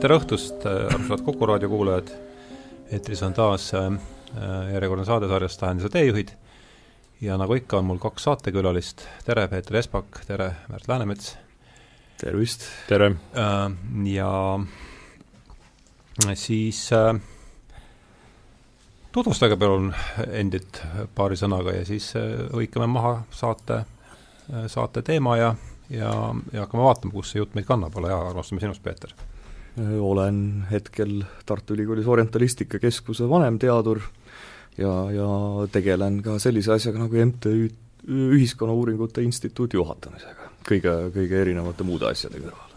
tere õhtust, armsad Kuku raadio kuulajad. eetris on taas äh, järjekordne saade sarjast Tähenduse teejuhid. ja nagu ikka, on mul kaks saatekülalist. tere, Peeter Espak, tere, Märt Läänemets. tervist! tere! Äh, ja siis äh, tutvustage palun endid paari sõnaga ja siis hõikame maha saate, saate teema ja, ja, ja hakkame vaatama, kus see jutt meid kannab, ole hea, alustame sinust, Peeter olen hetkel Tartu Ülikoolis Orientalistika Keskuse vanemteadur ja, ja tegelen ka sellise asjaga nagu MTÜ Ühiskonnauuringute Instituudi juhatamisega, kõige, kõige erinevate muude asjade kõrval.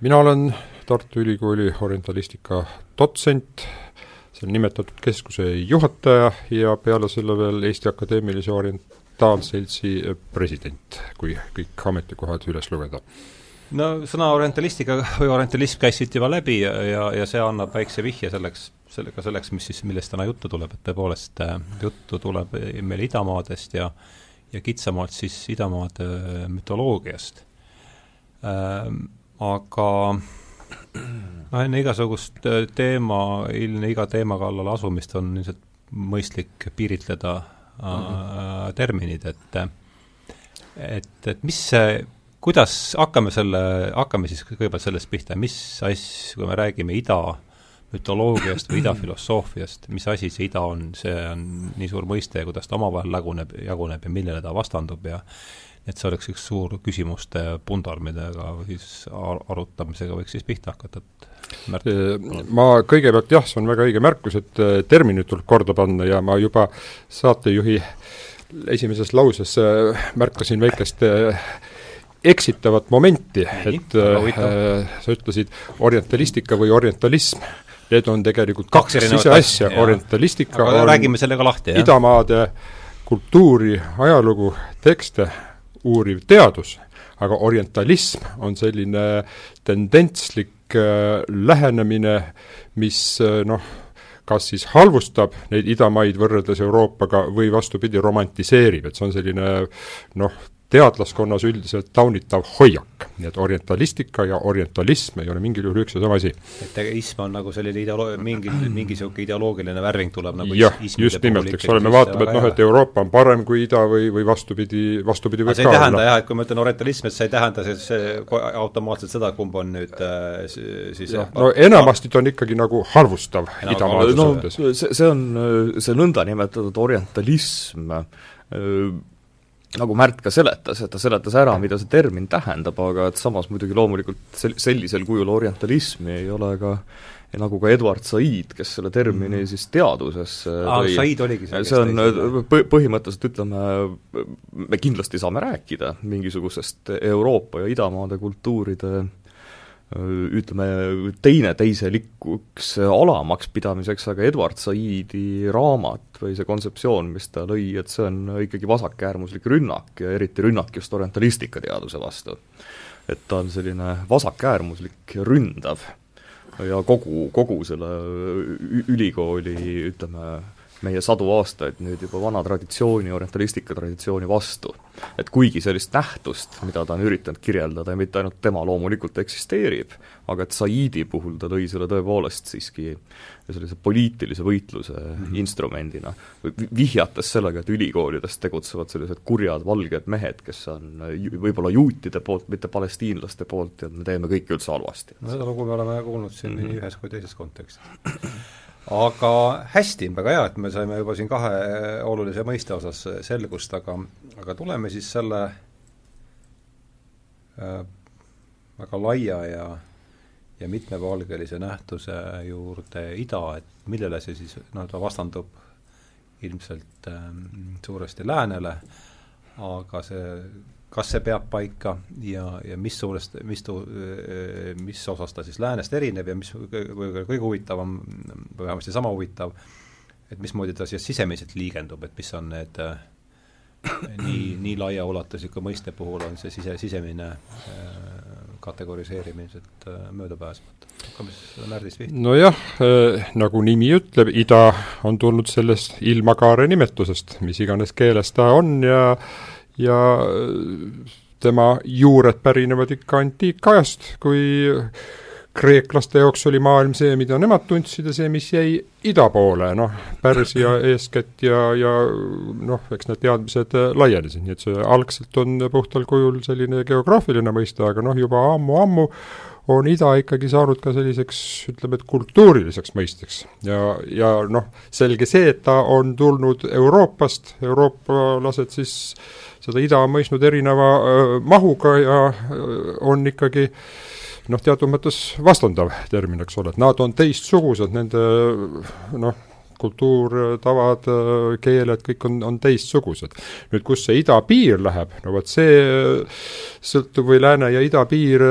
mina olen Tartu Ülikooli orientalistika dotsent, seal nimetatud keskuse juhataja ja peale selle veel Eesti Akadeemilise Orientaalseltsi president, kui kõik ametikohad üles lugeda no sõna orientalistika või orientalism käis siit juba läbi ja, ja, ja see annab väikse vihje selleks, sellega selleks, mis siis, millest täna juttu tuleb, et tõepoolest äh, juttu tuleb meil idamaadest ja ja kitsamalt siis idamaade mütoloogiast ähm,. Aga noh, enne igasugust äh, teema, enne iga teema kallale asumist on ilmselt mõistlik piiritleda äh, mm -hmm. terminid, et et, et mis see kuidas, hakkame selle, hakkame siis kõigepealt sellest pihta, mis asj, kui me räägime ida mütoloogiast või idafilosoofiast, mis asi see ida on, see on nii suur mõiste ja kuidas ta omavahel laguneb, jaguneb ja millele ta vastandub ja et see oleks üks suur küsimuste pundar, millega siis arutamisega võiks siis pihta hakata, et Märt. Ma kõigepealt jah, see on väga õige märkus, et äh, terminid tuleb korda panna ja ma juba saatejuhi esimeses lauses äh, märkasin väikest äh, eksitavat momenti, et äh, sa ütlesid orientalistika või orientalism, need on tegelikult kaks, kaks ise asja, orientalistika aga on räägime selle ka lahti, jah. idamaade kultuuri, ajalugu, tekste uuriv teadus, aga orientalism on selline tendentslik äh, lähenemine, mis äh, noh, kas siis halvustab neid idamaid võrreldes Euroopaga või vastupidi, romantiseerib, et see on selline noh, teadlaskonnas üldiselt taunitav hoiak, nii et orientalistika ja orientalism ei ole mingil juhul üks ja sama asi. et ism on nagu selline ideoloo-, mingi, mingi niisugune ideoloogiline värving tuleb nagu jah, just nimelt, eks ole, me vaatame, et noh, et Euroopa on parem kui ida või, või vastupidi, vastupidi võib see ei tähenda jah, et kui ma ütlen orientalism, et see ei tähenda see, see automaatselt seda, kumb on nüüd äh, siis jah, no enamasti ta on ikkagi nagu halvustav idamaade no, suhtes. see, see on see nõndanimetatud orientalism. Äh, nagu Märt ka seletas, et ta seletas ära, mida see termin tähendab, aga et samas muidugi loomulikult sel-, sellisel kujul orientalismi ei ole ka ja nagu ka Edward Said, kes selle termini mm. siis teadusesse tõi, Said oligi see, see on põ-, põhimõtteliselt ütleme, me kindlasti saame rääkida mingisugusest Euroopa ja idamaade kultuuride äh, ütleme, teineteiselikuks alamaks pidamiseks, aga Edward Saidi raamat või see kontseptsioon, mis ta lõi, et see on ikkagi vasakäärmuslik rünnak ja eriti rünnak just orientalistika teaduse vastu. et ta on selline vasakäärmuslik ründav ja kogu, kogu selle ülikooli ütleme, meie sadu aastaid nüüd juba vana traditsiooni, orientalistika traditsiooni vastu. et kuigi sellist nähtust, mida ta on üritanud kirjeldada ja mitte ainult tema loomulikult eksisteerib, aga et Saidi puhul ta lõi selle tõepoolest siiski sellise poliitilise võitluse mm -hmm. instrumendina, vihjates sellega, et ülikoolides tegutsevad sellised kurjad valged mehed, kes on võib-olla juutide poolt, mitte palestiinlaste poolt ja me teeme kõike üldse halvasti. no seda lugu me oleme kuulnud siin mm -hmm. nii ühes kui teises kontekstis aga hästi, väga hea, et me saime juba siin kahe olulise mõiste osas selgust, aga, aga tuleme siis selle äh, väga laia ja ja mitmepalgelise nähtuse juurde ida, et millele see siis, ta vastandub ilmselt äh, suuresti läänele, aga see kas see peab paika ja, ja mis suurest, mis tu-, mis osas ta siis läänest erineb ja mis kõige huvitavam, või vähemasti sama huvitav, et mismoodi ta siia sisemiselt liigendub, et mis on need nii, nii laiaulatusliku mõiste puhul on see sise, sisemine kategoriseerimine ilmselt möödapääsmatu. hakkame siis Märdist pihta. nojah äh,, nagu nimi ütleb, ida on tulnud sellest ilmakaare nimetusest, mis iganes keeles ta on ja ja tema juured pärinevad ikka antiikajast, kui kreeklaste jaoks oli maailm see, mida nemad tundsid ja see, mis jäi ida poole, noh, Pärsia eeskätt ja, ja noh, eks need teadmised laienesid, nii et see algselt on puhtal kujul selline geograafiline mõiste, aga noh, juba ammu-ammu on ida ikkagi saanud ka selliseks, ütleme, et kultuuriliseks mõisteks. ja, ja noh, selge see, et ta on tulnud Euroopast, euroopalased siis seda ida on mõistnud erineva mahuga ja on ikkagi noh, teatud mõttes vastandav termin, eks ole, et nad on teistsugused, nende noh, kultuur, tavad, keeled, kõik on, on teistsugused. nüüd, kus see idapiir läheb, no vot see sõltub, või lääne ja idapiir,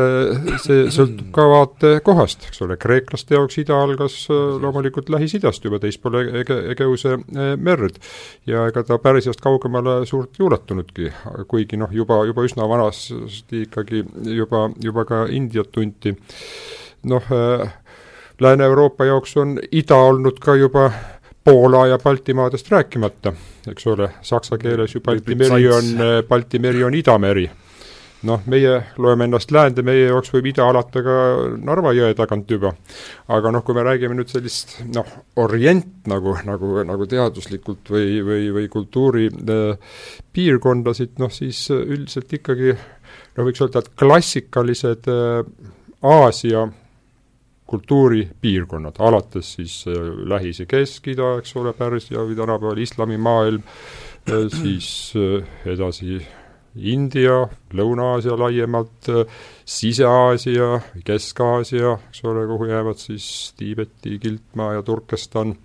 see sõltub ka vaatekohast, eks ole, kreeklaste jaoks ida algas loomulikult Lähis-Idast juba teispool Ege, Egeuse merd. ja ega ta Pärsiast kaugemale suurt ei ulatunudki, kuigi noh, juba, juba üsna vanasti ikkagi juba, juba ka Indiat tunti. noh äh,, Lääne-Euroopa jaoks on ida olnud ka juba Poola ja Baltimaadest rääkimata, eks ole, saksa keeles ju Balti meri on, Balti meri on idameri. noh, meie loeme ennast läände, meie jaoks võib ida alata ka Narva jõe tagant juba. aga noh, kui me räägime nüüd sellist noh, orient nagu, nagu, nagu teaduslikult või, või, või kultuuri äh, piirkondasid, noh siis üldiselt ikkagi no võiks öelda, et klassikalised äh, Aasia kultuuripiirkonnad, alates siis äh, Lähis- ja Kesk-Ida, eks ole, Pärsia või tänapäeval islamimaailm, äh, siis äh, edasi India, Lõuna-Aasia laiemalt, Sise-Aasia, Kesk-Aasia, eks ole, kuhu jäävad siis Tiibeti, Kiltmaa ja Turkestan,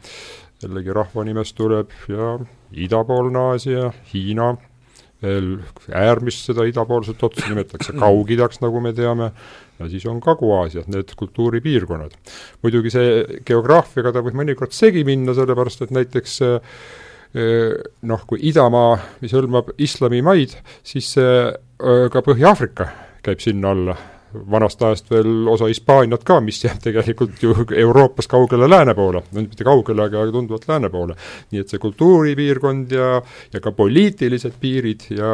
jällegi rahvanimest tuleb, ja idapoolne Aasia, Hiina, veel äärmist seda idapoolset otsa nimetatakse Kaug-Idaks, nagu me teame, ja siis on Kagu-Aasias need kultuuripiirkonnad. muidugi see geograafiaga ta võib mõnikord segi minna, sellepärast et näiteks eh, noh, kui idamaa, mis hõlmab islamimaid, siis eh, ka Põhja-Aafrika käib sinna alla, vanast ajast veel osa Hispaaniat ka, mis jääb tegelikult ju Euroopas kaugele lääne poole, no mitte kaugele, aga tunduvalt lääne poole. nii et see kultuuripiirkond ja, ja ka poliitilised piirid ja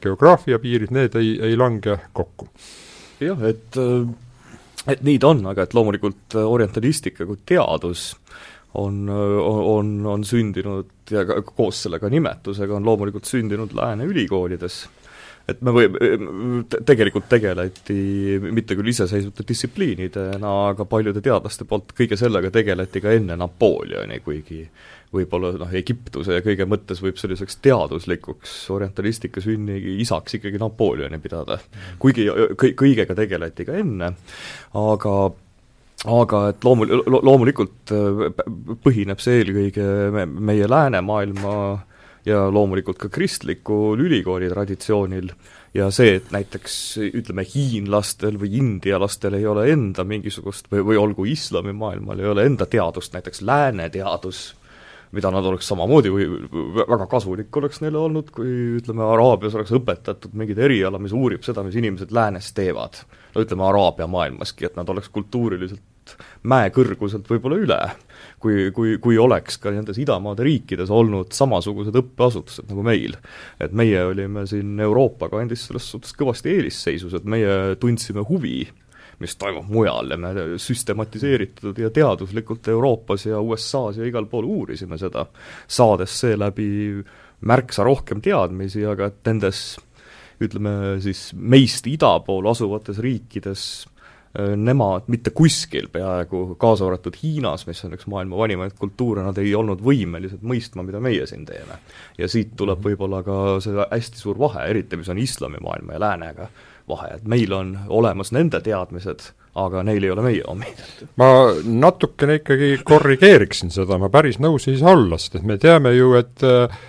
geograafia piirid, need ei, ei lange kokku jah, et äh, et nii ta on, aga et loomulikult äh, orientalistika kui teadus on, äh, on, on sündinud ja ka koos selle ka nimetusega on loomulikult sündinud lääne ülikoolides. Et me või, tegelikult tegeleti mitte küll iseseisvate distsipliinidena, aga paljude teadlaste poolt kõige sellega tegeleti ka enne Napoleoni, kuigi võib-olla noh, Egiptuse ja kõige mõttes võib selliseks teaduslikuks orientalistika sünni isaks ikkagi Napoleoni pidada. kuigi kõ-, kõigega tegeleti ka enne, aga aga et loomul-, loomulikult põhineb see eelkõige me, meie läänemaailma äh, ja loomulikult ka kristlikul ülikooli traditsioonil ja see, et näiteks ütleme, hiinlastel või indialastel ei ole enda mingisugust või, või olgu islamimaailmal ei ole enda teadust, näiteks lääne teadus, mida nad oleks samamoodi või väga kasulik oleks neile olnud, kui ütleme, Araabias oleks õpetatud mingit eriala, mis uurib seda, mis inimesed läänes teevad. no ütleme, Araabia maailmaski, et nad oleks kultuuriliselt mäekõrguselt võib-olla üle kui, kui, kui oleks ka nendes idamaade riikides olnud samasugused õppeasutused nagu meil. et meie olime siin Euroopa kandis selles suhtes kõvasti eelisseisus, et meie tundsime huvi mis toimub mujal ja me süstematiseeritud ja teaduslikult Euroopas ja USA-s ja igal pool uurisime seda, saades seeläbi märksa rohkem teadmisi, aga et nendes ütleme siis meist ida pool asuvates riikides Äh, nemad mitte kuskil peaaegu, kaasa arvatud Hiinas, mis on üks maailma vanimaid kultuure, nad ei olnud võimelised mõistma, mida meie siin teeme. ja siit tuleb mhm. võib-olla ka see hästi suur vahe, eriti mis on islamimaailma ja läänega vahe, et meil on olemas nende teadmised, aga neil ei ole meie omid. ma natukene ikkagi korrigeeriksin seda, ma päris nõus ei saa olla, sest et me teame ju, et äh,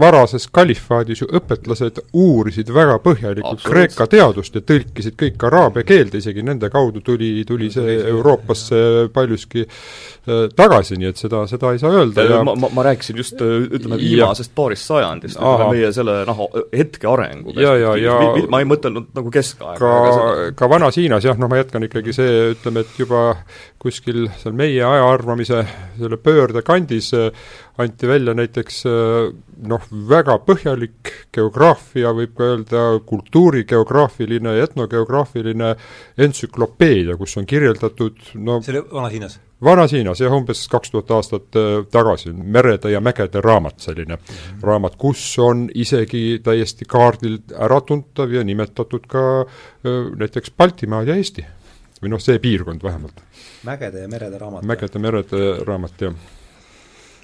varases kalifaadis ju õpetlased uurisid väga põhjalikult Kreeka teadust ja tõlkisid kõik araabia keelde, isegi nende kaudu tuli, tuli see Euroopasse paljuski äh, tagasi, nii et seda, seda ei saa öelda ja ma, ma, ma rääkisin just ütleme viimasest paarist sajandist, ütleme meie selle noh, hetke arengu ja, ja, ja ma ei mõtelnud nagu keskaega. ka, ka Vanas-Hiinas jah, noh ma jätkan ikkagi see, ütleme, et juba kuskil seal meie aja arvamise selle pöörde kandis äh, anti välja näiteks äh, noh, väga põhjalik geograafia, võib ka öelda kultuurigeograafiline ja etnogeograafiline entsüklopeedia, kus on kirjeldatud no see oli Vanas-Hiinas? Vanas-Hiinas jah, umbes kaks tuhat aastat äh, tagasi, Merede ja mägede raamat, selline mm -hmm. raamat, kus on isegi täiesti kaardil äratuntav ja nimetatud ka äh, näiteks Baltimaad ja Eesti. või noh, see piirkond vähemalt. mägede ja merede raamat. mägede merede raamat, jah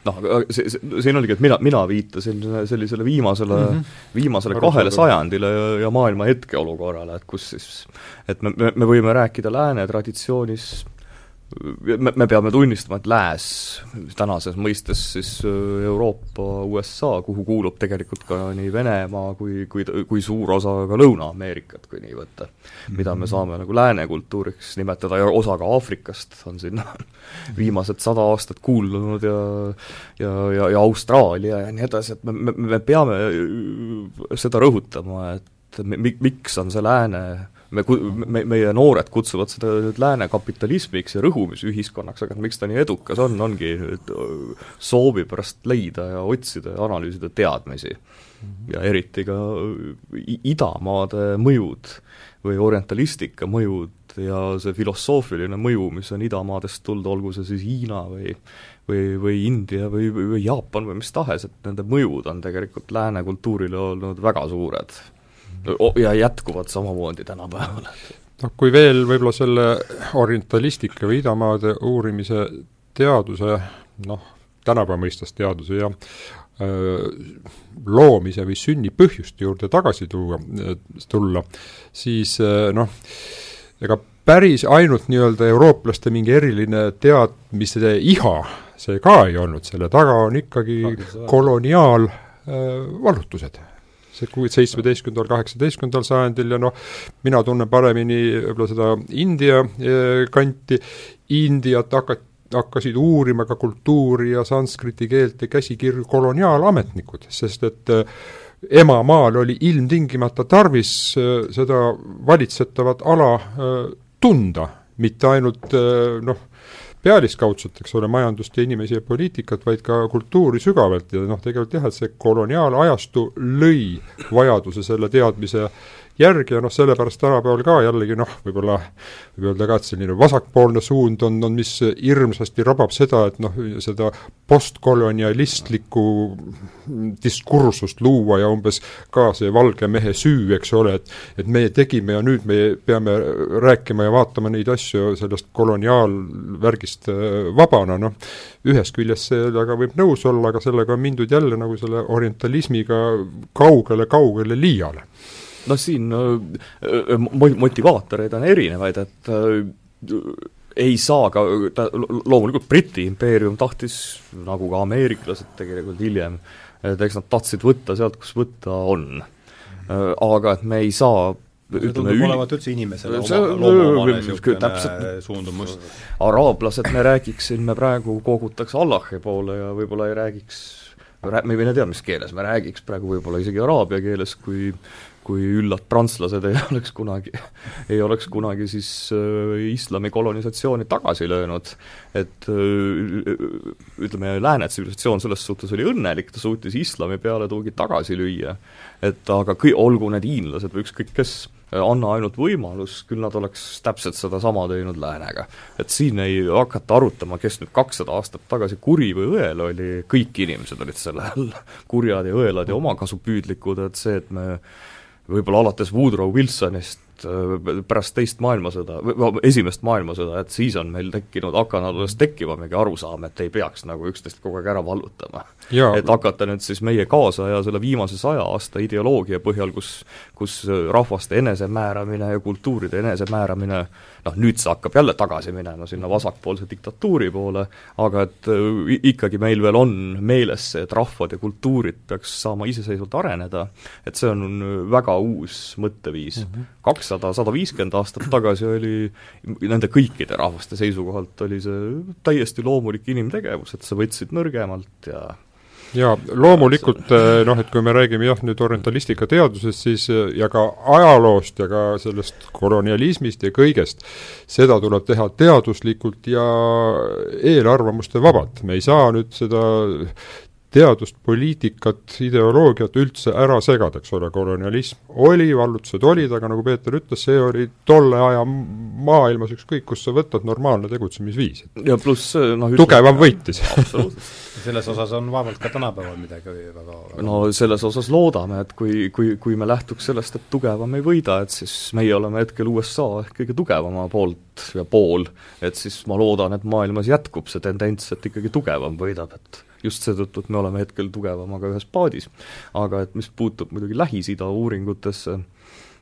noh, see, see, siin oligi, et mina, mina viitasin sellisele viimasele mm, -hmm. viimasele Aru kahele sajandile ja, ja maailma hetkeolukorrale, et kus siis, et me, me, me võime rääkida lääne traditsioonis me, me peame tunnistama, et lääs tänases mõistes siis äh, Euroopa, USA, kuhu kuulub tegelikult ka nii Venemaa kui, kui, kui suur osa ka Lõuna-Ameerikat, kui nii võtta, mida me mhm. saame nagu lääne kultuuriks nimetada ja osa ka Aafrikast on sinna viimased sada aastat kuulunud ja ja, ja, ja Austraalia ja nii edasi, et me, me, me peame seda rõhutama, et mi-, miks on see lääne me, me, meie noored kutsuvad seda nüüd lääne kapitalismiks ja rõhumisühiskonnaks, aga miks ta nii edukas on, ongi soovi pärast leida ja otsida ja analüüsida teadmisi. ja eriti ka idamaade mõjud või orientalistika mõjud ja see filosoofiline mõju, mis on idamaadest tulnud, olgu see siis Hiina või või, või India või, või, või Jaapan või mis tahes, et nende mõjud on tegelikult lääne kultuurile olnud väga suured ja jätkuvad samamoodi tänapäeval. noh, kui veel võib-olla selle orientalistika või idamaade uurimise teaduse noh, tänapäeva mõistes teaduse ja loomise või sünni põhjuste juurde tagasi tuua, tulla, siis noh, ega päris ainult nii-öelda eurooplaste mingi eriline teadmise iha see ka ei olnud, selle taga on ikkagi koloniaalvallutused see seitsmeteistkümnendal, kaheksateistkümnendal sajandil ja noh, mina tunnen paremini võib-olla seda India eh, kanti, Indiat hakati hakkasid uurima ka kultuuri ja sanskriti keelt ja käsikirju koloniaalametnikud, sest et eh, emamaal oli ilmtingimata tarvis eh, seda valitsetavat ala tunda, mitte ainult noh, pealiskaudselt, eks ole, majandust ja inimesi ja poliitikat, vaid ka kultuuri sügavalt. Ja noh, tegelikult jah, et see koloniaalajastu lõi vajaduse selle teadmise järgi ja noh, sellepärast tänapäeval ka jällegi noh, võib-olla võib öelda ka, et selline vasakpoolne suund on, on mis hirmsasti rabab seda, et noh, seda postkolonialistlikku diskursust luua ja umbes ka see valge mehe süü, eks ole, et et meie tegime ja nüüd me peame rääkima ja vaatama neid asju sellest koloniaalvärgist äh, vabana, noh, ühest küljest sellega võib nõus olla, aga sellega on mindud jälle nagu selle orientalismiga kaugele-kaugele liiale noh, siin motivaatoreid on erinevaid, et ei saa ka, ta loomulikult Briti impeerium tahtis, nagu ka ameeriklased tegelikult hiljem, et eks nad tahtsid võtta sealt, kus võtta on. Aga et me ei saa see tundub üli... olevat üldse inimesele oma, loomuomane niisugune suundumus. araablased, me räägiksime praegu, kogutakse Allahi poole ja võib-olla ei räägiks me ei tea, mis keeles me räägiks praegu, võib-olla isegi araabia keeles, kui kui üllad prantslased ei oleks kunagi, ei oleks kunagi siis äh, islami kolonisatsiooni tagasi löönud. et äh, ütleme, lääne tsivilisatsioon selles suhtes oli õnnelik, ta suutis islami pealetungi tagasi lüüa. et aga kõi-, olgu need hiinlased või ükskõik kes, anna ainult võimalus, küll nad oleks täpselt sedasama teinud läänega. et siin ei hakata arutama, kes nüüd kakssada aastat tagasi kuri või õel oli, kõik inimesed olid selle all kurjad ja õelad ja omakasupüüdlikud, et see, et me võib-olla alates Woodrow Wilsonist äh, pärast teist maailmasõda, esimest maailmasõda, et siis on meil tekkinud, hakanud alles tekkima mingi arusaam, et ei peaks nagu üksteist kogu aeg ära vallutama. et hakata nüüd siis meie kaasaja selle viimase saja aasta ideoloogia põhjal, kus kus rahvaste enesemääramine ja kultuuride enesemääramine noh, nüüd see hakkab jälle tagasi minema sinna vasakpoolse diktatuuri poole, aga et äh, ikkagi meil veel on meeles see, et rahvad ja kultuurid peaks saama iseseisvalt areneda, et see on väga uus mõtteviis. Mhm. kakssada, sada viiskümmend aastat tagasi oli nende kõikide rahvaste seisukohalt oli see täiesti loomulik inimtegevus, et sa võtsid nõrgemalt ja jaa, loomulikult eh, noh, et kui me räägime jah, nüüd orientalistika teadusest, siis eh, ja ka ajaloost ja ka sellest kolonialismist ja kõigest, seda tuleb teha teaduslikult ja eelarvamuste vabalt, me ei saa nüüd seda teadust, poliitikat, ideoloogiat üldse ära segada, eks ole, kolonialism oli, vallutused olid, aga nagu Peeter ütles, see oli tolle aja maailmas ükskõik, kus sa võtad, normaalne tegutsemisviis. ja pluss noh tugevam võitis. selles osas on vaevalt ka tänapäeval midagi väga, väga no selles osas loodame, et kui, kui, kui me lähtuks sellest, et tugevam ei võida, et siis meie oleme hetkel USA ehk kõige tugevama poolt ja pool, et siis ma loodan, et maailmas jätkub see tendents, et ikkagi tugevam võidab, et just seetõttu, et me oleme hetkel tugevamaga ühes paadis. aga et mis puutub muidugi Lähis-Ida uuringutesse,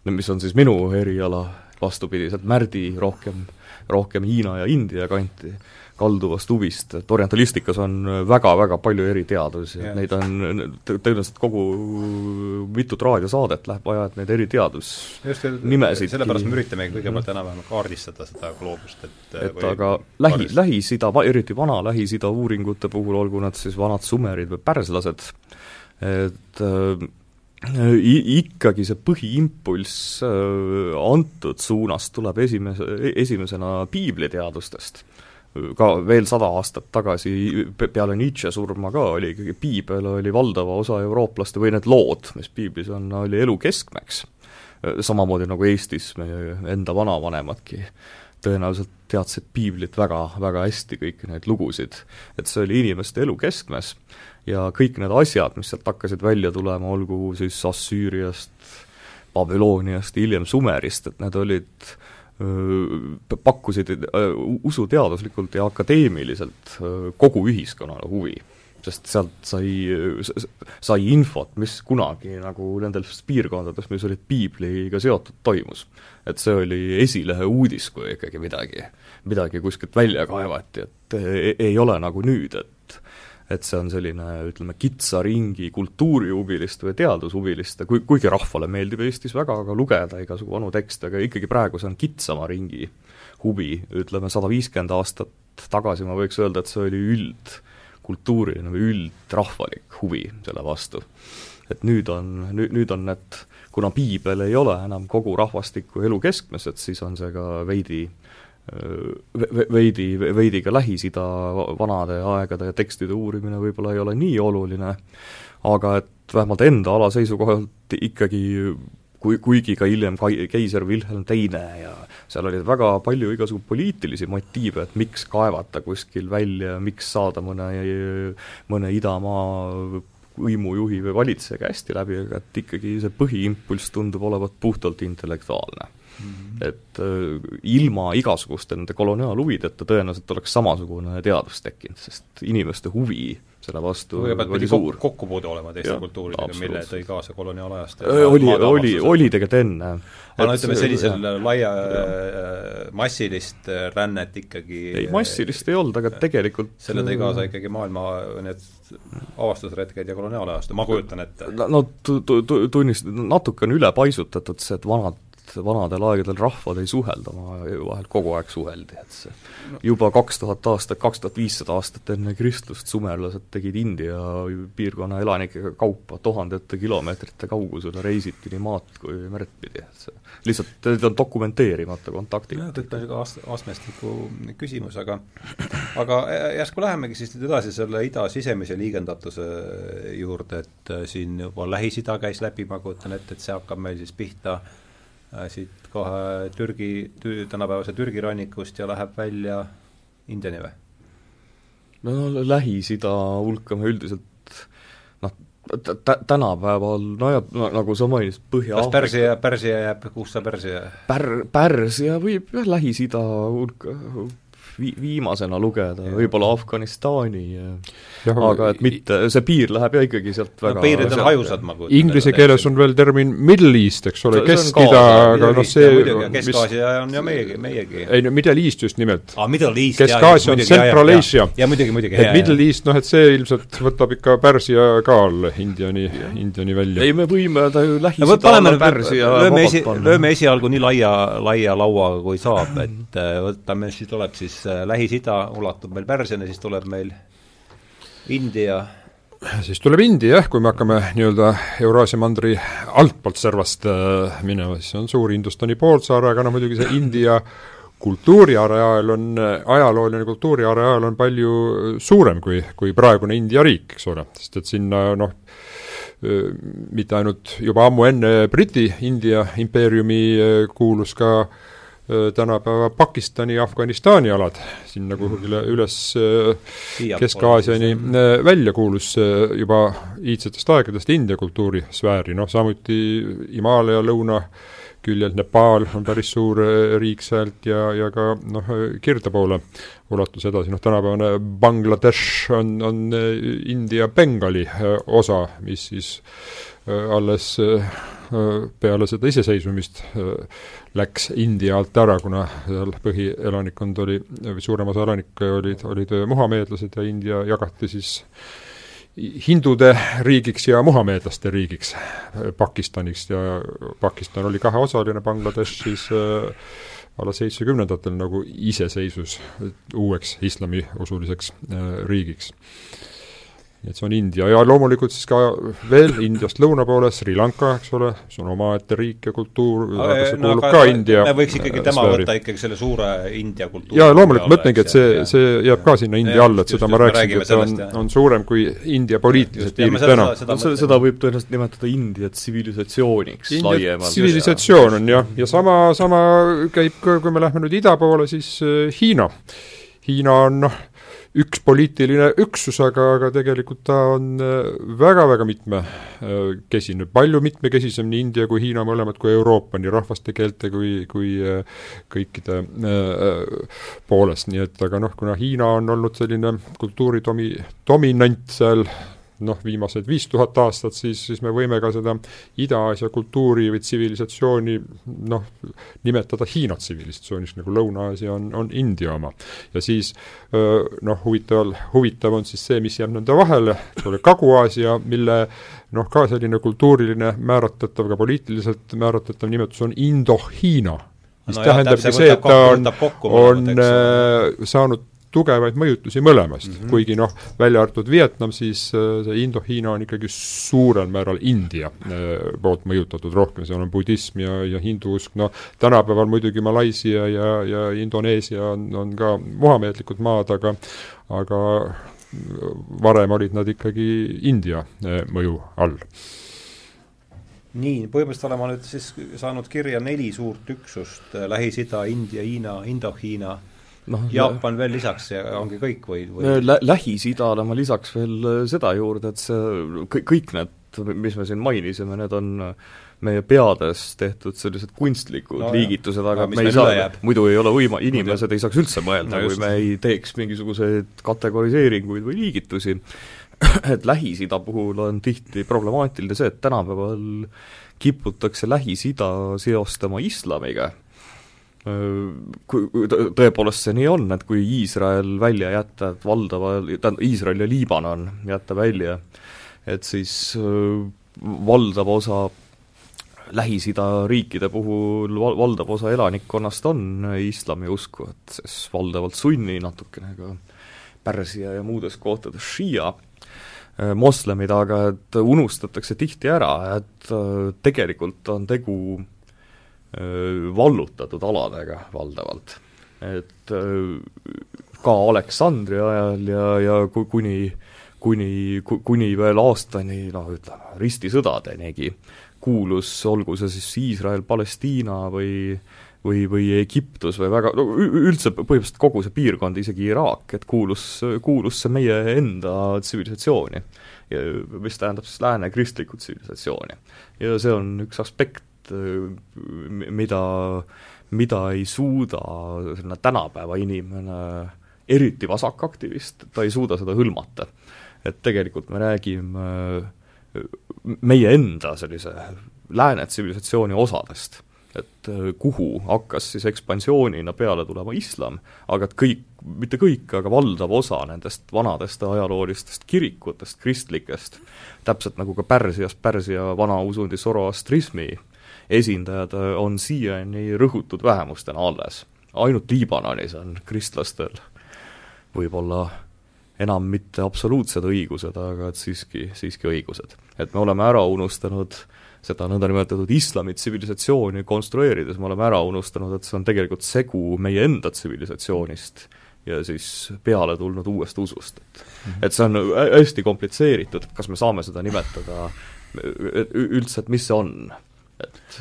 mis on siis minu eriala, vastupidiselt Märdi rohkem, rohkem Hiina ja India kanti, kalduvast huvist, et orientalistikas on väga-väga palju eriteadusi, et neid on tõenäoliselt kogu mitut raadiosaadet läheb vaja, et neid eriteadusnimesid sellepärast me üritamegi kõigepealt enam-vähem kaardistada seda gloobust, et et aga lähi, Lähis-Ida, eriti vana Lähis-Ida uuringute puhul, olgu nad siis vanad sumerid või pärslased, et äh, ikkagi see põhiimpulss äh, antud suunas tuleb esimese, esimesena piibliteadustest ka veel sada aastat tagasi, peale Nietzsche surma ka, oli ikkagi piibel oli valdava osa eurooplaste või need lood, mis piiblis on, oli elu keskmeks. samamoodi nagu Eestis meie enda vanavanemadki tõenäoliselt teadsid piiblit väga, väga hästi, kõiki neid lugusid. et see oli inimeste elu keskmes ja kõik need asjad, mis sealt hakkasid välja tulema, olgu siis Assüüriast, Babyloniast, hiljem Sumerist, et need olid äh, pakkusid usuteaduslikult ja akadeemiliselt kogu ühiskonnale huvi. sest sealt sai, sai infot, mis kunagi nagu nendes piirkondades, mis olid piibliga seotud, toimus. et see oli esilehe uudis, kui ikkagi midagi, midagi kuskilt välja kaevati, et ei, ei ole nagu nüüd, et et see on selline, ütleme, kitsa ringi kultuurihuviliste või teadushuviliste, kui, kuigi rahvale meeldib Eestis väga ka lugeda igasugu vanu tekste, aga ikkagi praegu see on kitsama ringi huvi, ütleme sada viiskümmend aastat tagasi ma võiks öelda, et see oli üldkultuuriline või üldrahvalik huvi selle vastu. et nüüd on, nüüd, nüüd on need, kuna piibel ei ole enam kogu rahvastiku elu keskmes, et siis on see ka veidi äh, veidi, veidi ka Lähis-Ida vanade aegade tekstide uurimine võib-olla ei ole nii oluline, aga et vähemalt enda ala seisukohalt ikkagi kui, kuigi ka hiljem kai-, keiser Wilhelm Teine ja seal oli väga palju igasugu poliitilisi motiive, et miks kaevata kuskil välja, miks saada mõne, mõne idamaa võimujuhi või valitseja käest läbi, aga et ikkagi see põhiimpulss tundub olevat puhtalt intellektuaalne. Et äh, ilma igasuguste nende koloniaalhuvideta tõenäoliselt oleks samasugune teadus tekkinud, sest inimeste huvi selle vastu kõigepealt pidi suur. kokkupuude olema teiste ja, kultuuridega, mille tõi kaasa koloniaalajast. oli, oli, oli tegelikult enne. aga no ütleme, sellisel laia äh, massilist äh, rännet ikkagi ei, massilist ei olnud, aga tegelikult selle tõi kaasa ikkagi maailma need avastusretked ja koloniaalajast, ma kujutan ette. no tu-, tu-, tu-, tunnist-, natuke on ülepaisutatud see, et vanad et vanadel aegadel rahvad ei suhelda omavahel, kogu aeg suheldi, et see juba kaks tuhat aastat, kaks tuhat viissada aastat enne Kristlust sumerlased tegid India piirkonna elanikega kaupa tuhandete kilomeetrite kaugusele, reisiti nii maad kui merd pidi, et see lihtsalt, need on dokumenteerimata kontaktid. jah, et niisugune ast-, astmestiku küsimus, aga aga järsku lähemegi siis nüüd edasi selle ida sisemise liigendatuse juurde, et äh, siin juba Lähis-Ida käis läbi, ma kujutan ette, et see hakkab meil siis pihta Äh, siit kohe Türgi, tänapäevase Türgi rannikust ja läheb välja Indiani või? no Lähis-Ida hulka me üldiselt noh, tänapäeval, no ja no, nagu sa mainisid, Põhja kas Pärsia, Pärsia jääb, kus sa Pärsia Pär-, Pärsia võib jah, Lähis-Ida hulka vi-, viimasena lugeda, võib-olla Afganistani aga et mitte, see piir läheb ja ikkagi sealt väga no, piirid on hajusad, ma kujutan Inglise keeles on veel termin Middle East, eks ole, Kesk-Ida, aga noh, see Kesk-Aasia on ju meiegi, meiegi. ei no Middle East just nimelt. East, Kesk-Aasia on Central Asia. ja muidugi, muidugi. et Middle East, noh et see ilmselt võtab ikka Pärsia ka all Indiani, Indiani välja. ei, me võime ta ju Lähis-Ida alla Pärsia lööme esi, lööme esialgu nii laia, laia lauaga, kui saab, et äh, võtame, siis tuleb siis Lähis-Ida, ulatub meil Pärsiani, siis tuleb meil India. siis tuleb India jah, kui me hakkame nii-öelda Euraasia mandri altpoolt servast äh, minema, siis on suur Hindustani poolsaar, aga no muidugi see India kultuuriareaal on, ajalooline kultuuriareaal on palju suurem kui, kui praegune India riik, eks ole, sest et sinna noh, mitte ainult juba ammu enne Briti India impeeriumi kuulus ka tänapäeva Pakistani, Afganistani alad, sinna mhm. kuhugile üles Kesk-Aasiani välja kuulus juba iidsetest aegadest India kultuurisfääri, noh samuti Himaalaya lõuna küljelt Nepaal on päris suur riik sealt ja, ja ka noh, Kirde poole ulatus edasi, noh tänapäevane Bangladesh on, on India Bengali osa, mis siis alles peale seda iseseisvumist läks India alt ära, kuna seal põhielanikkond oli, või suurem osa elanikke olid, olid muhameedlased ja India jagati siis hindude riigiks ja muhameedlaste riigiks Pakistaniks ja Pakistan oli kaheosaline, Bangladesh siis äh, alles seitsmekümnendatel nagu iseseisvus uueks islamiusuliseks äh, riigiks et see on India ja loomulikult siis ka veel Indiast lõuna poole Sri Lanka, eks ole, see on omaette riik ja kultuur, aga see no, kuulub aga, ka India me võiks ikkagi tema sfääri. võtta ikkagi selle suure India kultuuri jaa, loomulikult ma ütlengi, et see, see jääb ka sinna India alla, et seda ma rääkisingi, et on, on suurem kui India poliitilised piirid täna. Seda, seda, seda võib tõenäoliselt nimetada India tsivilisatsiooniks laiemalt. tsivilisatsioon on jah, ja sama, sama käib ka, kui me lähme nüüd ida poole, siis äh, Hiina. Hiina on noh, üks poliitiline üksus, aga, aga tegelikult ta on väga-väga äh, mitmekesine, palju mitmekesisem nii India kui Hiina mõlemad kui Euroopa, nii rahvaste, keelte kui, kui äh, kõikide äh, poolest, nii et aga noh, kuna Hiina on olnud selline kultuuri domi-, dominant seal noh, viimased viis tuhat aastat, siis, siis me võime ka seda Ida-Aasia kultuuri või tsivilisatsiooni noh, nimetada Hiina tsivilisatsiooniks, nagu Lõuna-Aasia on, on India oma. ja siis noh, huvitaval, huvitav on siis see, mis jääb nende vahele, eks ole, Kagu-Aasia, mille noh, ka selline kultuuriline määratletav, ka poliitiliselt määratletav nimetus on Indo-Hiina mis no tähendabki see, et ta on, on äh, saanud tugevaid mõjutusi mõlemast. Mm, -hmm. kuigi noh, välja arvatud Vietnam, siis äh, see Indo-Hiina on ikkagi suurel määral India äh, poolt mõjutatud rohkem, seal on budism ja, ja hinduusk, noh tänapäeval muidugi Malaisia ja, ja Indoneesia on, on ka muhameedlikud maad, aga aga varem olid nad ikkagi India äh, mõju all. Nii, põhimõtteliselt oleme nüüd siis saanud kirja neli suurt üksust, Lähis-Ida, India, Hiina, Indo-Hiina noh, Jaapan veel lisaks ja ongi kõik või, või? Lä-, Lähis-Idale ma lisaks veel äh, seda juurde, et see kõik, kõik need, mis me siin mainisime, need on äh, meie peades tehtud sellised kunstlikud no, liigitused, aga no, me ei saa, muidu ei ole võima-, inimesed ei saaks üldse mõelda no,, kui me ei teeks mingisuguseid kategoriseeringuid või liigitusi, et Lähis-Ida puhul on tihti problemaatiline see, et tänapäeval kiputakse Lähis-Ida seostama islamiga kui tõepoolest see nii on, et kui Iisrael välja jätta, et valdava, tähendab, Iisrael ja Liibanon jätta välja, et siis valdav osa Lähis-Ida riikide puhul val-, valdav osa elanikkonnast on islamiusku, et siis valdavalt sunni, natukene ka Pärsia ja muudes kohtades šiia, moslemid aga, et unustatakse tihti ära, et tegelikult on tegu vallutatud aladega valdavalt. et ka Aleksandri ajal ja, ja kuni, kuni, kuni veel aastani noh, ütleme, ristisõdadenigi kuulus, olgu see siis Iisrael, Palestiina või või, või Egiptus või väga, no üldse põhimõtteliselt kogu see piirkond, isegi Iraak, et kuulus, kuulus see meie enda tsivilisatsiooni. mis tähendab siis lääne kristlikku tsivilisatsiooni. ja see on üks aspekt, mida, mida ei suuda selline tänapäeva inimene, eriti vasakaktivist, ta ei suuda seda hõlmata. et tegelikult me räägime meie enda sellise lääne tsivilisatsiooni osadest et kuhu hakkas siis ekspansioonina peale tulema islam, aga et kõik, mitte kõik, aga valdav osa nendest vanadest ajaloolistest kirikutest, kristlikest, täpselt nagu ka Pärsias, Pärsia vanausundi zoroastrismi esindajad äh, on siiani rõhutud vähemustena alles. ainult Liibanonis on kristlastel võib-olla enam mitte absoluutsed õigused, aga et siiski, siiski õigused. et me oleme ära unustanud seda nõndanimetatud islami tsivilisatsiooni konstrueerides me oleme ära unustanud, et see on tegelikult segu meie enda tsivilisatsioonist ja siis peale tulnud uuest usust, et -hmm. et see on hästi komplitseeritud, kas me saame seda nimetada üldse, et mis see on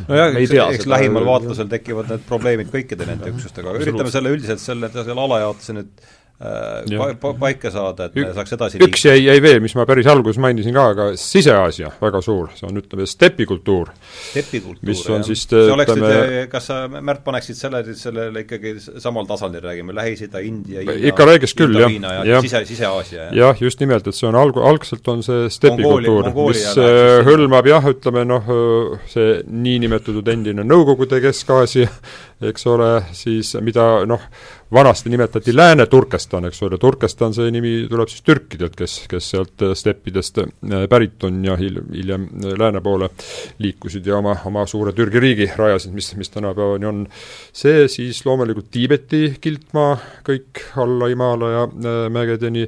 nojah, eks, eks lähimal vaatlusel tekivad need probleemid kõikide nende üksustega, aga üritame selle üldiselt selle, selle alajaotuse nüüd pa-, pa-, paika saada, et me saaks edasi üks jäi, jäi veel, mis ma päris alguses mainisin ka, aga Sise-Aasia, väga suur, see on ütleme, stepikultuur. stepikultuur, jah. siis see oleks ütleme, nüüd, kas sa, Märt, paneksid selle, sellele ikkagi samal tasandil räägime, Lähis-Ida, India, Hiina ikka räägiks küll, jah. ja, ja sise, Sise-Aasia, jah? jah, just nimelt, et see on alg-, algselt on see stepikultuur, mis äh, hõlmab jah, ütleme noh, see niinimetatud endine Nõukogude Kesk-Aasia, eks ole, siis mida noh, vanasti nimetati Lääne-Turkestan, eks ole, Turkestan, see nimi tuleb siis türkidelt, kes, kes sealt steppidest äh, pärit on ja hil-, hiljem lääne poole liikusid ja oma, oma suure Türgi riigi rajasid, mis, mis tänapäevani on. see siis loomulikult Tiibeti kildmaa, kõik alla Himalaja äh, mägedeni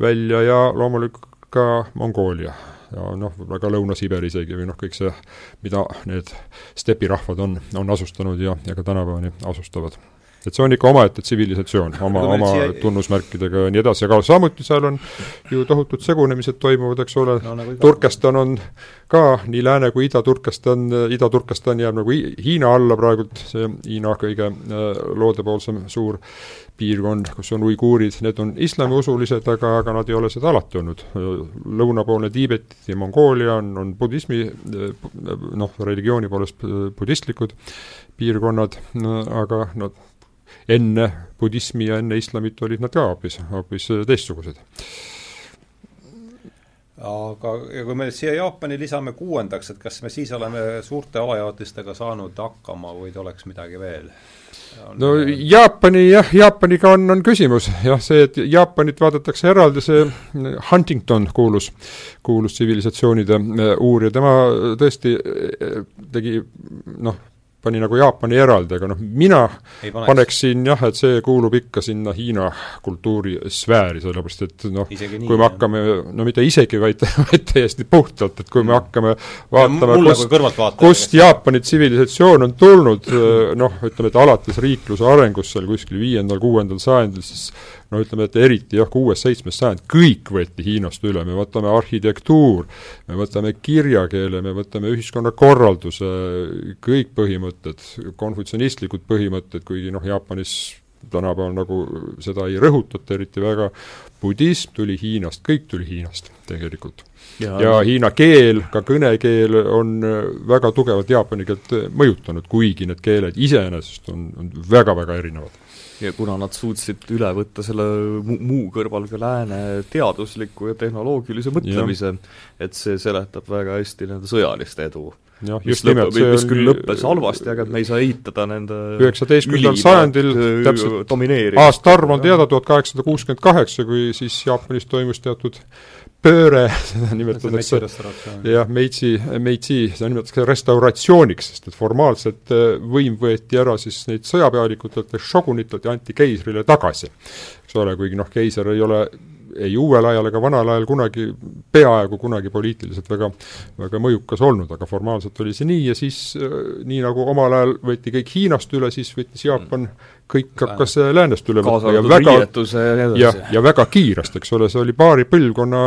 välja ja loomulikult ka Mongoolia ja noh, võib-olla ka Lõuna-Siberi isegi või noh, kõik see, mida need stepirahvad on, on asustanud ja, ja ka tänapäevani asustavad et see on ikka omaette tsivilisatsioon, oma, oma siia... tunnusmärkidega ja nii edasi, aga samuti seal on ju tohutud segunemised toimuvad, eks ole no,, nagu Turkestan on ka nii Lääne kui Ida-Turkestan, Ida-Turkestan jääb nagu Hiina alla praegult, see Hiina kõige äh, loodepoolsem suur piirkond, kus on uiguurid, need on islamiusulised, aga, aga nad ei ole seda alati olnud. lõunapoolne Tiibet ja Mongoolia on, on budismi noh, religiooni poolest budistlikud piirkonnad, aga nad enne budismi ja enne islamit olid nad ka hoopis, hoopis teistsugused. aga, ja kui me siia Jaapani lisame kuuendaks, et kas me siis oleme suurte alajaotistega saanud hakkama või oleks midagi veel? No Jaapani jah, Jaapaniga on, on küsimus jah, see, et Jaapanit vaadatakse eraldi, see Huntington kuulus, kuulus tsivilisatsioonide uurija, tema tõesti tegi noh, pani nagu Jaapani eraldi, aga noh, mina paneks. paneksin jah, et see kuulub ikka sinna Hiina kultuurisfääri, sellepärast et noh, kui me hakkame, no mitte isegi, vaid, vaid täiesti puhtalt, et kui me mm. hakkame vaatama, kust, kust Jaapani tsivilisatsioon on tulnud, noh, ütleme, et alates riikluse arengust seal kuskil viiendal-kuuendal sajandil, siis no ütleme, et eriti jah, kuues-seitsmes sajand, kõik võeti Hiinast üle, me võtame arhitektuur, me võtame kirjakeele, me võtame ühiskonnakorralduse, kõik põhimõtted, konfutsionistlikud põhimõtted, kuigi noh, Jaapanis tänapäeval nagu seda ei rõhutata eriti väga, budism tuli Hiinast, kõik tuli Hiinast tegelikult. ja, ja hiina keel, ka kõnekeel on väga tugevalt jaapani keelt mõjutanud, kuigi need keeled iseenesest on, on väga-väga erinevad ja kuna nad suutsid üle võtta selle mu-, muu kõrval ka lääne teadusliku ja tehnoloogilise mõtlemise, et see seletab väga hästi nende sõjalist edu. jah, just nimelt, see mis küll lõppes halvasti, aga me ei saa eitada nende üheksateistkümnendal sajandil täpselt aastaarv on teada, tuhat kaheksasada kuuskümmend kaheksa, kui siis Jaapanis toimus teatud pööre, seda nimetatakse jah, Meitsi, Meitsi, seda nimetatakse restauratsiooniks, sest et formaalselt äh, võim võeti ära siis neid sõjapealikutelt ja šogunitelt ja anti keisrile tagasi. eks ole, kuigi noh, keiser ei ole ei uuel ajal ega vanal ajal kunagi, peaaegu kunagi poliitiliselt väga, väga mõjukas olnud, aga formaalselt oli see nii ja siis äh, nii nagu omal ajal võeti kõik Hiinast üle, siis võttis Jaapan mm kõik hakkas läänest üle võtma ja väga ja ja, ja väga kiiresti, eks ole, see oli paari põlvkonna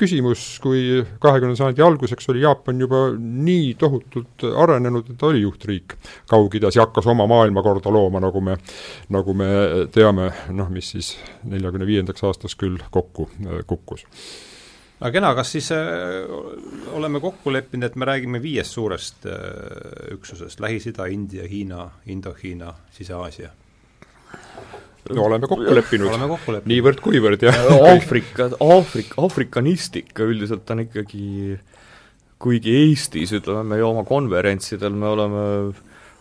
küsimus, kui kahekümnenda sajandi alguseks oli Jaapan juba nii tohutult arenenud, et ta oli juhtriik Kaug-Idas ja hakkas oma maailmakorda looma, nagu me, nagu me teame, noh, mis siis neljakümne viiendaks aastaks küll kokku kukkus aga kena, kas siis äh, oleme kokku leppinud, et me räägime viiest suurest äh, üksusest, Lähis-Ida, India, Hiina, Indo-Hiina, Sise-Aasia? no oleme kokku leppinud, niivõrd-kuivõrd, jah. Aafrika, Aafrika, aafrikanistika üldiselt on ikkagi kuigi Eestis, ütleme, meie oma konverentsidel me oleme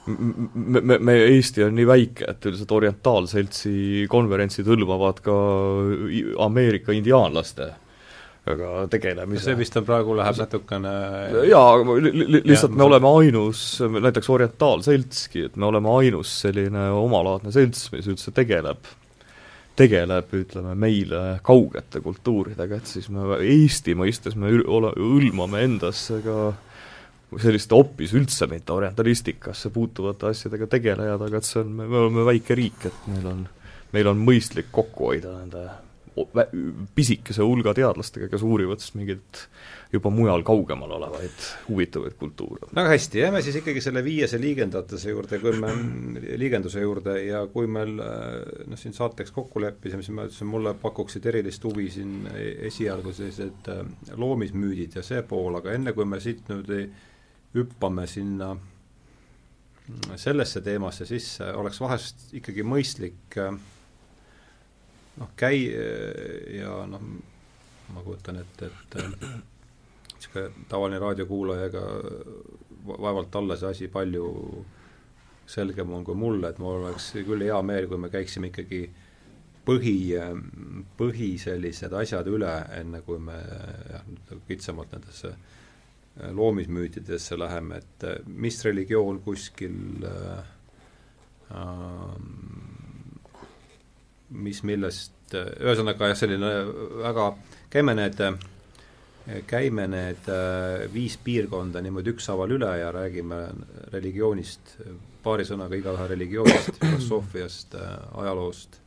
me, me, me, Eesti on nii väike, et üldiselt orientaalseltsi konverentsid hõlmavad ka Ameerika indiaanlaste aga tegelemise. see vist on praegu, läheb natukene jaa, lihtsalt me oleme ainus, näiteks orientaalseltski, et me oleme ainus selline omalaadne selts, mis üldse tegeleb, tegeleb, ütleme, meile kaugete kultuuridega, et siis me Eesti mõistes me ole, hõlmame endasse ka selliste hoopis üldse mitte orientalistikasse puutuvate asjadega tegelejad, aga et see on, me oleme väike riik, et meil on, meil on mõistlik kokku hoida nende pisikese hulga teadlastega, kes uurivad siis mingeid juba mujal kaugemal olevaid huvitavaid kultuure. väga hästi, jääme siis ikkagi selle viiese liigendatuse juurde, kui me, liigenduse juurde ja kui meil noh, siin saateks kokku leppisime, siis ma ütlesin, mulle pakuksid erilist huvi siin esialgu sellised äh, loomismüüdid ja see pool, aga enne kui me siit nüüd hüppame sinna sellesse teemasse sisse, oleks vahest ikkagi mõistlik äh, noh, käi- ja noh, ma kujutan ette, et niisugune tavaline raadiokuulaja, ega vaevalt talle see asi palju selgem on kui mulle, et mul oleks küll hea meel, kui me käiksime ikkagi põhi, põhi sellised asjad üle, enne kui me jah, kitsamalt nendesse loomismüütidesse läheme, et mis religioon kuskil äh, mis millest, ühesõnaga jah, selline väga, käime need, käime need äh, viis piirkonda niimoodi ükshaaval üle ja räägime religioonist, paari sõnaga igaühe religioonist, filosoofiast, äh, ajaloost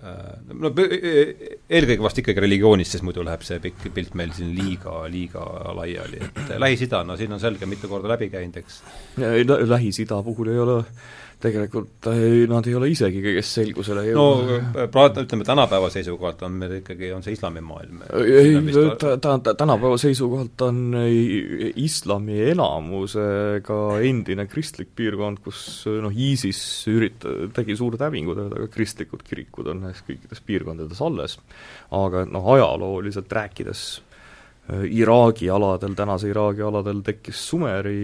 Äh, no eelkõige vast ikkagi religioonist, sest muidu läheb see pikk pilt meil siin liiga, liiga laiali, et Lähis-Ida, no siin on selge, mitu korda läbi käinud, eks. Lähis-Ida puhul ei ole tegelikult ei, nad ei ole isegi kõigest selgusele jõudnud. no praegu ütleme, tänapäeva seisukohalt on meil ikkagi, on see islamimaailm. ei, ta, ta, ta, tänapäeva seisukohalt on islami elamusega endine kristlik piirkond, kus noh, ISIS ürita-, tegi suurt hävingut, aga kristlikud kirikud on kõikides piirkondades alles. aga noh, ajalooliselt rääkides Iraagi aladel, tänase Iraagi aladel tekkis Sumeri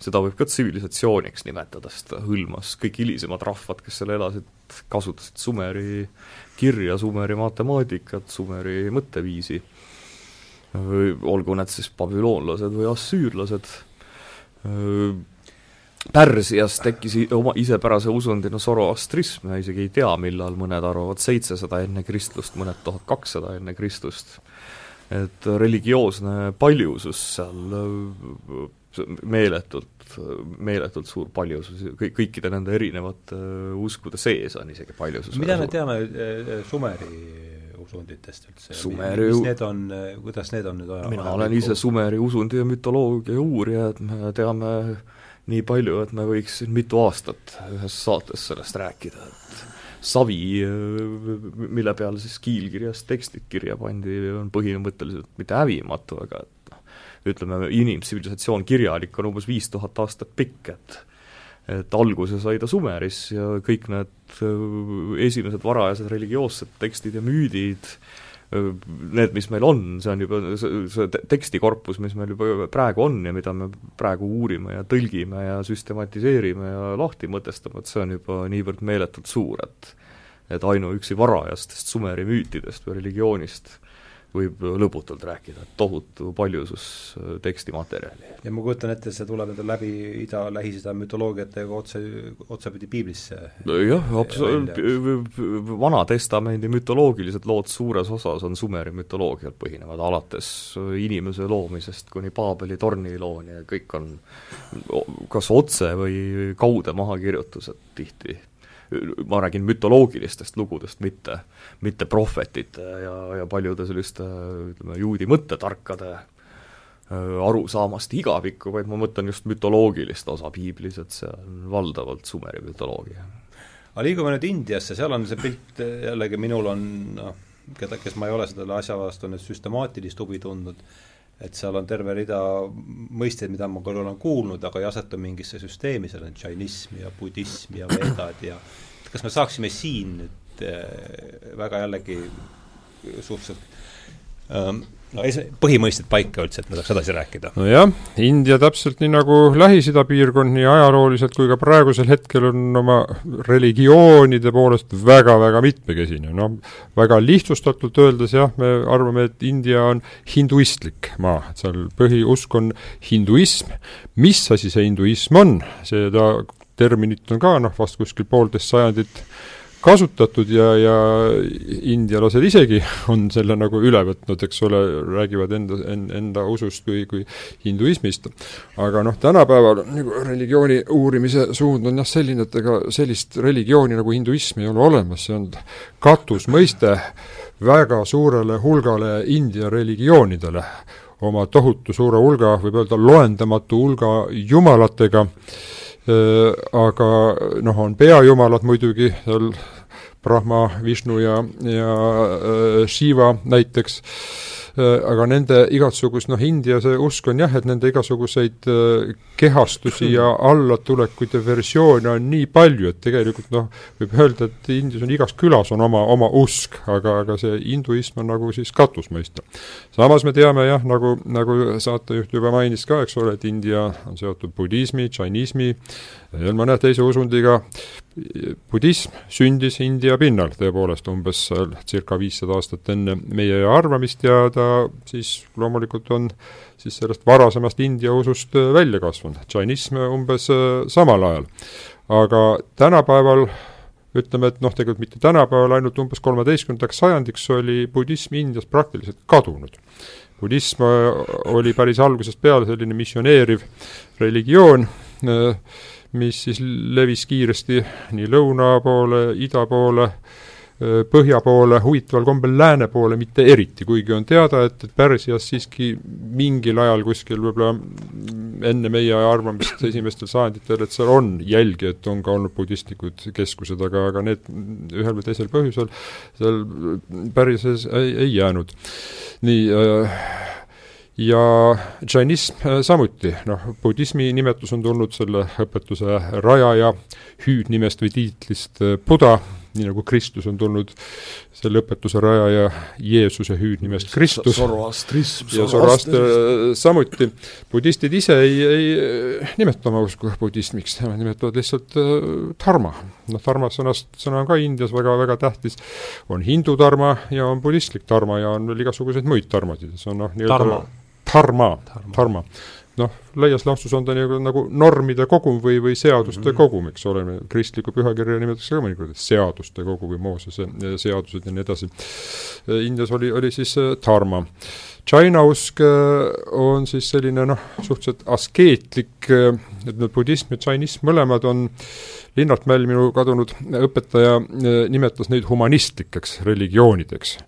seda võib ka tsivilisatsiooniks nimetada, sest ta hõlmas kõik hilisemad rahvad, kes seal elasid, kasutasid Sumeri kirja, Sumeri matemaatikat, Sumeri mõtteviisi, olgu need siis babüloonlased või assüürlased, Pärsias tekkis oma isepärase usundina zoroastrism ja isegi ei tea, millal, mõned arvavad seitsesada enne Kristlust, mõned tuhat kakssada enne Kristust. Et religioosne paljusus seal meeletult, meeletult suur paljusus, kõik, kõikide nende erinevate uskude sees on isegi paljusus. mida me teame äh, Sumeri usunditest üldse? Sumeri mis need on, äh, kuidas need on nüüd aja mina olen ise Sumeri usundi ja mütoloogia uurija, et me teame nii palju, et me võiks mitu aastat ühes saates sellest rääkida, et savi, mille peale siis kiilkirjas tekstid kirja pandi, on põhimõtteliselt mitte hävimatu, aga et ütleme, inimtsivilisatsioon kirjalik on umbes viis tuhat aastat pikk, et et alguse sai ta Sumeris ja kõik need äh, esimesed varajased religioossed tekstid ja müüdid, äh, need, mis meil on, see on juba see, see tekstikorpus, mis meil juba praegu on ja mida me praegu uurime ja tõlgime ja süstematiseerime ja lahti mõtestame, et see on juba niivõrd meeletult suur, et et ainuüksi varajastest Sumeri müütidest või religioonist võib lõputult rääkida, tohutu paljusus äh, tekstimaterjali. ja ma kujutan ette, see tuleb endal läbi ida, Lähis-Ida mütoloogiatega otse, otsapidi piiblisse jah, absoluutselt, Vana Testamendi mütoloogilised lood suures osas on Sumeri mütoloogial põhinevad, alates inimese loomisest kuni Paabeli torni looni ja kõik on kas otse või kaude mahakirjutused tihti ma räägin mütoloogilistest lugudest, mitte, mitte prohvetite ja, ja paljude selliste ütleme, juudi mõttetarkade äh, arusaamast igapikku, vaid ma mõtlen just mütoloogilist osa piiblis, et see on valdavalt Sumeri mütoloogia. aga liigume nüüd Indiasse, seal on see pilt jällegi minul on noh, keda, kes ma ei ole selle asja vastu nüüd süstemaatilist huvi tundnud, et seal on terve rida mõisteid, mida ma küll olen kuulnud, aga ei asetu mingisse süsteemi, seal on džainism ja budism ja veedad ja kas me saaksime siin nüüd äh, väga jällegi suhteliselt ähm, no es-, põhimõisted paika üldse, et me saaks edasi rääkida. nojah, India täpselt nii nagu Lähis-Ida piirkond nii ajalooliselt kui ka praegusel hetkel on oma religioonide poolest väga-väga mitmekesine, noh väga lihtsustatult öeldes jah, me arvame, et India on hinduistlik maa, et seal põhiusk on hinduism, mis asi see hinduism on, seda terminit on ka noh, vast kuskil poolteist sajandit kasutatud ja, ja indialased isegi on selle nagu üle võtnud, eks ole, räägivad enda, enda usust kui, kui hinduismist. aga noh, tänapäeval nagu religiooni uurimise suund on jah selline, et ega sellist religiooni nagu hinduism ei ole olemas, see on katusmõiste väga suurele hulgale India religioonidele, oma tohutu suure hulga, võib öelda loendamatu hulga jumalatega. Äh, aga noh, on peajumalad muidugi, seal Brahma, Vishnu ja, ja äh, Shiva näiteks. Äh, aga nende igasugust, noh, India see usk on jah, et nende igasuguseid äh, kehastusi ja allatulekuid ja versioone on nii palju, et tegelikult noh, võib öelda, et Indias on igas külas on oma, oma usk, aga, aga see hinduism on nagu siis katusmõiste. samas me teame jah, nagu, nagu saatejuht juba mainis ka, eks ole, et India on seotud budismi, džainismi, veel mõne teise usundiga, budism sündis India pinnal tõepoolest umbes circa viissada aastat enne meie arvamist ja ta siis loomulikult on siis sellest varasemast India usust välja kasvanud, džainism umbes äh, samal ajal. aga tänapäeval ütleme, et noh, tegelikult mitte tänapäeval, ainult umbes kolmeteistkümnendaks sajandiks oli budism Indias praktiliselt kadunud. budism äh, oli päris algusest peale selline missioneeriv religioon, äh, mis siis levis kiiresti nii lõuna poole, ida poole, põhja poole, huvitaval kombel lääne poole mitte eriti, kuigi on teada, et, et Pärsias siiski mingil ajal kuskil võib-olla enne meie arvamist esimestel sajanditel, et seal on jälgi, et on ka olnud budistlikud keskused, aga, aga need ühel või teisel põhjusel seal Pärsias ei, ei jäänud. nii äh, ja džainism äh, samuti, noh, budismi nimetus on tulnud selle õpetuse rajaja hüüdnimest või tiitlist äh, Buda, nii nagu Kristus on tulnud selle õpetuse rajaja Jeesuse hüüdnimest Kristus. Zoroastrism. ja Zoroaster samuti. budistid ise ei, ei nimeta oma usku budismiks, nemad nimetavad lihtsalt äh, dharma. noh, dharma sõnast, sõna on ka Indias väga, väga tähtis. on hindu dharma ja on budistlik dharma ja on veel igasuguseid muid dharmasid, see on noh, nii-öelda dharma, dharma noh, laias laastus on ta nagu, nagu normide kogum või, või seaduste mm -hmm. kogum, eks ole, kristlikku pühakirja nimetatakse ka mõnikord seaduste kogu või Moosese seadused ja nii edasi. Indias oli, oli siis äh, dharma. China usk on siis selline noh, suhteliselt askeetlik, et need budism ja džainism mõlemad on Linnart Mäll, minu kadunud õpetaja, nimetas neid humanistlikeks religioonideks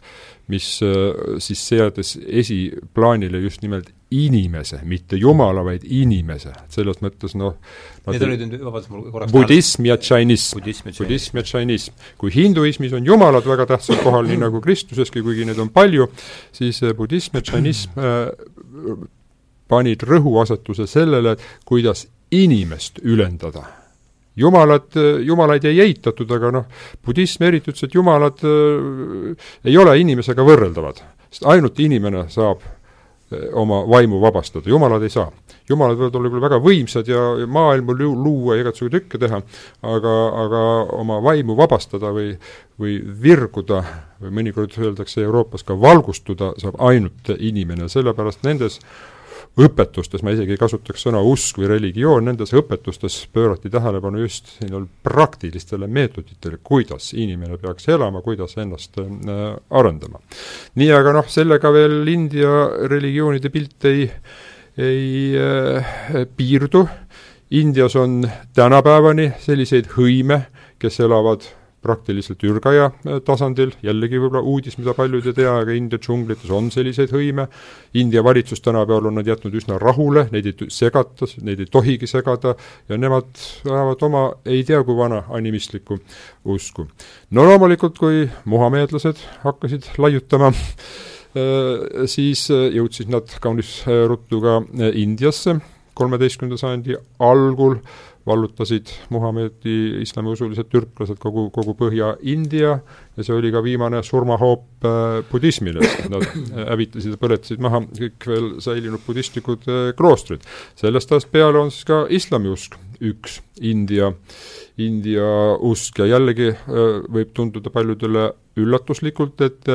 mis äh, siis seades esiplaanile just nimelt inimese, mitte jumala, vaid inimese, selles mõttes noh Need olid nüüd, vabandust, mul korraks budism ja džainism, budism ja džainism. kui hinduismis on jumalad väga tähtsal kohal, nii nagu Kristuseski, kuigi neid on palju, siis äh, budism ja džainism äh, panid rõhuasetuse sellele, kuidas inimest ülendada jumalad, jumalaid ei eitatud, aga noh, budism eriti ütles, et jumalad äh, ei ole inimesega võrreldavad, sest ainult inimene saab äh, oma vaimu vabastada, jumalad ei saa. jumalad võivad olla küll väga võimsad ja, ja maailma luua ja igasugu tükke teha, aga, aga oma vaimu vabastada või, või virguda või mõnikord öeldakse Euroopas ka valgustuda, saab ainult inimene, sellepärast nendes õpetustes, ma isegi ei kasutaks sõna usk või religioon, nendes õpetustes pöörati tähelepanu just praktilistele meetoditele, kuidas inimene peaks elama, kuidas ennast äh, arendama. nii, aga noh, sellega veel India religioonide pilt ei, ei äh, piirdu, Indias on tänapäevani selliseid hõime, kes elavad praktiliselt ürgaja äh, tasandil, jällegi võib-olla uudis, mida paljud ei tea, aga India džunglites on selliseid hõime, India valitsus tänapäeval on nad jätnud üsna rahule, neid ei segata, neid ei tohigi segada ja nemad ajavad oma ei tea kui vana animistlikku usku. no loomulikult, kui muhameedlased hakkasid laiutama, äh, siis äh, jõudsid nad kaunis ruttu ka Indiasse, kolmeteistkümnenda sajandi algul vallutasid Muhamedi islamiusulised türklased kogu, kogu Põhja-India ja see oli ka viimane surmahoop äh, budismile, nad hävitasid ja põletasid maha kõik veel säilinud budistlikud äh, kloostrid. sellest ajast peale on siis ka islamiusk üks India, India usk ja jällegi äh, võib tunduda paljudele üllatuslikult, et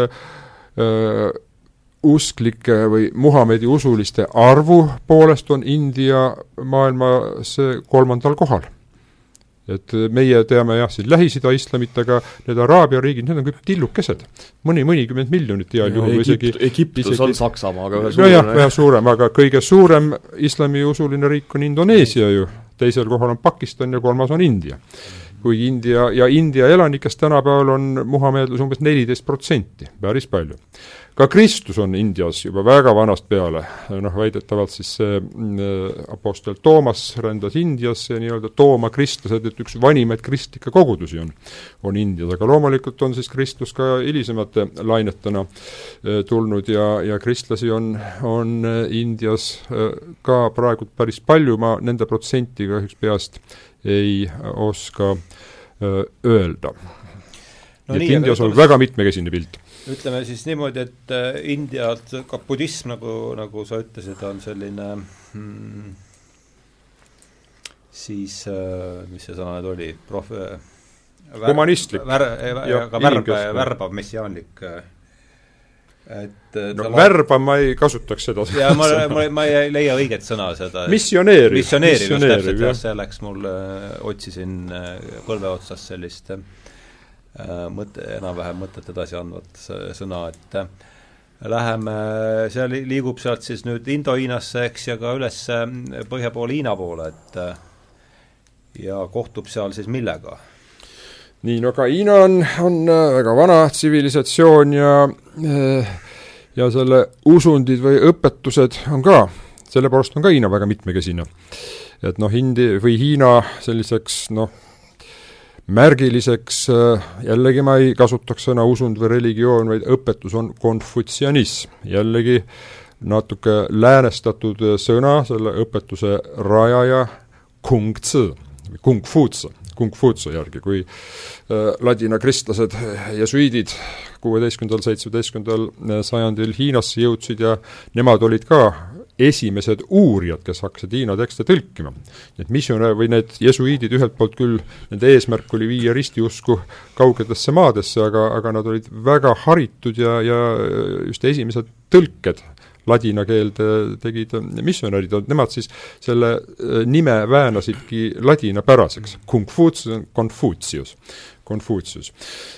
usklike või Muhamedi usuliste arvu poolest on India maailmas kolmandal kohal. et meie teame jah, siin Lähis-Ida islamit, aga need Araabia riigid, need on kõik tillukesed. mõni, mõnikümmend miljonit heal juhul või isegi Egiptus isegi, on Saksamaaga ühe nojah, vähe suurem, aga kõige suurem islamiusuline riik on Indoneesia ju, teisel kohal on Pakistan ja kolmas on India kuigi India ja India elanikest tänapäeval on muhameedlus umbes neliteist protsenti, päris palju. ka Kristus on Indias juba väga vanast peale, noh väidetavalt siis see äh, Apostel Toomas rändas Indiasse ja nii-öelda Tooma kristlased, et üks vanimaid kristlikke kogudusi on, on Indias, aga loomulikult on siis kristlus ka hilisemate lainetena äh, tulnud ja, ja kristlasi on, on äh, Indias ka praegu päris palju, ma nende protsenti kahjuks peast ei oska öelda no. et nii, Indias on väga mitmekesine pilt. ütleme siis niimoodi, et Indialt ka budism, nagu, nagu sa ütlesid, on selline hmm, siis mis see sõna nüüd oli, prof-, humanistlik. vär-, aga värb, värbav messiaanlik et äh, no värbama ei kasutaks seda jaa, ma, ma, ma ei leia õiget sõna seda missioneeriv. missioneeriv, just täpselt, jah, see läks mul, äh, otsisin äh, põlve otsast sellist mõte, enam-vähem mõtet edasi andvat sõna, et läheme, seal liigub sealt siis nüüd Indo-Hiinasse, eks, ja ka üles põhja poole Hiina poole, et ja kohtub seal siis millega? Nii, no ka Hiina on, on äh, väga vana tsivilisatsioon ja äh, ja selle usundid või õpetused on ka, selle poolest on ka Hiina väga mitmekesine. et noh, Indi- või Hiina selliseks noh, märgiliseks, äh, jällegi ma ei kasutaks sõna usund või religioon, vaid õpetus on konfutsianism, jällegi natuke läänestatud sõna, selle õpetuse rajaja kung tzu, kung fu tzu, kung futsu järgi, kui äh, ladina kristlased, jesuiidid kuueteistkümnendal, seitsmeteistkümnendal äh, sajandil Hiinasse jõudsid ja nemad olid ka esimesed uurijad, kes hakkasid Hiina tekste tõlkima. Need missionär või need jesuiidid ühelt poolt küll, nende eesmärk oli viia ristiusku kaugetesse maadesse, aga, aga nad olid väga haritud ja, ja just esimesed tõlked ladina keelde tegid missionärid, nemad siis selle äh, nime väänasidki ladinapäraseks. Confucius. Confucius.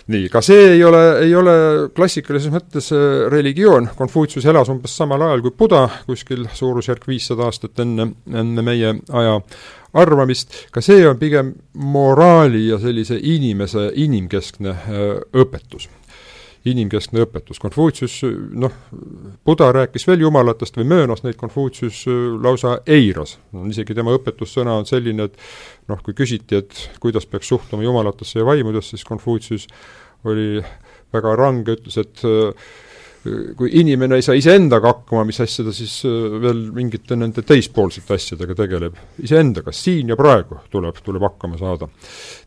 nii, ka see ei ole, ei ole klassikalises mõttes äh, religioon, Confucius elas umbes samal ajal kui Buda, kuskil suurusjärk viissada aastat enne, enne meie aja arvamist, ka see on pigem moraali ja sellise inimese inimkeskne äh, õpetus inimkeskne õpetus. Konfutsius, noh, Buda rääkis veel jumalatest või möönas neid, Konfutsius äh, lausa eiras. no isegi tema õpetussõna on selline, et noh, kui küsiti, et kuidas peaks suhtuma jumalatesse ja vaimudesse, siis Konfutsius oli väga range, ütles, et äh, kui inimene ei saa iseendaga hakkama, mis asja ta siis äh, veel mingite nende teispoolsete asjadega tegeleb. iseendaga, siin ja praegu tuleb, tuleb hakkama saada.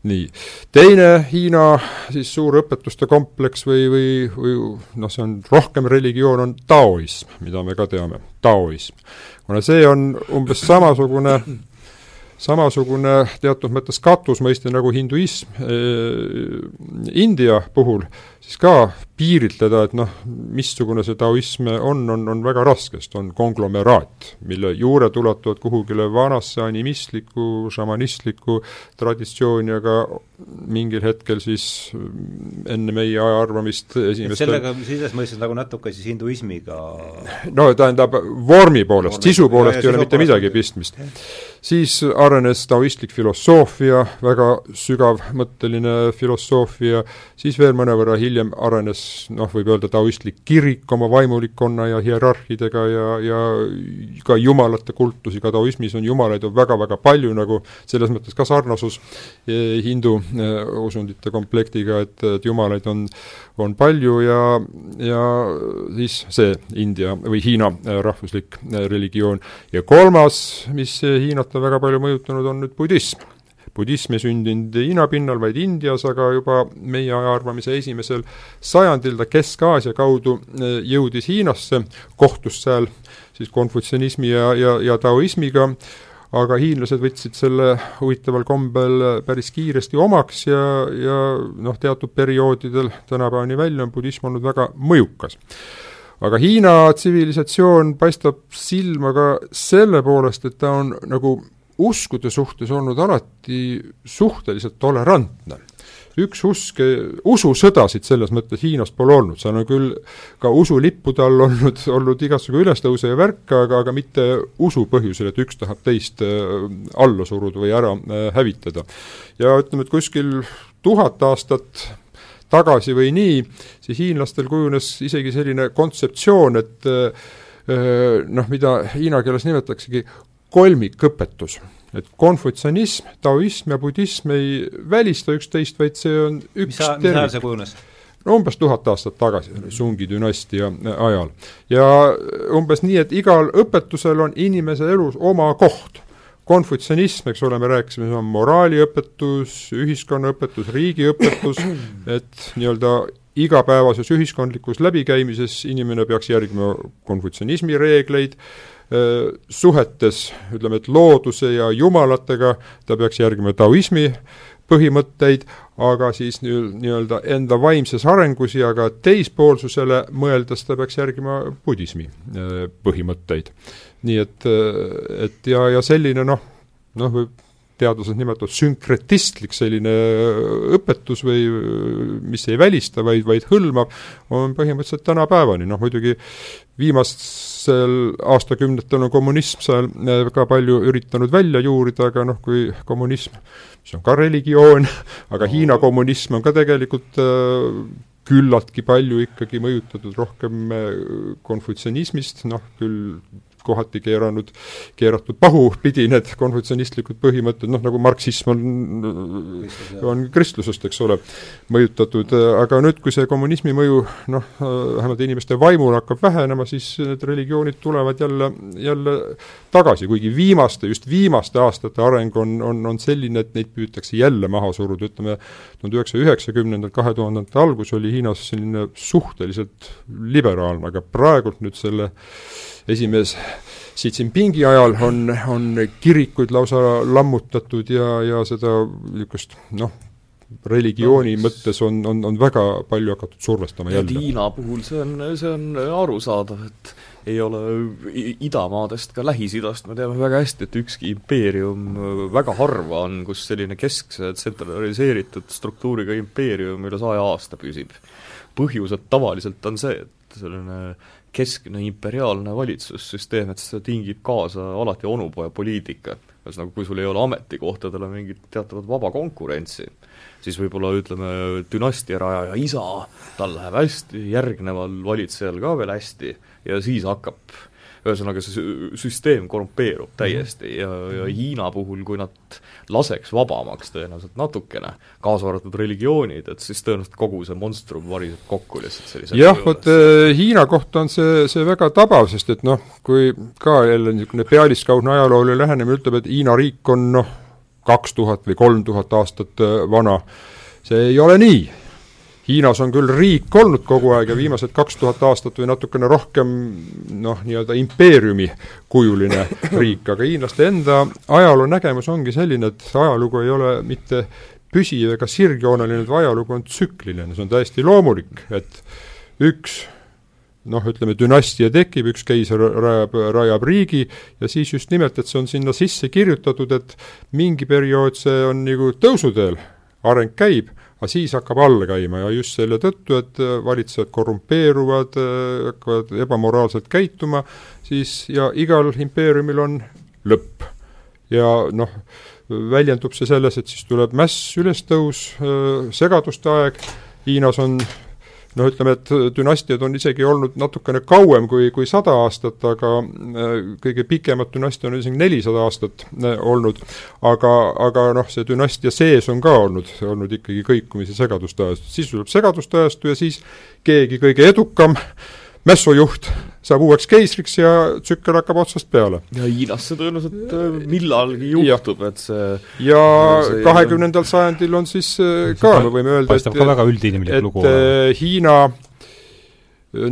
nii. teine Hiina siis suur õpetuste kompleks või, või, või noh, see on rohkem religioon, on taoism, mida me ka teame, taoism. kuna see on umbes samasugune samasugune teatud mõttes katusmõiste nagu hinduism eh, India puhul, siis ka piiritleda, et noh, missugune see taoism on, on, on väga raske, sest on konglomeraat, mille juured ulatuvad kuhugile vanasse animistlikku, šamanistlikku traditsiooni, aga mingil hetkel siis enne meie aja arvamist esimestel sellega selles mõistes nagu natuke siis hinduismiga no tähendab, vormi poolest, sisu poolest ei ole mitte midagi pistmist. Siis arenes taoistlik filosoofia, väga sügavmõtteline filosoofia, siis veel mõnevõrra hiljem arenes noh, võib öelda taoistlik kirik oma vaimulikkonna ja hierarhidega ja, ja ka jumalate kultusi, ka taoismis on jumalaid on väga-väga palju, nagu selles mõttes ka sarnasus eh, hindu eh, usundite komplektiga, et, et jumalaid on, on palju ja, ja siis see India või Hiina eh, rahvuslik religioon. ja kolmas, mis Hiinat on väga palju mõjutanud, on nüüd budism budism ei sündinud Hiina pinnal, vaid Indias, aga juba meie ajaarvamise esimesel sajandil ta Kesk-Aasia kaudu e, jõudis Hiinasse, kohtus seal siis konfutsianismi ja, ja, ja taoismiga, aga hiinlased võtsid selle huvitaval kombel päris kiiresti omaks ja, ja noh, teatud perioodidel tänapäevani välja on budism olnud väga mõjukas. Aga Hiina tsivilisatsioon paistab silma ka selle poolest, et ta on nagu uskude suhtes olnud alati suhteliselt tolerantne üks usk, ususõdasid selles mõttes Hiinas pole olnud, seal on küll ka usulippude all olnud, olnud igasugu ülestõuse ja värke, aga, aga mitte usu põhjusel, et üks tahab teist äh, alla suruda või ära äh, hävitada. ja ütleme, et kuskil tuhat aastat tagasi või nii, siis hiinlastel kujunes isegi selline kontseptsioon, et noh, mida hiina keeles nimetaksegi kolmikõpetus et konfutsionism, taoism ja budism ei välista üksteist, vaid see on üks mis, mis ajal see kujunes? no umbes tuhat aastat tagasi, Sungi dünastia ajal. ja umbes nii, et igal õpetusel on inimese elus oma koht. konfutsionism, eks ole, me rääkisime, see on moraaliõpetus, ühiskonnaõpetus, riigiõpetus, et nii-öelda igapäevases ühiskondlikus läbikäimises inimene peaks järgima konfutsionismi reegleid, suhetes ütleme, et looduse ja jumalatega ta peaks järgima taoismi põhimõtteid, aga siis nii-öelda enda vaimses arengus ja ka teispoolsusele mõeldes ta peaks järgima budismi põhimõtteid. nii et, et ja, ja selline noh, noh, võib teadlased nimetavad sünkretistlik selline õpetus või mis ei välista, vaid, vaid hõlmab, on põhimõtteliselt tänapäevani, noh muidugi viimastel aastakümnetel on kommunism seal äh, ka palju üritanud välja juurida, aga noh, kui kommunism, mis on ka religioon, aga Hiina kommunism on ka tegelikult äh, küllaltki palju ikkagi mõjutatud rohkem äh, konfutsionismist, noh küll kohati keeranud, keeratud pahupidi need konfutsionistlikud põhimõtted, noh nagu marksism on, on kristlusest, eks ole, mõjutatud, aga nüüd, kui see kommunismi mõju noh, vähemalt inimeste vaimul hakkab vähenema, siis need religioonid tulevad jälle, jälle tagasi, kuigi viimaste, just viimaste aastate areng on, on, on selline, et neid püütakse jälle maha suruda, ütleme tuhande üheksasaja üheksakümnendal, kahe tuhandete algus oli Hiinas selline suhteliselt liberaalne, aga praegult nüüd selle esimees Xi Jinpingi ajal on, on kirikuid lausa lammutatud ja, ja seda niisugust noh, religiooni no, mõttes on, on, on väga palju hakatud survestama jälle. Hiina puhul see on, see on arusaadav, et ei ole idamaadest, ka Lähis-Idast me teame väga hästi, et ükski impeerium, väga harva on, kus selline keskse tsentraliseeritud struktuuriga impeerium üle saja aasta püsib. põhjused tavaliselt on see, et selline keskne imperiaalne valitsussüsteem, et see tingib kaasa alati onupojapoliitika. ühesõnaga, kui sul ei ole ametikohtadele mingit teatavat vaba konkurentsi, siis võib-olla ütleme, dünastia rajaja isa, tal läheb hästi, järgneval valitsejal ka veel hästi ja siis hakkab ühesõnaga see süsteem korrumpeerub mhm. täiesti ja, ja Hiina puhul, kui nad laseks vabamaks tõenäoliselt natukene, kaasa arvatud religioonid, et siis tõenäoliselt kogu see monstrum variseb kokku lihtsalt sellise jah, vot äh, Hiina kohta on see, see väga tabav, sest et noh, kui ka jälle niisugune pealiskaudne ajalooline lähenemine ütleb, et Hiina riik on noh, kaks tuhat või kolm tuhat aastat äh, vana, see ei ole nii Hiinas on küll riik olnud kogu aeg ja viimased kaks tuhat aastat või natukene rohkem noh, nii-öelda impeeriumi kujuline riik, aga hiinlaste enda ajaloo nägemus ongi selline, et ajalugu ei ole mitte püsiv ega sirgjooneline, vaid ajalugu on tsükliline, see on täiesti loomulik, et üks noh, ütleme dünastia tekib, üks keiser rajab, rajab riigi ja siis just nimelt, et see on sinna sisse kirjutatud, et mingi periood see on nagu tõusuteel, areng käib aga siis hakkab alla käima ja just selle tõttu, et äh, valitsejad korrumpeeruvad, äh, hakkavad ebamoraalselt käituma, siis ja igal impeeriumil on lõpp. ja noh, väljendub see selles, et siis tuleb mäss, ülestõus, äh, segaduste aeg, Hiinas on noh, ütleme, et dünastiad on isegi olnud natukene kauem kui, kui sada aastat, aga äh, kõige pikemat dünastia on isegi nelisada aastat äh, olnud, aga, aga noh, see dünastia sees on ka olnud, olnud ikkagi kõikumise segaduste ajastu, siis tuleb segaduste ajastu ja siis keegi kõige edukam mässujuht saab uueks keisriks ja tsükkel hakkab otsast peale. ja Hiinas see tõenäoliselt äh, millalgi juhtub, et see ja kahekümnendal sajandil on siis äh, ka, me võime öelda, et ka väga üldinimlik lugu. et äh, Hiina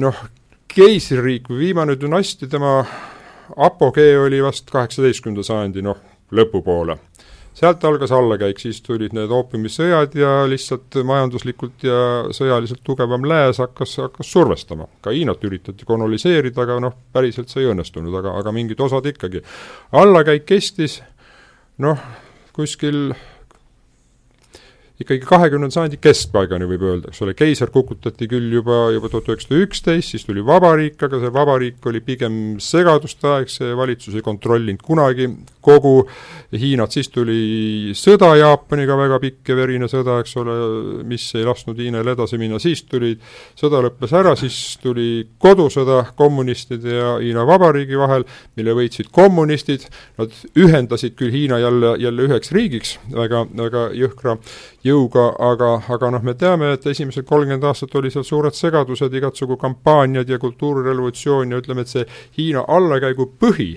noh, keisririik või viimane dünastia, tema apogee oli vast kaheksateistkümnenda sajandi noh, lõpupoole sealt algas allakäik, siis tulid need oopiumissõjad ja lihtsalt majanduslikult ja sõjaliselt tugevam lääs hakkas, hakkas survestama. ka Hiinat üritati koloniseerida, aga noh, päriselt see ei õnnestunud, aga, aga mingid osad ikkagi. allakäik kestis, noh, kuskil ikkagi kahekümnenda sajandi keskpaigani võib öelda, eks ole, keiser kukutati küll juba, juba tuhat üheksasada üksteist, siis tuli vabariik, aga see vabariik oli pigem segaduste aeg, see valitsus ei kontrollinud kunagi kogu Hiinat, siis tuli sõda Jaapaniga, väga pikk ja verine sõda, eks ole, mis ei lasknud Hiinal edasi minna, siis tuli, sõda lõppes ära, siis tuli kodusõda kommunistide ja Hiina Vabariigi vahel, mille võitsid kommunistid, nad ühendasid küll Hiina jälle, jälle üheks riigiks väga, väga jõhkra jõuga, aga, aga noh, me teame, et esimesed kolmkümmend aastat oli seal suured segadused, igasugu kampaaniad ja kultuurirevolutsioon ja ütleme, et see Hiina allakäigu põhi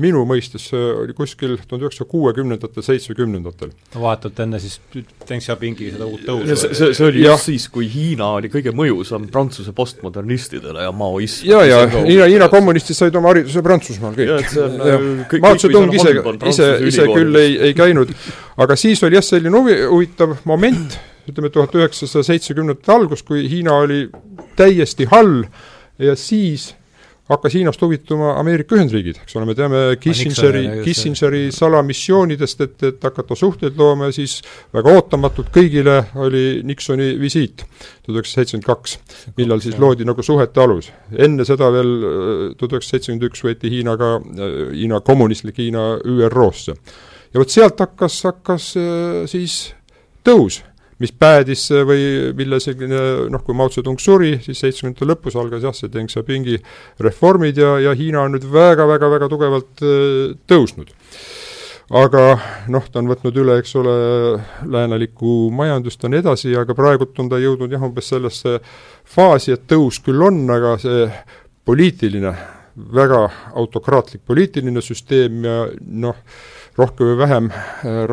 minu mõistes oli kuskil tuhande üheksasaja kuuekümnendatel, seitsmekümnendatel. vahetult enne siis Deng Xiaopingi seda uut tõusu. see, see, see oli just siis, kui Hiina oli kõige mõjusam Prantsuse postmodernistidele ja maoism. ja, ja Hiina, Hiina kommunistid said oma hariduse Prantsusmaal kõik. Mao Zedong ise, ise, ise küll ei, ei käinud, aga siis oli jah, selline huvi, huvitav moment, ütleme tuhat üheksasaja seitsmekümnendate algus, kui Hiina oli täiesti hall ja siis hakkas Hiinast huvituma Ameerika Ühendriigid, eks ole, me teame Kissingeri, Kissingeri salamissioonidest, et, et hakata suhteid looma ja siis väga ootamatult kõigile oli Nixoni visiit tuhat üheksasada seitsekümmend kaks, millal siis loodi nagu suhete alus. enne seda veel äh, tuhat üheksasada seitsekümmend üks võeti Hiinaga, äh, Hiina kommunistlik Hiina ÜRO-sse. ja vot sealt hakkas, hakkas äh, siis tõus mis päädis või mille selline noh, kui Mao Zedong suri, siis seitsmekümnendate lõpus algas jah, see Deng Xiaopingi reformid ja, ja Hiina on nüüd väga-väga-väga tugevalt äh, tõusnud. Aga noh, ta on võtnud üle, eks ole, läänelikku majandust ja nii edasi, aga praegult on ta jõudnud jah, umbes sellesse faasi, et tõus küll on, aga see poliitiline, väga autokraatlik poliitiline süsteem ja noh, rohkem või vähem äh,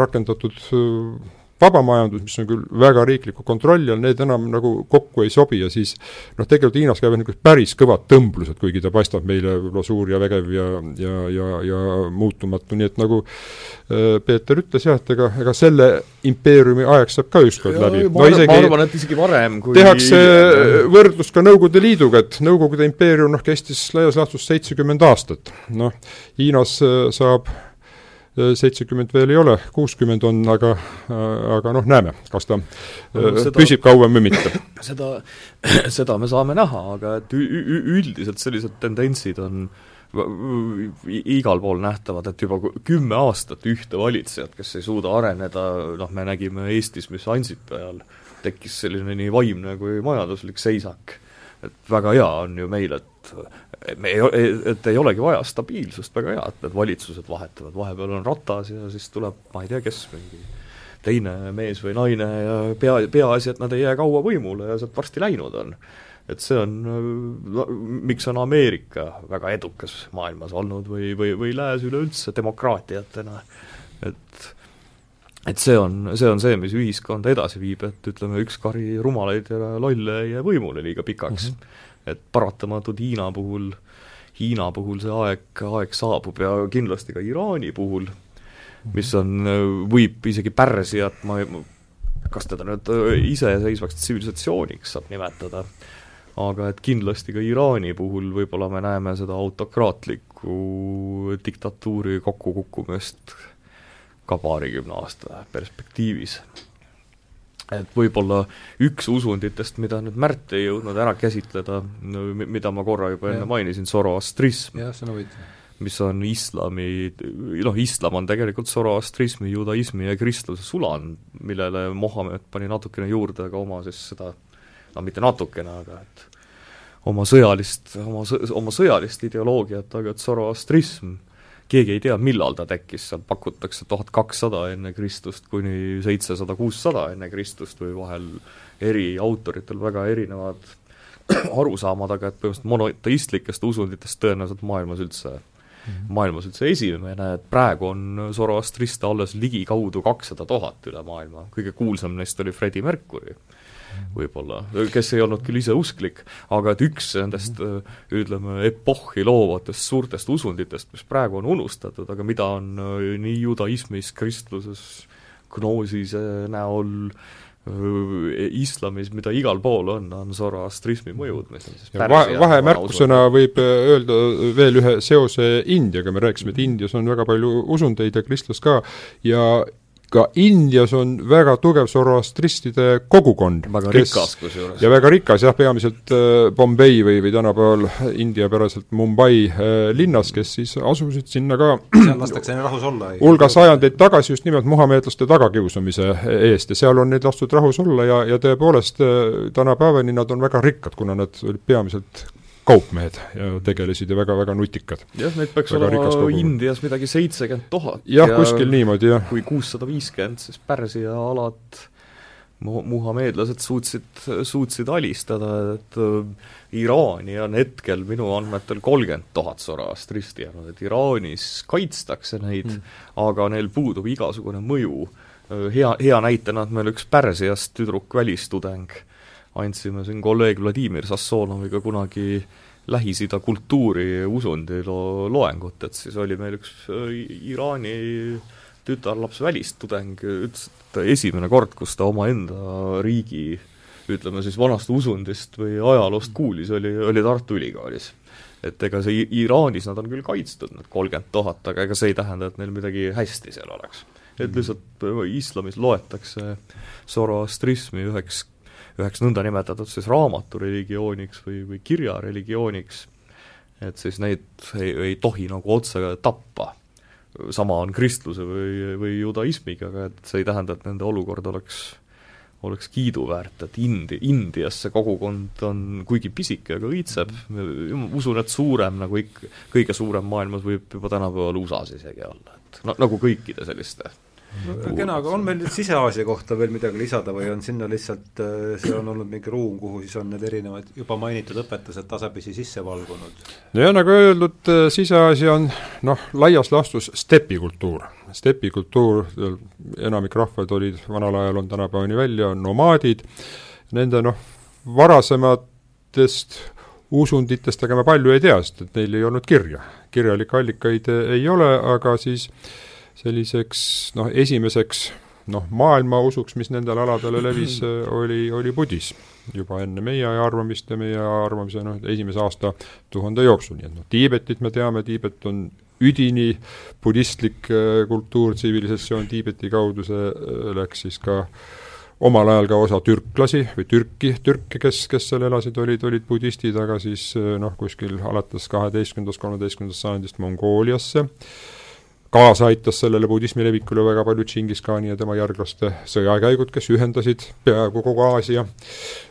rakendatud vabamajandus, mis on küll väga riikliku kontrolli all, need enam nagu kokku ei sobi ja siis noh, tegelikult Hiinas käivad niisugused päris kõvad tõmblused, kuigi ta paistab meile võib-olla suur ja vägev ja, ja, ja, ja muutumatu, nii et nagu äh, Peeter ütles jah, et ega, ega selle impeeriumi aeg saab ka ükskord läbi. no isegi ma arvan, et isegi varem kui tehakse võrdlust ka Nõukogude Liiduga, et Nõukogude impeerium noh, kestis laias laastus seitsekümmend aastat. noh, Hiinas äh, saab seitsekümmend veel ei ole, kuuskümmend on, aga, aga noh, näeme, kas ta no, seda, püsib kauem või mitte. seda, seda me saame näha, aga et üldiselt sellised tendentsid on igal pool nähtavad, et juba kümme aastat ühte valitsejat, kes ei suuda areneda, noh, me nägime Eestis, mis Ansipi ajal tekkis selline nii vaimne kui majanduslik seisak. et väga hea on ju meil, et me ei, et ei olegi vaja stabiilsust, väga hea, et need valitsused vahetuvad, vahepeal on ratas ja siis tuleb ma ei tea, kes, mingi teine mees või naine ja pea, peaasi, et nad ei jää kaua võimule ja sealt varsti läinud on. et see on miks on Ameerika väga edukas maailmas olnud või, või, või Lääs üleüldse demokraatiatena, et et see on, see on see, mis ühiskonda edasi viib, et ütleme, üks kari rumalaid ja lolle ei jää võimule liiga pikaks mm. -hmm et paratamatult Hiina puhul, Hiina puhul see aeg, aeg saabub ja kindlasti ka Iraani puhul, mis on, võib isegi pärssijat, ma ei, kas teda nüüd iseseisvaks tsivilisatsiooniks saab nimetada, aga et kindlasti ka Iraani puhul võib-olla me näeme seda autokraatlikku diktatuuri kokkukukkumist ka paarikümne aasta perspektiivis et võib-olla üks usunditest, mida nüüd Märt ei jõudnud ära käsitleda, mida ma korra juba enne mainisin, zoroastrism. jah, see on huvitav mis on islami, noh, islam on tegelikult zoroastrismi, judaismi ja kristluse sulan, millele Mohammed pani natukene juurde ka oma siis seda, no mitte natukene, aga et oma sõjalist, oma sõ-, oma sõjalist ideoloogiat, aga et zoroastrism keegi ei tea, millal ta tekkis, seal pakutakse tuhat kakssada enne Kristust kuni seitsesada, kuussada enne Kristust või vahel eri autoritel väga erinevad arusaamad, aga et põhimõtteliselt monoteistlikest usunditest tõenäoliselt maailmas üldse mm, -hmm. maailmas üldse esimene, et praegu on Zoroastriste alles ligikaudu kakssada tuhat üle maailma, kõige kuulsam neist oli Freddie Mercury võib-olla, kes ei olnud küll ise usklik, aga et üks nendest ütleme, epohhi loovatest suurtest usunditest, mis praegu on unustatud, aga mida on nii judaismis, kristluses, gnoosise näol, islamis, mida igal pool on, on zoroastrismi mõjud, mis on siis va vahemärkusena võib öelda veel ühe seose Indiaga, me rääkisime, et Indias on väga palju usundeid ja kristlust ka, ja ka Indias on väga tugev zoroastristide kogukond. väga kes, rikas kusjuures. ja väga rikas jah, peamiselt äh, Bombay või, või tänapäeval indiapäraselt Mumbai äh, linnas, kes siis asusid sinna ka seal lastakse neil rahus olla? hulga sajandeid tagasi just nimelt muhameedlaste tagakiusamise eest ja seal on neid lastud rahus olla ja, ja tõepoolest äh, tänapäevani nad on väga rikkad, kuna nad olid peamiselt kaupmehed ja tegelesid ja väga-väga nutikad. jah, neid peaks väga olema Indias midagi seitsekümmend tuhat. jah ja, kuskil niimoodi, jah. kui kuussada viiskümmend, siis Pärsia alad mu-, muhameedlased suutsid, suutsid alistada, et äh, Iraani on hetkel minu andmetel kolmkümmend tuhat Zoroastristi jäänud, et Iraanis kaitstakse neid mm., aga neil puudub igasugune mõju. Äh, hea, hea näitena, et meil üks Pärsiast tüdruk välistudeng andsime siin kolleeg Vladimir Sassonoviga kunagi Lähis-Ida kultuuri usundi lo-, loengut, et siis oli meil üks äh, Iraani tütarlaps välistudeng, ütles, et esimene kord, kus ta omaenda riigi ütleme siis vanast usundist või ajaloost kuulis, oli, oli Tartu Ülikoolis. et ega see Iraanis nad on küll kaitstud, need kolmkümmend tuhat, aga ega see ei tähenda, et neil midagi hästi seal oleks. et lihtsalt äh, islamis loetakse zoroastrismi üheks üheks nõndanimetatud siis raamatureligiooniks või, või kirjareligiooniks, et siis neid ei, ei tohi nagu otse tappa. sama on kristluse või, või judaismiga, aga et see ei tähenda, et nende olukord oleks oleks kiiduväärt, et Indi, Indias see kogukond on kuigi pisike, aga õitseb, usun, et suurem nagu ikka, kõige suurem maailmas võib juba tänapäeval USA-s isegi olla, et no nagu kõikide selliste no kena, aga on meil nüüd Sise-Aasia kohta veel midagi lisada või on sinna lihtsalt, äh, see on olnud mingi ruum, kuhu siis on need erinevad juba mainitud õpetused tasapisi sisse valgunud? nojah, nagu öeldud, äh, Sise-Aasia on noh, laias laastus stepikultuur. stepikultuur, enamik rahvad olid vanal ajal, on tänapäevani välja, on nomaadid, nende noh, varasematest usunditest aga me palju ei tea, sest et neil ei olnud kirja. kirjalikke allikaid ei ole, aga siis äh, selliseks noh, esimeseks noh, maailmausuks, mis nendel aladel levis, oli, oli budism. juba enne meie arvamist ja meie arvamise noh, esimese aasta tuhande jooksul, nii et noh, Tiibetit me teame, Tiibet on üdini budistlik äh, kultuur, tsivilisatsioon Tiibeti kaudu, see äh, läks siis ka omal ajal ka osa türklasi või türki, türke, kes, kes seal elasid, olid, olid budistid, aga siis äh, noh, kuskil alates kaheteistkümnendast, kolmeteistkümnendast sajandist Mongooliasse kaasa aitas sellele budismi levikule väga palju Tšingis-khaani ja tema järglaste sõjakäigud, kes ühendasid peaaegu kogu Aasia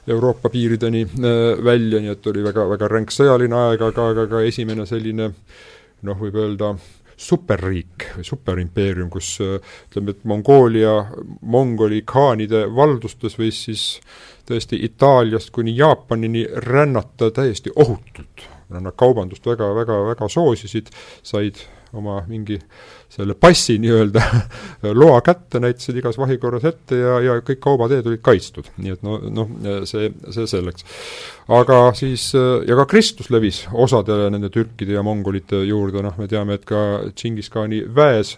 Euroopa piirideni äh, välja, nii et oli väga, väga ränk sõjaline aeg, aga, aga ka esimene selline noh, võib öelda superriik superimpeerium, kus äh, ütleme, et Mongoolia, Mongoli khaanide valdustes võis siis tõesti Itaaliast kuni Jaapanini rännata täiesti ohutult. Nad kaubandust väga, väga, väga soosisid, said oma mingi selle passi nii-öelda loa kätte, näitasid igas vahikorras ette ja, ja kõik kaubateed olid kaitstud. nii et no, noh, see, see selleks. aga siis, ja ka kristlus levis osadele nende türkide ja mongolite juurde, noh, me teame, et ka Džingis-khaani väes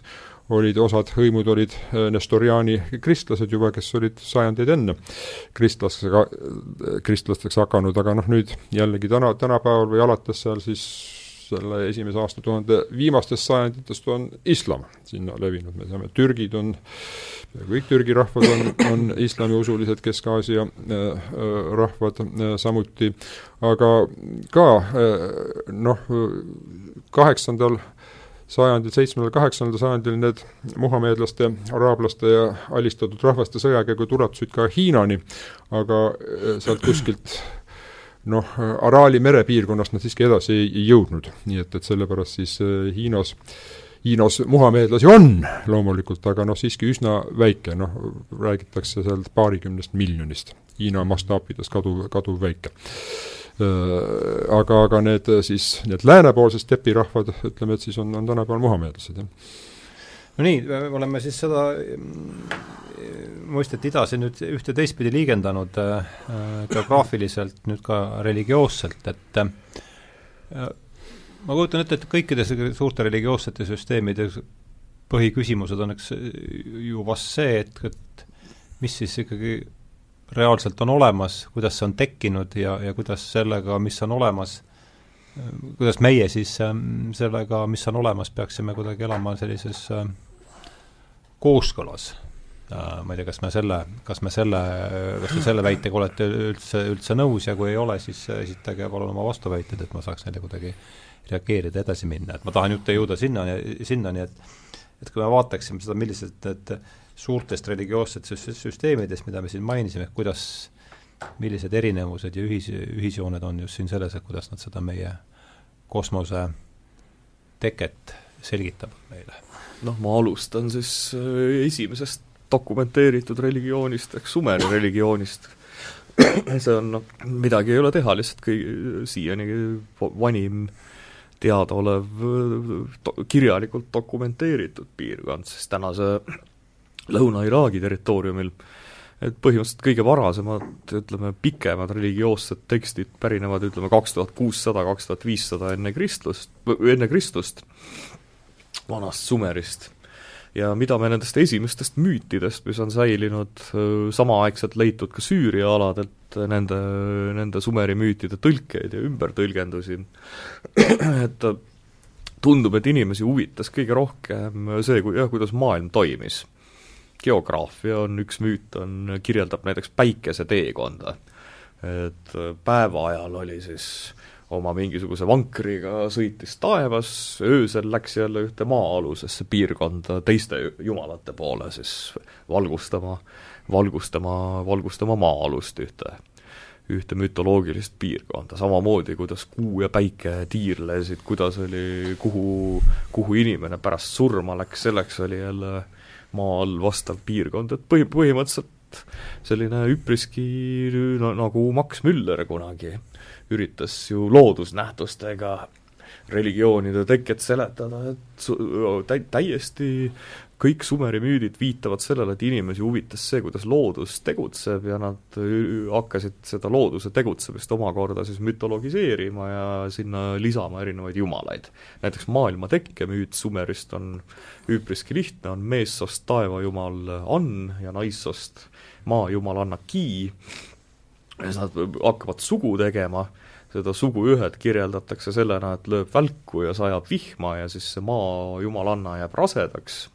olid, osad hõimud olid nestoriaani kristlased juba, kes olid sajandeid enne kristlastega, kristlasteks hakanud, aga noh, nüüd jällegi täna, tänapäeval või alates seal siis selle esimese aastatuhande viimastest sajanditest on islam. Sinna levinud, me teame, türgid on, kõik Türgi rahvad on, on islamiusulised, Kesk-Aasia äh, äh, rahvad äh, samuti, aga ka noh, kaheksandal sajandil, seitsmendal, kaheksandal sajandil need muhameedlaste, araablaste ja alistatud rahvaste sõjakäigud ulatusid ka Hiinani, aga sealt kuskilt noh, Araali merepiirkonnast nad siiski edasi ei, ei jõudnud, nii et, et sellepärast siis äh, Hiinas Hiinas muhameedlasi on loomulikult, aga noh, siiski üsna väike, noh, räägitakse seal paarikümnest miljonist. Hiina mastaapides kadu, kaduvväike. Äh, aga, aga need siis, need läänepoolsed stepirahvad, ütleme, et siis on, on tänapäeval muhameedlased, jah no nii, oleme siis seda mõistet idasi nüüd ühte teistpidi liigendanud äh, geograafiliselt, nüüd ka religioosselt, et äh, ma kujutan ette, et kõikides suurte religioossete süsteemide põhiküsimused on eks ju vast see, et, et mis siis ikkagi reaalselt on olemas, kuidas see on tekkinud ja, ja kuidas sellega, mis on olemas, kuidas meie siis ähm, sellega, mis on olemas, peaksime kuidagi elama sellises äh, kooskõlas äh,. ma ei tea, kas me selle, kas me selle, kas te selle väitega olete üldse, üldse nõus ja kui ei ole, siis esitage palun oma vastuväited, et ma saaks neile kuidagi reageerida, edasi minna, et ma tahan jutte jõuda sinnani, sinnani, et et kui me vaataksime seda, millised need suurtest religioossetest süsteemidest, mida me siin mainisime, kuidas, millised erinevused ja ühis, ühisjooned on just siin selles, et kuidas nad seda meie kosmose teket selgitavad meile? noh, ma alustan siis äh, esimesest dokumenteeritud religioonist ehk Sumeri religioonist. see on noh, midagi ei ole teha, lihtsalt kõi-, siiani vanim teadaolev do, kirjalikult dokumenteeritud piirkond, sest tänase Lõuna-Iraagi territooriumil et põhimõtteliselt kõige varasemad, ütleme, pikemad religioossed tekstid pärinevad ütleme kaks tuhat kuussada, kaks tuhat viissada enne kristlust, enne Kristust, vanast Sumerist. ja mida me nendest esimestest müütidest, mis on säilinud samaaegselt leitud ka Süüria aladelt, nende, nende Sumeri müütide tõlkeid ja ümbertõlgendusi, et tundub, et inimesi huvitas kõige rohkem see, kui jah, kuidas maailm toimis geograafia on üks müüt, on, kirjeldab näiteks päikese teekonda. et päeva ajal oli siis oma mingisuguse vankriga sõitis taevas, öösel läks jälle ühte maa-alusesse piirkonda teiste jumalate poole siis valgustama, valgustama, valgustama maa-alust ühte, ühte mütoloogilist piirkonda, samamoodi kuidas kuu ja päike tiirlesid, kuidas oli, kuhu, kuhu inimene pärast surma läks, selleks oli jälle äh, maa all vastav piirkond, et põhi, põhimõtteliselt selline üpriski nagu Max Müller kunagi üritas ju loodusnähtustega religioonide teket seletada, et täiesti kõik Sumeri müüdid viitavad sellele, et inimesi huvitas see, kuidas loodus tegutseb ja nad hakkasid seda looduse tegutsemist omakorda siis mütologiseerima ja sinna lisama erinevaid jumalaid. näiteks maailma tekkemüüt Sumerist on üpriski lihtne, on meessoost taevajumal An ja naissoost maajumalanna Ki, ja nad hakkavad sugu tegema, seda suguühet kirjeldatakse sellena, et lööb välku ja sajab vihma ja siis see maa jumalanna jääb rasedaks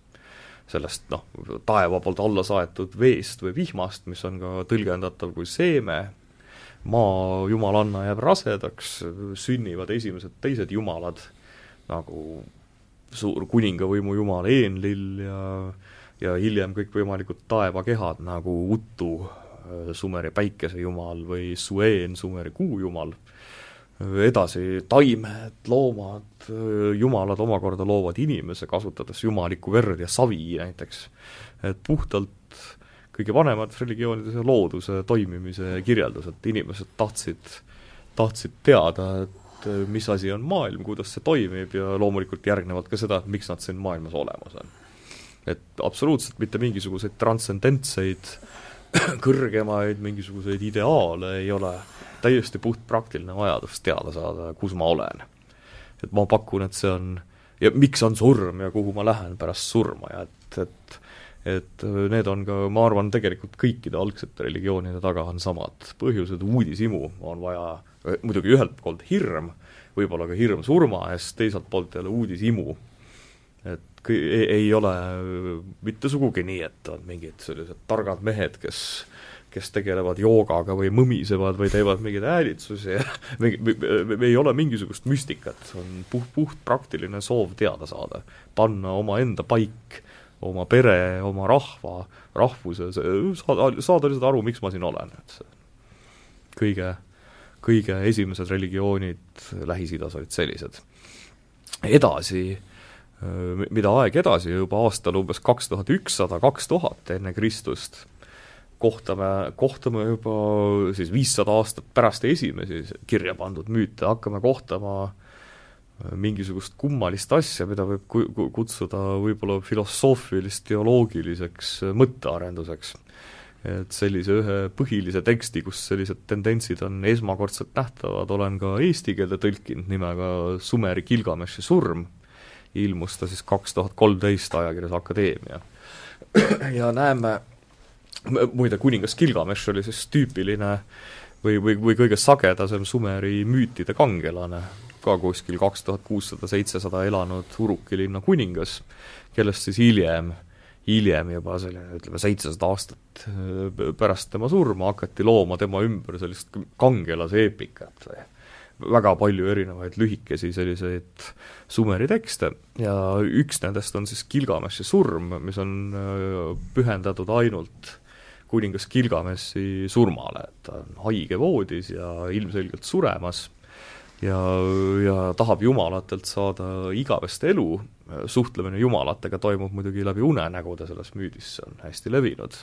sellest noh, taeva poolt alla saetud veest või vihmast, mis on ka tõlgendatav kui seeme, maa jumalanna jääb rasedaks, sünnivad esimesed teised jumalad, nagu suur kuningavõimu jumal Enlil ja ja hiljem kõikvõimalikud taevakehad nagu Utu, Sumeri päikesejumal või Suen, Sumeri kuujumal edasi taimed, loomad, jumalad omakorda loovad inimese, kasutades jumalikku verd ja savi näiteks. et puhtalt kõige vanemad religioonides looduse toimimise kirjeldused, inimesed tahtsid, tahtsid teada, et mis asi on maailm, kuidas see toimib ja loomulikult järgnevalt ka seda, et miks nad siin maailmas olemas on. et absoluutselt mitte mingisuguseid transcendentseid kõrgemaid mingisuguseid ideaale ei ole täiesti puhtpraktiline vajadus teada saada, kus ma olen. et ma pakun, et see on, ja miks on surm ja kuhu ma lähen pärast surma ja et, et et need on ka, ma arvan, tegelikult kõikide algsete religioonide taga on samad põhjused, uudishimu on vaja, muidugi ühelt poolt hirm, võib-olla ka hirm surma eest, teiselt poolt jälle uudishimu. et ei, ei ole mitte sugugi nii, et on mingid sellised targad mehed, kes kes tegelevad joogaga või mõmisevad või teevad mingeid häälitsusi ja me, me, me, me ei ole mingisugust müstikat, on puht, puht praktiline soov teada saada. panna omaenda paik, oma pere, oma rahva, rahvuse, saada, saada lihtsalt aru, miks ma siin olen, et kõige, kõige esimesed religioonid Lähis-Idas olid sellised. edasi, mida aeg edasi, juba aastal umbes kaks tuhat ükssada, kaks tuhat enne Kristust kohtame, kohtame juba siis viissada aastat pärast esimesi kirja pandud müüte, hakkame kohtama äh, mingisugust kummalist asja, mida võib ku-, kutsuda võib-olla filosoofilis-teoloogiliseks äh, mõttearenduseks. et sellise ühe põhilise teksti, kus sellised tendentsid on esmakordselt nähtavad, olen ka eesti keelde tõlkinud nimega Sumeri Gilgameshi surm, ilmus ta siis kaks tuhat kolmteist ajakirjas Akadeemia. ja näeme muide, kuningas Gilgamesh oli siis tüüpiline või, või, või kõige sagedasem Sumeri müütide kangelane, ka kuskil kaks tuhat kuussada, seitsesada elanud Uruki linna kuningas, kellest siis hiljem, hiljem juba selline ütleme, seitsesada aastat äh, pärast tema surma hakati looma tema ümber sellist kangelase eepikat või väga palju erinevaid lühikesi selliseid Sumeri tekste. Ja üks nendest on siis Gilgameshi surm, mis on äh, pühendatud ainult kuningas Gilgameshi surmale, et ta on haige voodis ja ilmselgelt suremas ja, ja tahab jumalatelt saada igavest elu, suhtlemine jumalatega toimub muidugi läbi unenägude selles müüdis, see on hästi levinud.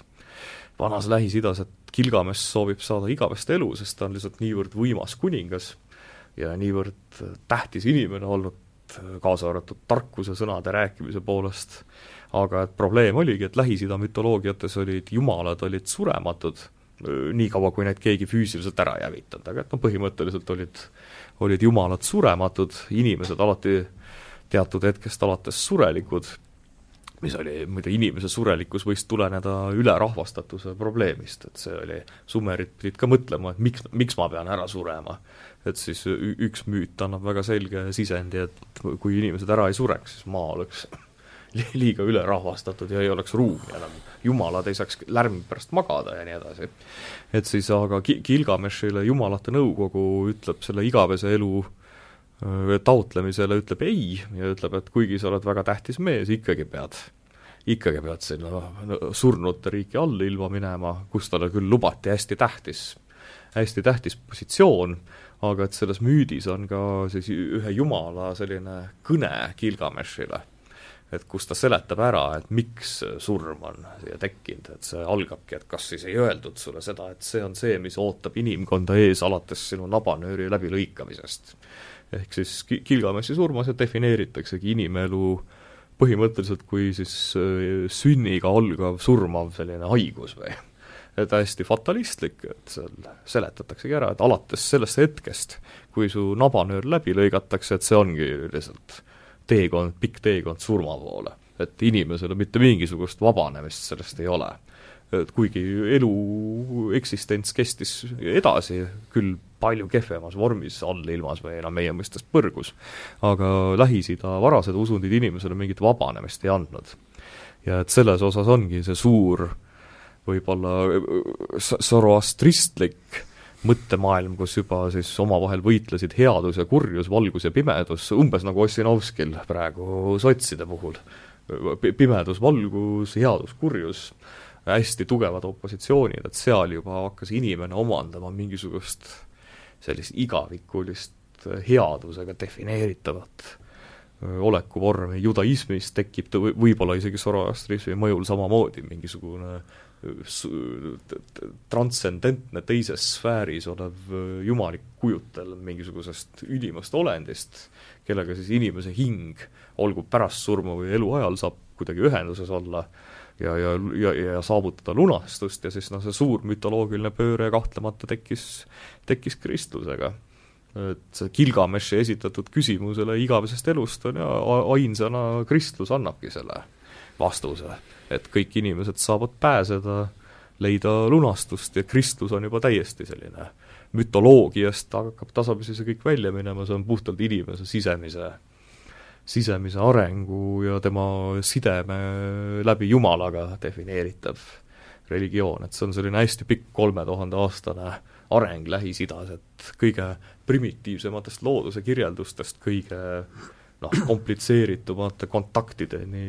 vanas Lähis-Idas, et Gilgamesh soovib saada igavest elu, sest ta on lihtsalt niivõrd võimas kuningas ja niivõrd tähtis inimene olnud, kaasa arvatud tarkuse, sõnade rääkimise poolest, aga et probleem oligi, et Lähis-Ida mütoloogiates olid jumalad, olid surematud, niikaua, kui neid keegi füüsiliselt ära ei hävitanud, aga et noh, põhimõtteliselt olid, olid jumalad surematud, inimesed alati teatud hetkest alates surelikud, mis oli, muide inimese surelikkus võis tuleneda ülerahvastatuse probleemist, et see oli, sumerid pidid ka mõtlema, et miks, miks ma pean ära surema. et siis üks müüt annab väga selge sisendi, et kui inimesed ära ei sureks, siis maa oleks liiga ülerahvastatud ja ei oleks ruumi enam, jumalad ei saaks lärmi pärast magada ja nii edasi. et siis aga Gilgameshile jumalate nõukogu ütleb selle igavese elu taotlemisele, ütleb ei ja ütleb, et kuigi sa oled väga tähtis mees, ikkagi pead, ikkagi pead sinna surnute riiki allilma minema, kus talle küll lubati hästi tähtis, hästi tähtis positsioon, aga et selles müüdis on ka siis ühe jumala selline kõne Gilgameshile et kus ta seletab ära, et miks surm on siia tekkinud, et see algabki, et kas siis ei öeldud sulle seda, et see on see, mis ootab inimkonda ees alates sinu nabanööri läbilõikamisest. ehk siis Gilgameshi surmas defineeritaksegi inimelu põhimõtteliselt kui siis äh, sünniga algav surmav selline haigus või et hästi fatalistlik, et seal seletataksegi ära, et alates sellest hetkest, kui su nabanöör läbi lõigatakse, et see ongi lihtsalt teekond, pikk teekond surma poole. et inimesel mitte mingisugust vabanemist sellest ei ole. et kuigi elu eksistents kestis edasi, küll palju kehvemas vormis allilmas või enam meie mõistes põrgus, aga Lähis-Ida varased usundid inimesele mingit vabanemist ei andnud. ja et selles osas ongi see suur võib-olla zoroastristlik mõttemaailm, kus juba siis omavahel võitlesid headus ja kurjus, valgus ja pimedus, umbes nagu Ossinovskil praegu sotside puhul. pimedus, valgus, headus, kurjus, hästi tugevad opositsioonid, et seal juba hakkas inimene omandama mingisugust sellist igavikulist headusega defineeritavat olekuvormi, judaismis tekib ta võib-olla isegi Zoroastrismi mõjul samamoodi mingisugune transcendentne teises sfääris olev äh, jumalik kujutel mingisugusest ülimast olendist, kellega siis inimese hing, olgu pärast surma või eluajal, saab kuidagi ühenduses olla ja, ja, ja, ja saavutada lunastust ja siis noh, see suur mütoloogiline pööre kahtlemata tekkis, tekkis kristlusega. et see Gilgameshi esitatud küsimusele igavesest elust on ja ainsana kristlus annabki selle vastuse et kõik inimesed saavad pääseda, leida lunastust ja kristlus on juba täiesti selline mütoloogiast hakkab tasapisi see kõik välja minema, see on puhtalt inimese sisemise, sisemise arengu ja tema sideme läbi Jumalaga defineeritav religioon, et see on selline hästi pikk kolme tuhande aastane areng Lähis-Idas, et kõige primitiivsematest looduse kirjeldustest kõige noh, komplitseeritumate kontaktideni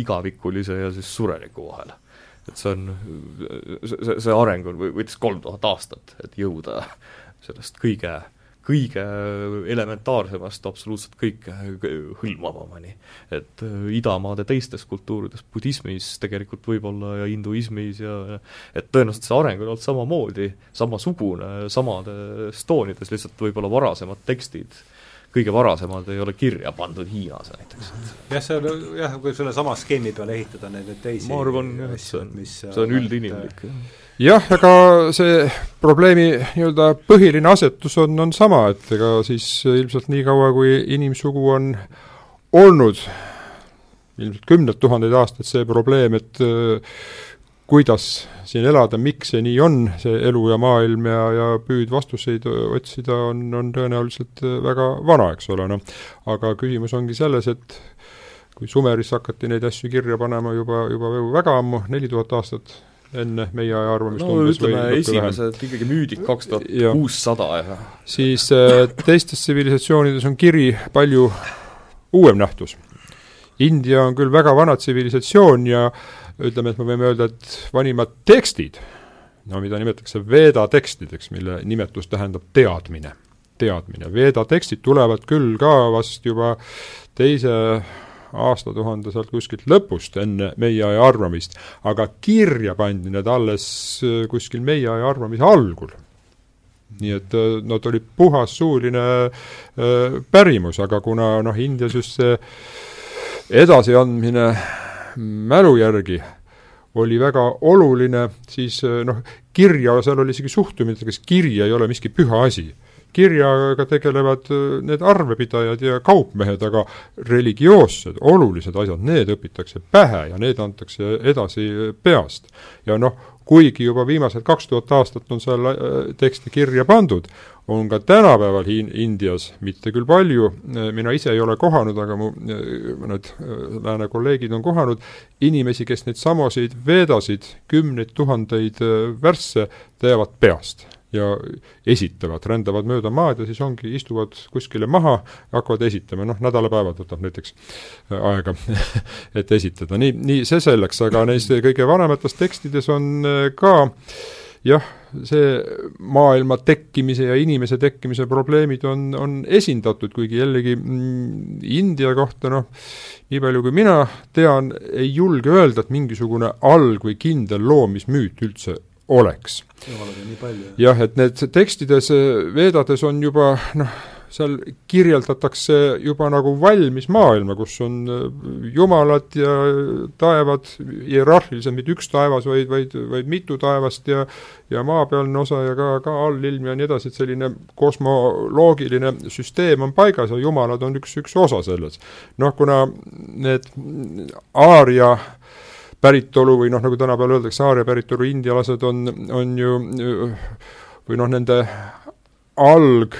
igavikulise ja siis sureliku vahel. et see on, see, see areng on, võttis kolm tuhat aastat, et jõuda sellest kõige, kõige elementaarsemast absoluutselt kõike hõlmavamani. et idamaade teistes kultuurides, budismis tegelikult võib-olla ja hinduismis ja et tõenäoliselt see areng on olnud samamoodi, samasugune, samades toonides, lihtsalt võib-olla varasemad tekstid kõige varasemad ei ole kirja pandud Hiinas näiteks. jah, see on jah, kui sellesama skeemi peale ehitada neid, neid teisi ma arvan jah, et see on, see on üldinimlik. jah, ega see probleemi nii-öelda põhiline asetus on, on sama, et ega siis ilmselt niikaua, kui inimsugu on olnud ilmselt kümned tuhanded aastad see probleem, et kuidas siin elada, miks see nii on, see elu ja maailm ja, ja püüd vastuseid otsida on, on tõenäoliselt väga vana, eks ole, noh. aga küsimus ongi selles, et kui Sumeris hakati neid asju kirja panema juba, juba väga ammu, neli tuhat aastat enne meie aja arvamist no ütleme, esimesed vähem. ikkagi müüdik kaks tuhat kuussada ja siis äh, teistes tsivilisatsioonides on kiri palju uuem nähtus. India on küll väga vana tsivilisatsioon ja ütleme, et me võime öelda, et vanimad tekstid, no mida nimetatakse Veda tekstideks, mille nimetus tähendab teadmine, teadmine. Veda tekstid tulevad küll ka vast juba teise aastatuhande sealt kuskilt lõpust, enne meie aja arvamist, aga kirja pandi need alles äh, kuskil meie aja arvamise algul. nii et äh, nad olid puhas suuline äh, pärimus, aga kuna noh, Indias just see edasiandmine mälu järgi oli väga oluline, siis noh, kirja, seal oli isegi suhtumine, et kas kiri ei ole miski püha asi kirjaga tegelevad äh, need arvepidajad ja kaupmehed, aga religioossed, olulised asjad, need õpitakse pähe ja need antakse edasi äh, peast. ja noh, kuigi juba viimased kaks tuhat aastat on seal tekste kirja pandud, on ka tänapäeval Hiin-, Indias, mitte küll palju, mina ise ei ole kohanud, aga mu mõned lääne kolleegid on kohanud, inimesi, kes neid samasid veedasid, kümneid tuhandeid värsse, teavad peast ja esitavad, rändavad mööda maad ja siis ongi, istuvad kuskile maha hakkavad esitama, noh, nädalapäevad võtab näiteks äh, aega et esitada, nii, nii see selleks, aga neis kõige vanemates tekstides on äh, ka jah, see maailma tekkimise ja inimese tekkimise probleemid on, on esindatud, kuigi jällegi mm, India kohta noh, nii palju kui mina tean, ei julge öelda, et mingisugune alg- või kindel loomismüüt üldse oleks. jah, et need tekstides, veedades on juba noh, seal kirjeldatakse juba nagu valmis maailma, kus on äh, jumalad ja taevad, hierarhiliselt mitte üks taevas, vaid, vaid, vaid mitu taevast ja ja maapealne osa ja ka, ka allilm ja nii edasi, et selline kosmoloogiline süsteem on paigas ja jumalad on üks, üks osa selles. noh, kuna need Aaria päritolu või noh, nagu tänapäeval öeldakse, Aaria päritolu indialased on, on ju või noh, nende alg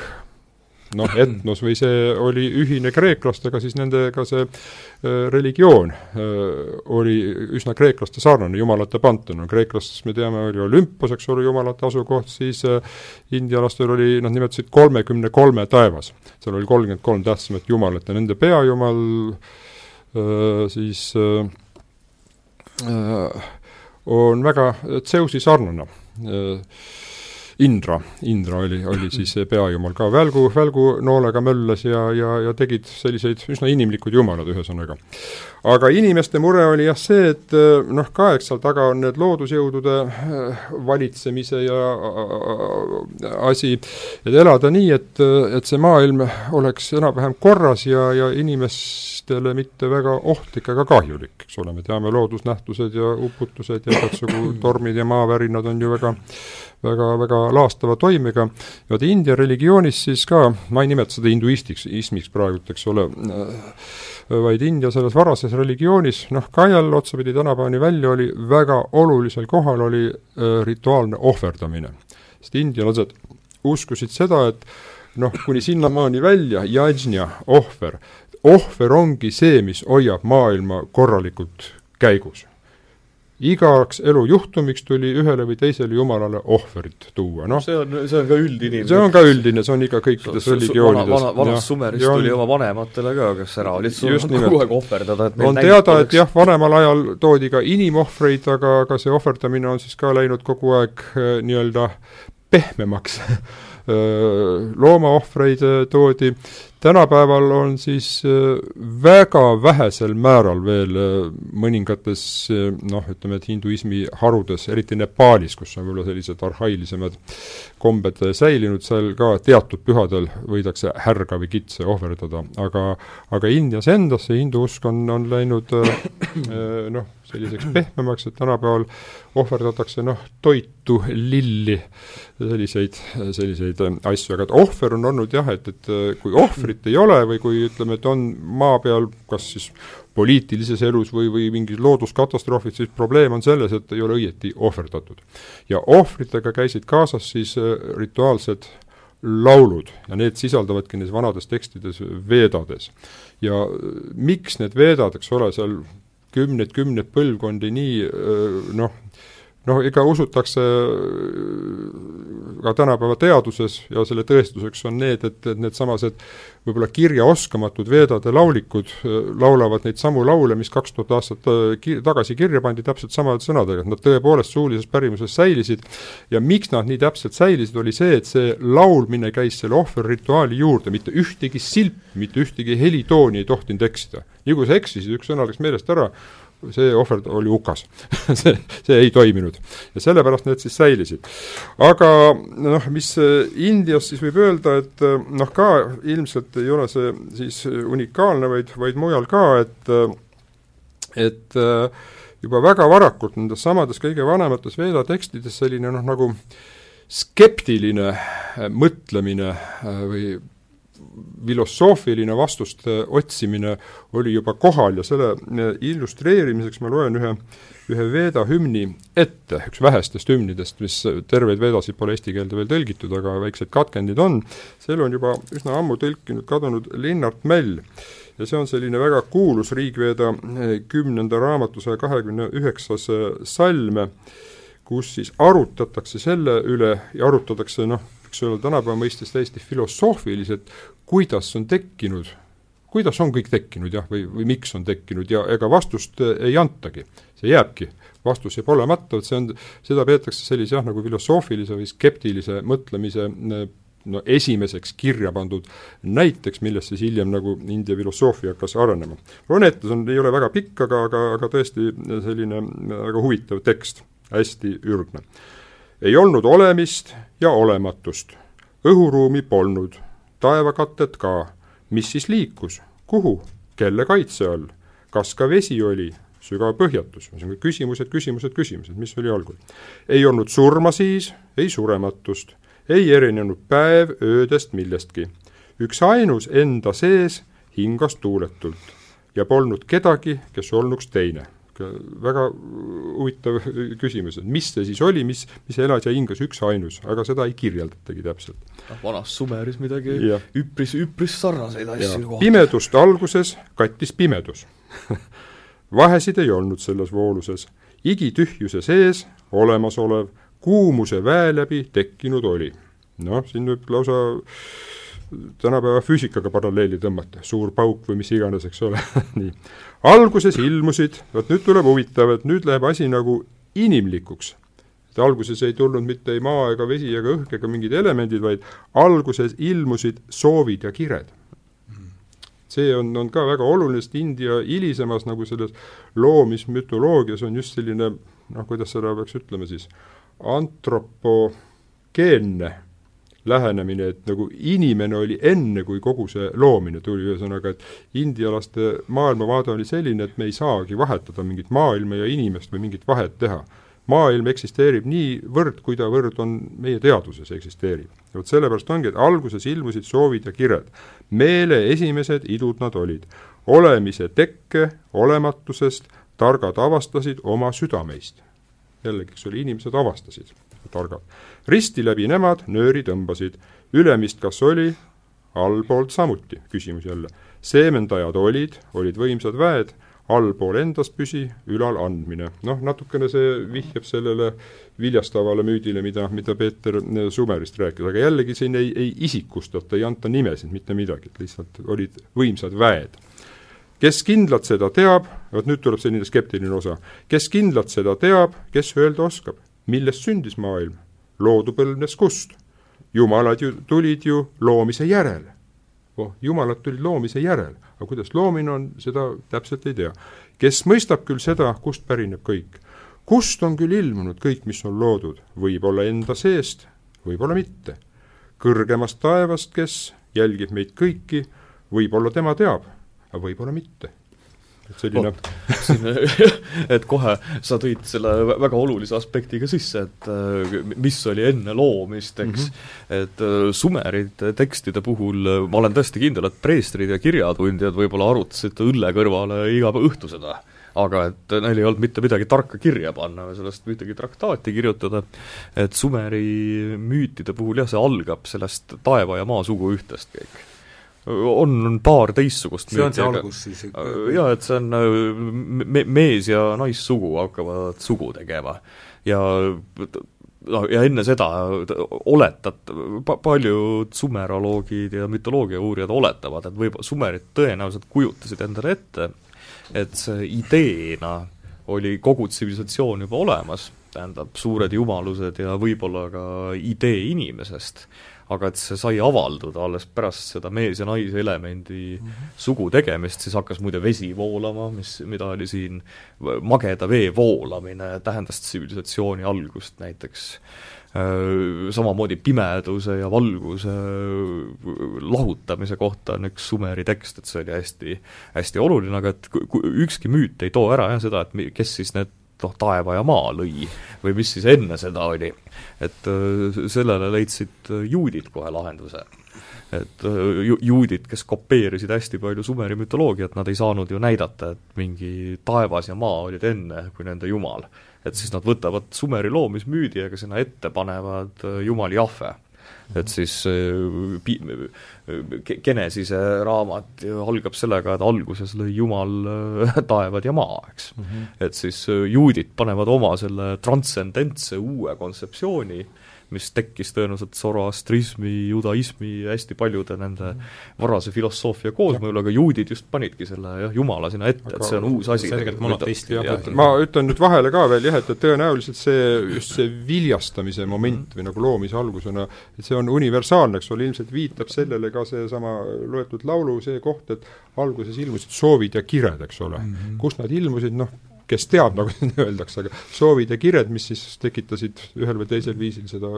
noh, etnos või see oli ühine kreeklastega, siis nendega see äh, religioon äh, oli üsna kreeklaste sarnane, jumalate panton, kreeklastes me teame, oli Olümpos, eks ole, jumalate asukoht, siis äh, indialastel oli, nad nimetasid kolmekümne kolme taevas. seal oli kolmkümmend kolm tähtsamat jumalat ja nende peajumal siis on väga Zeusi sarnane. Indra, Indra oli, oli siis peajumal ka, välgu, välgunoolega möllas ja, ja, ja tegid selliseid üsna inimlikud jumalad, ühesõnaga. aga inimeste mure oli jah see, et äh, noh, ka eks seal taga on need loodusjõudude valitsemise ja asi, et elada nii, et, et see maailm oleks enam-vähem korras ja, ja inimes-, inimestele mitte väga ohtlik ega kahjulik, eks ole, me teame loodusnähtused ja uputused ja igasugu tormid ja maavärinad on ju väga väga, väga laastava toimega, vot India religioonis siis ka, ma ei nimeta seda hinduistiks, ismiks praegult, eks ole, vaid India selles varases religioonis, noh, ka jälle otsapidi tänapäevani välja oli, väga olulisel kohal oli äh, rituaalne ohverdamine. sest indialased uskusid seda, et noh, kuni sinnamaani välja, yajna, ohver, ohver ongi see, mis hoiab maailma korralikult käigus. Igaks elujuhtumiks tuli ühele või teisele jumalale ohvrit tuua, noh. see on, see on ka üldine. see on ka üldine, see on ikka kõikides religioonides. vana, vana, vanas Sumeris on... tuli oma vanematele ka, kes ära olid surnud, kogu aeg ohverdada, et on teada, et jah, vanemal ajal toodi ka inimohvreid, aga, aga see ohverdamine on siis ka läinud kogu aeg äh, nii-öelda pehmemaks loomaohvreid toodi, tänapäeval on siis väga vähesel määral veel mõningates noh, ütleme, et hinduismi harudes, eriti Nepaalis, kus on võib-olla sellised arhailisemad kombed säilinud, seal ka teatud pühadel võidakse härga või kitse ohverdada, aga aga Indias endas see hindu usk on, on läinud noh, selliseks pehmemaks, et tänapäeval ohverdatakse noh, toitu, lilli, selliseid, selliseid asju, aga et ohver on olnud jah, et, et kui ohvri ohvrit ei ole või kui ütleme, et on maa peal kas siis poliitilises elus või, või mingid looduskatastroofid, siis probleem on selles, et ei ole õieti ohverdatud. ja ohvritega käisid kaasas siis äh, rituaalsed laulud ja need sisaldavadki nendes vanades tekstides veedades. ja äh, miks need veedad, eks ole, seal kümneid-kümneid põlvkondi nii noh, noh, ega usutakse ka tänapäeva teaduses ja selle tõestuseks on need, et, et needsamased võib-olla kirjaoskamatud veedade laulikud äh, laulavad neid samu laule, mis kaks tuhat aastat äh, tagasi kirja pandi täpselt samade sõnadega, et nad tõepoolest suulises pärimuses säilisid ja miks nad nii täpselt säilisid, oli see, et see laulmine käis selle ohverrituaali juurde, mitte ühtegi silpi, mitte ühtegi helitooni ei tohtinud eksida. nii kui sa eksisid, üks sõna läks meelest ära, see ohver oli hukas see, see ei toiminud. ja sellepärast need siis säilisid. aga noh, mis Indias siis võib öelda, et noh, ka ilmselt ei ole see siis unikaalne, vaid, vaid mujal ka, et et juba väga varakult nendes samades kõige vanemates Veda tekstides selline noh, nagu skeptiline mõtlemine või filosoofiline vastuste otsimine oli juba kohal ja selle eh, illustreerimiseks ma loen ühe, ühe Veeda hümni ette, üks vähestest hümnidest, mis terveid vedasid pole eesti keelde veel tõlgitud, aga väiksed katkendid on, selle on juba üsna ammu tõlkinud kadunud Linnart Mäll. ja see on selline väga kuulus Riigveeda eh, kümnenda raamatu saja kahekümne üheksas eh, salm, kus siis arutatakse selle üle ja arutatakse noh, võiks öelda tänapäeva mõistes täiesti filosoofiliselt, kuidas on tekkinud, kuidas on kõik tekkinud jah, või, või miks on tekkinud ja ega vastust eh, ei antagi. see jääbki, vastus jääb olemata, et see on, seda peetakse sellise jah, nagu filosoofilise või skeptilise mõtlemise eh, no esimeseks kirja pandud näiteks, millest siis hiljem nagu India filosoofia hakkas arenema. see on, ei ole väga pikk, aga, aga, aga tõesti selline väga huvitav tekst, hästi ürgne. ei olnud olemist ja olematust, õhuruumi polnud taevakatet ka. mis siis liikus, kuhu, kelle kaitse all, kas ka vesi oli, sügav põhjatus, ühesõnaga küsimused, küsimused, küsimused, mis oli algul. ei olnud surma siis, ei surematust, ei erinenud päev öödest millestki. üksainus enda sees hingas tuuletult ja polnud kedagi, kes olnuks teine väga huvitav küsimus, et mis see siis oli, mis, mis elas ja hingas üksainus, aga seda ei kirjeldatagi täpselt. noh, vanas Sumeris midagi ja. üpris, üpris sarnaseid asju kohta. pimedust alguses kattis pimedus vahesid ei olnud selles vooluses, igitühjuse sees olemasolev kuumuse väe läbi tekkinud oli. noh, siin võib lausa tänapäeva füüsikaga paralleeli tõmmata, suur pauk või mis iganes, eks ole nii. Alguses ilmusid, vot nüüd tuleb huvitav, et nüüd läheb asi nagu inimlikuks. et alguses ei tulnud mitte ei maa ega vesi ega õhk ega mingid elemendid, vaid alguses ilmusid soovid ja kired. see on, on ka väga oluline, sest India hilisemas nagu selles loomismütoloogias on just selline noh, kuidas seda peaks ütlema siis, antropogeenne lähenemine, et nagu inimene oli enne, kui kogu see loomine tuli, ühesõnaga et indialaste maailmavaade oli selline, et me ei saagi vahetada mingit maailma ja inimest või mingit vahet teha. maailm eksisteerib niivõrd, kuivõrd on meie teaduses eksisteerib. vot sellepärast ongi, et alguses ilmusid soovid ja kired. meele esimesed idud nad olid. olemise tekke olematusest targad avastasid oma südameist. jällegi, eks ole, inimesed avastasid targad. risti läbi nemad nööri tõmbasid, ülemist kas oli, allpoolt samuti, küsimus jälle. seemendajad olid, olid võimsad väed, allpool endas püsi, ülal andmine. noh, natukene see vihjab sellele viljastavale müüdile, mida, mida Peeter äh, Sumerist rääkis, aga jällegi siin ei, ei isikustata, ei anta nimesid, mitte midagi, et lihtsalt olid võimsad väed. kes kindlalt seda teab, vot nüüd tuleb selline skeptiline osa, kes kindlalt seda teab, kes öelda oskab millest sündis maailm? loodu põlvnes kust? jumalad ju tulid ju loomise järel. oh, jumalad tulid loomise järel, aga kuidas loomine on, seda täpselt ei tea. kes mõistab küll seda, kust pärineb kõik? kust on küll ilmunud kõik, mis on loodud, võib-olla enda seest, võib-olla mitte. kõrgemast taevast, kes jälgib meid kõiki, võib-olla tema teab, aga võib-olla mitte. Selline siin, et kohe sa tõid selle väga olulise aspekti ka sisse, et äh, mis oli enne loomist, eks. Mm, -hmm. et äh, Sumerite tekstide puhul ma olen tõesti kindel, et preestrid ja kirjatundjad võib-olla arutasid õlle kõrvale iga õhtu seda. Aga et neil ei olnud mitte midagi tarka kirja panna või sellest ühtegi traktaati kirjutada, et Sumeri müütide puhul jah, see algab sellest taeva ja maa suguühtest kõik on paar teistsugust see on see algus siis? jaa, et see on me-, mees- ja naissugu hakkavad sugu tegema. ja noh, ja enne seda oletat-, pa-, paljud sumeroloogid ja mütoloogia uurijad oletavad, et võib-olla sumerid tõenäoliselt kujutasid endale ette, et see ideena oli kogu tsivilisatsioon juba olemas, tähendab, suured jumalused ja võib-olla ka idee inimesest aga et see sai avalduda alles pärast seda mees- ja naise elemendi mm -hmm. sugu tegemist, siis hakkas muide vesi voolama, mis, mida oli siin, mageda vee voolamine tähendas tsivilisatsiooni algust näiteks samamoodi pimeduse ja valguse lahutamise kohta on üks Sumeri tekst, et see oli hästi, hästi oluline, aga et ükski müüt ei too ära jah seda, et kes siis need noh, taeva ja maa lõi või mis siis enne seda oli. et äh, sellele leidsid äh, juudid kohe lahenduse. et äh, ju-, juudid, kes kopeerisid hästi palju Sumeri mütoloogiat, nad ei saanud ju näidata, et mingi taevas ja maa olid enne kui nende jumal. et siis nad võtavad Sumeri loomismüüdi, aga sinna ette panevad jumal Jahve et siis Genesise raamat algab sellega, et alguses lõi Jumal taevad ja maa, eks mm. -hmm. et siis juudid panevad oma selle transcendentse uue kontseptsiooni äh, mis tekkis tõenäoliselt zoroastrismi, judaismi, hästi paljude nende varase filosoofia koosmõjul, aga juudid just panidki selle jah, jumala sinna ette, et see on uus asi. selgelt monoteistid. ma ütlen nüüd vahele ka veel jah, et, et tõenäoliselt see, just see viljastamise moment mm. või nagu loomise algusena, et see on universaalne, eks ole, ilmselt viitab sellele ka seesama loetud laulu see koht, et alguses ilmusid soovid ja kired, eks ole mm. -hmm. kust nad ilmusid, noh, kes teab, nagu siin öeldakse, aga soovid ja kired, mis siis tekitasid ühel või teisel viisil seda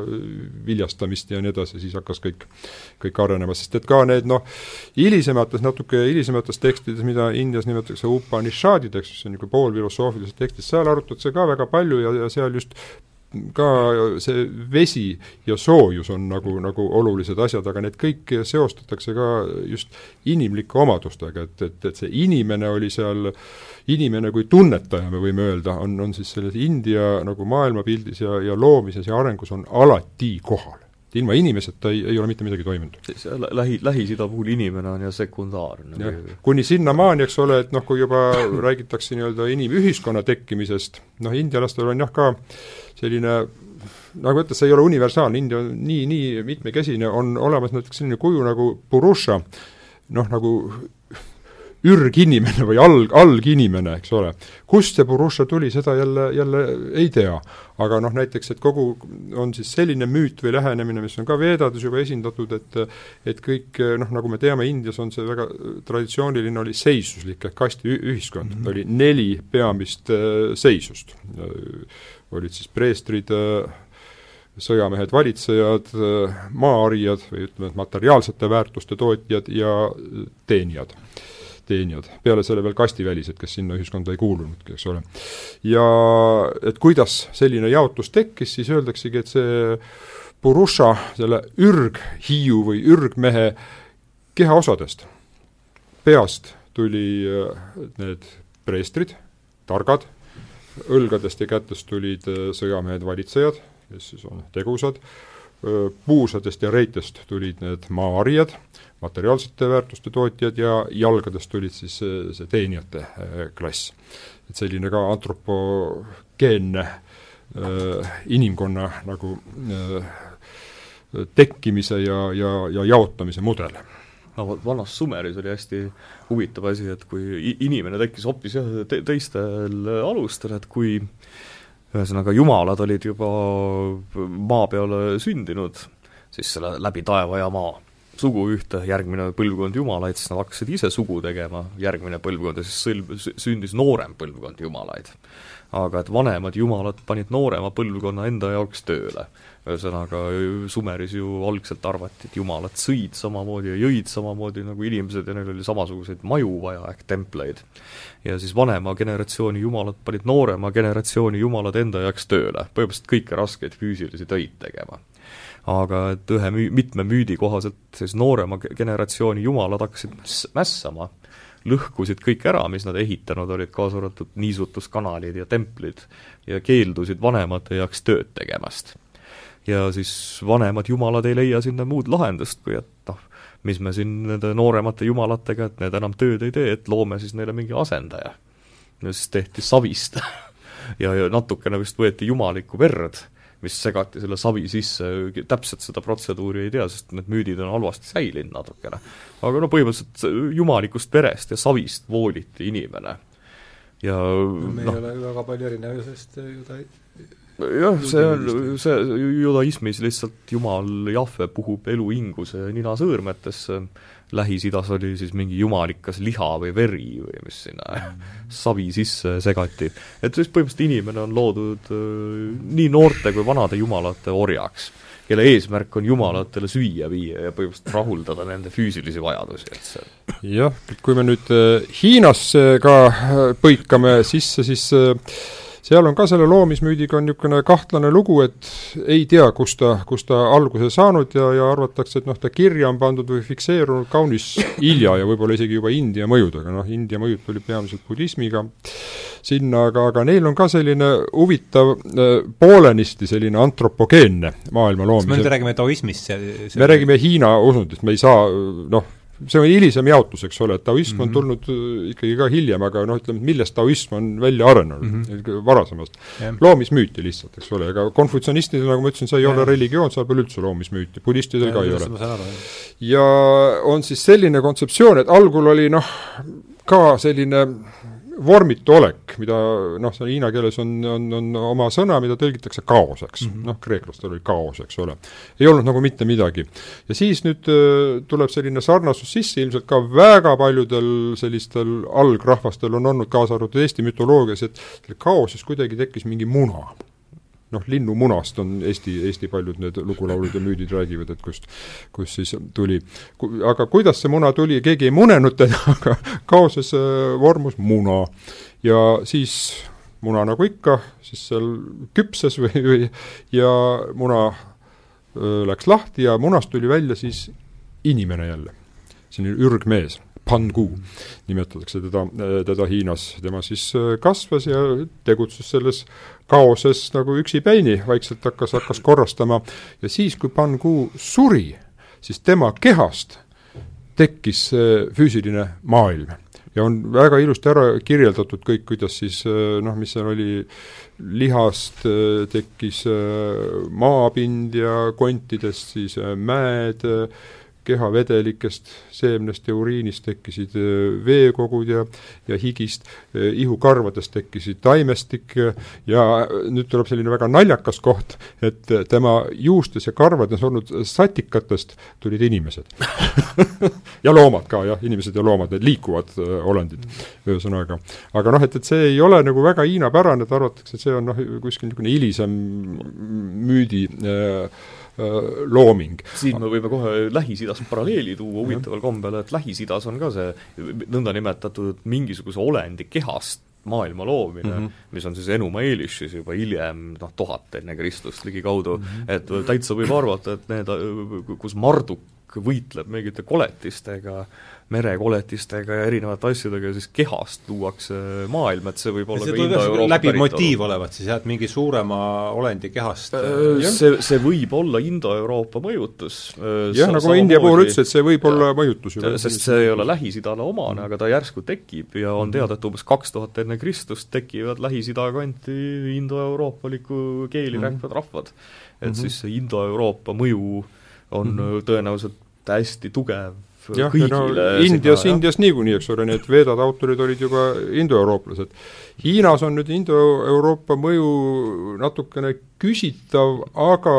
viljastamist ja nii edasi, siis hakkas kõik, kõik arenema, sest et ka need noh, hilisemates, natuke hilisemates tekstides, mida Indias nimetatakse Upanishadideks, mis on niisugune poolfilosoofilised tekstid, seal arutatakse ka väga palju ja, ja seal just ka see vesi ja soojus on nagu, nagu olulised asjad, aga need kõik seostatakse ka just inimlike omadustega, et, et, et see inimene oli seal, inimene kui tunnetaja, me võime öelda, on, on siis selles India nagu maailmapildis ja, ja loomises ja arengus on alati kohal et ilma inimeseta ei, ei ole mitte midagi toimunud. Lähi, Lähis-Ida puhul inimene on ju sekundaarne. kuni sinnamaani, eks ole, et noh, kui juba räägitakse nii-öelda inimühiskonna tekkimisest, noh, indialastel on jah ka selline nagu ütles, see ei ole universaalne, India on nii, nii mitmekesine, on olemas näiteks selline kuju nagu Purusha, noh nagu ürginimene või alg, alginimene, eks ole. kust see Purusha tuli, seda jälle, jälle ei tea. aga noh, näiteks, et kogu, on siis selline müüt või lähenemine, mis on ka Veedades juba esindatud, et et kõik noh, nagu me teame, Indias on see väga traditsiooniline, oli seisuslik ehk kastiühiskond mm, -hmm. oli neli peamist äh, seisust olid siis preestrid, sõjamehed, valitsejad, maaharijad või ütleme, et materiaalsete väärtuste tootjad ja teenijad teenijad, peale selle veel kastivälised, kes sinna ühiskonda ei kuulunudki, eks ole. ja et kuidas selline jaotus tekkis, siis öeldaksegi, et see Purusha, selle ürghiiu või ürgmehe kehaosadest, peast tuli need preestrid, targad, õlgadest ja kätest tulid äh, sõjamehed, valitsejad, kes siis on tegusad, puusadest ja reitest tulid need maaharijad, materiaalsete väärtuste tootjad ja jalgadest tulid siis see, teenijate klass. et selline ka antropogeenne äh, inimkonna nagu äh, tekkimise ja, ja, ja jaotamise mudel no vanas Sumeris oli hästi huvitav asi, et kui inimene tekkis hoopis jah, te-, teistel alustel, et kui ühesõnaga jumalad olid juba maa peale sündinud, siis selle läbi taeva ja maa, sugu ühte, järgmine põlvkond jumalaid, siis nad hakkasid ise sugu tegema, järgmine põlvkond ja siis sõlm-, sündis noorem põlvkond jumalaid. Aga et vanemad jumalad panid noorema põlvkonna enda jaoks tööle. ühesõnaga, Sumeris ju algselt arvati, et jumalad sõid samamoodi ja jõid samamoodi nagu inimesed ja neil oli samasuguseid maju vaja ehk templeid. ja siis vanema generatsiooni jumalad panid noorema generatsiooni jumalad enda jaoks tööle, põhimõtteliselt kõiki raskeid füüsilisi töid tegema aga et ühe müü-, mitme müüdi kohaselt siis noorema generatsiooni jumalad hakkasid mäss-, mässama, lõhkusid kõik ära, mis nad ehitanud olid, kaasa arvatud niisutuskanalid ja templid, ja keeldusid vanemate heaks tööd tegemast. ja siis vanemad jumalad ei leia sinna muud lahendust, kui et noh, mis me siin nende nooremate jumalatega, et need enam tööd ei tee, et loome siis neile mingi asendaja. ja siis tehti savist ja, ja natukene vist võeti jumalikku verd mis segati selle savi sisse, täpselt seda protseduuri ei tea, sest need müüdid on halvasti säilinud natukene. aga no põhimõtteliselt jumalikust verest ja savist vooliti inimene. ja no, me no, ei ole väga palju erinev sellest juda jah, see on, see judaismis lihtsalt Jumal, Jahve puhub elu inguse nina sõõrmetesse, Lähis-Idas oli siis mingi jumalikas liha või veri või mis sinna savi sisse segati. et siis põhimõtteliselt inimene on loodud äh, nii noorte kui vanade jumalate orjaks, kelle eesmärk on jumalatele süüa viia ja põhimõtteliselt rahuldada nende füüsilisi vajadusi, et see jah, kui me nüüd äh, Hiinasse ka äh, põikame sisse, siis seal on ka selle loomismüüdiga on niisugune kahtlane lugu, et ei tea, kust ta, kust ta alguse saanud ja, ja arvatakse, et noh, ta kirja on pandud või fikseerunud kaunis hilja ja võib-olla isegi juba India mõjudega, noh, India mõjud tulid peamiselt budismiga sinna, aga, aga neil on ka selline huvitav äh, poolenisti selline antropogeenne maailma kas me nüüd räägime taoismist, see me räägime Hiina usundist, me ei saa noh, see on hilisem jaotus, eks ole, et taoism mm -hmm. on Mhm. tulnud äh, ikkagi ka hiljem, aga noh, ütleme, et millest taoism on välja arenenud mm. -hmm. varasemast. Jah. loomismüüti lihtsalt, eks ole, ega konfutsionistidel, nagu ma ütlesin, see ei Jah. ole religioon, seal pole üldse loomismüüti, budistidel ka ei ole. ja on siis selline kontseptsioon, et algul oli noh, ka selline vormitu olek, mida noh, seal hiina keeles on, on, on oma sõna, mida tõlgitakse kaoseks mm. -hmm. noh, kreeklastel oli kaos, eks ole. ei olnud nagu mitte midagi. ja siis nüüd äh, tuleb selline sarnasus sisse, ilmselt ka väga paljudel sellistel algrahvastel on olnud, kaasa arvatud Eesti mütoloogias, et kaoses kuidagi tekkis mingi muna noh, linnumunast on Eesti, Eesti paljud need lugulaulud ja müüdid räägivad, et kust, kust siis tuli. aga kuidas see muna tuli, keegi ei munenud teda, aga kaoses äh, vormus muna. ja siis muna nagu ikka, siis seal küpses või, või ja muna öö, läks lahti ja munast tuli välja siis inimene jälle. selline ürgmees, Pangu nimetatakse teda, teda Hiinas, tema siis kasvas ja tegutses selles kaoses nagu üksipäini, vaikselt hakkas, hakkas korrastama. Ja siis, kui Pangu suri, siis tema kehast tekkis see füüsiline maailm. Ja on väga ilusti ära kirjeldatud kõik, kuidas siis noh, mis seal oli, lihast äh, tekkis äh, maapind ja kontidest siis äh, mäed, kehavedelikest, seemnest ja uriinist tekkisid veekogud ja, ja higist, ihukarvadest tekkisid taimestik ja nüüd tuleb selline väga naljakas koht, et tema juustes ja karvades olnud satikatest tulid inimesed ja loomad ka jah, inimesed ja loomad, need liikuvad olendid, ühesõnaga. aga noh, et, et see ei ole nagu väga hiinapärane, et arvatakse, et see on noh, kuskil niisugune hilisem müüdi öö, looming. siin me võime kohe Lähis-Idas paralleeli tuua huvitaval kombel, et Lähis-Idas on ka see nõndanimetatud mingisuguse olendi kehast maailma loomine mm, -hmm. mis on siis Enuma Elish siis juba hiljem noh, tuhat enne Kristust ligikaudu mm, -hmm. et täitsa võib arvata, et need, kus Marduk võitleb mingite koletistega, merekoletistega ja erinevate asjadega ja siis kehast luuakse maailm, et see võib olla see ka Indo-Euroopa läbiv motiiv olevat siis jah, et mingi suurema olendi kehast Äh, see, see võib olla Indo-Euroopa mõjutus. jah, nagu ma India puhul ütlesin, et see võib olla mõjutus ju. sest see ei ole Lähis-Idale omane, aga ta järsku tekib ja on teada, et umbes kaks tuhat enne Kristust tekivad Lähis-Ida kanti indoeuroopalikku keeli Mhm. rääkivad rahvad. et Mhm. siis see Indo-Euroopa mõju on Mhm. tõenäoliselt hästi tugev jah, ja no Indias. Indias niikuinii, eks ole, need veedade autorid olid juba indoeurooplased. Hiinas on nüüd Indo-Euroopa mõju natukene küsitav, aga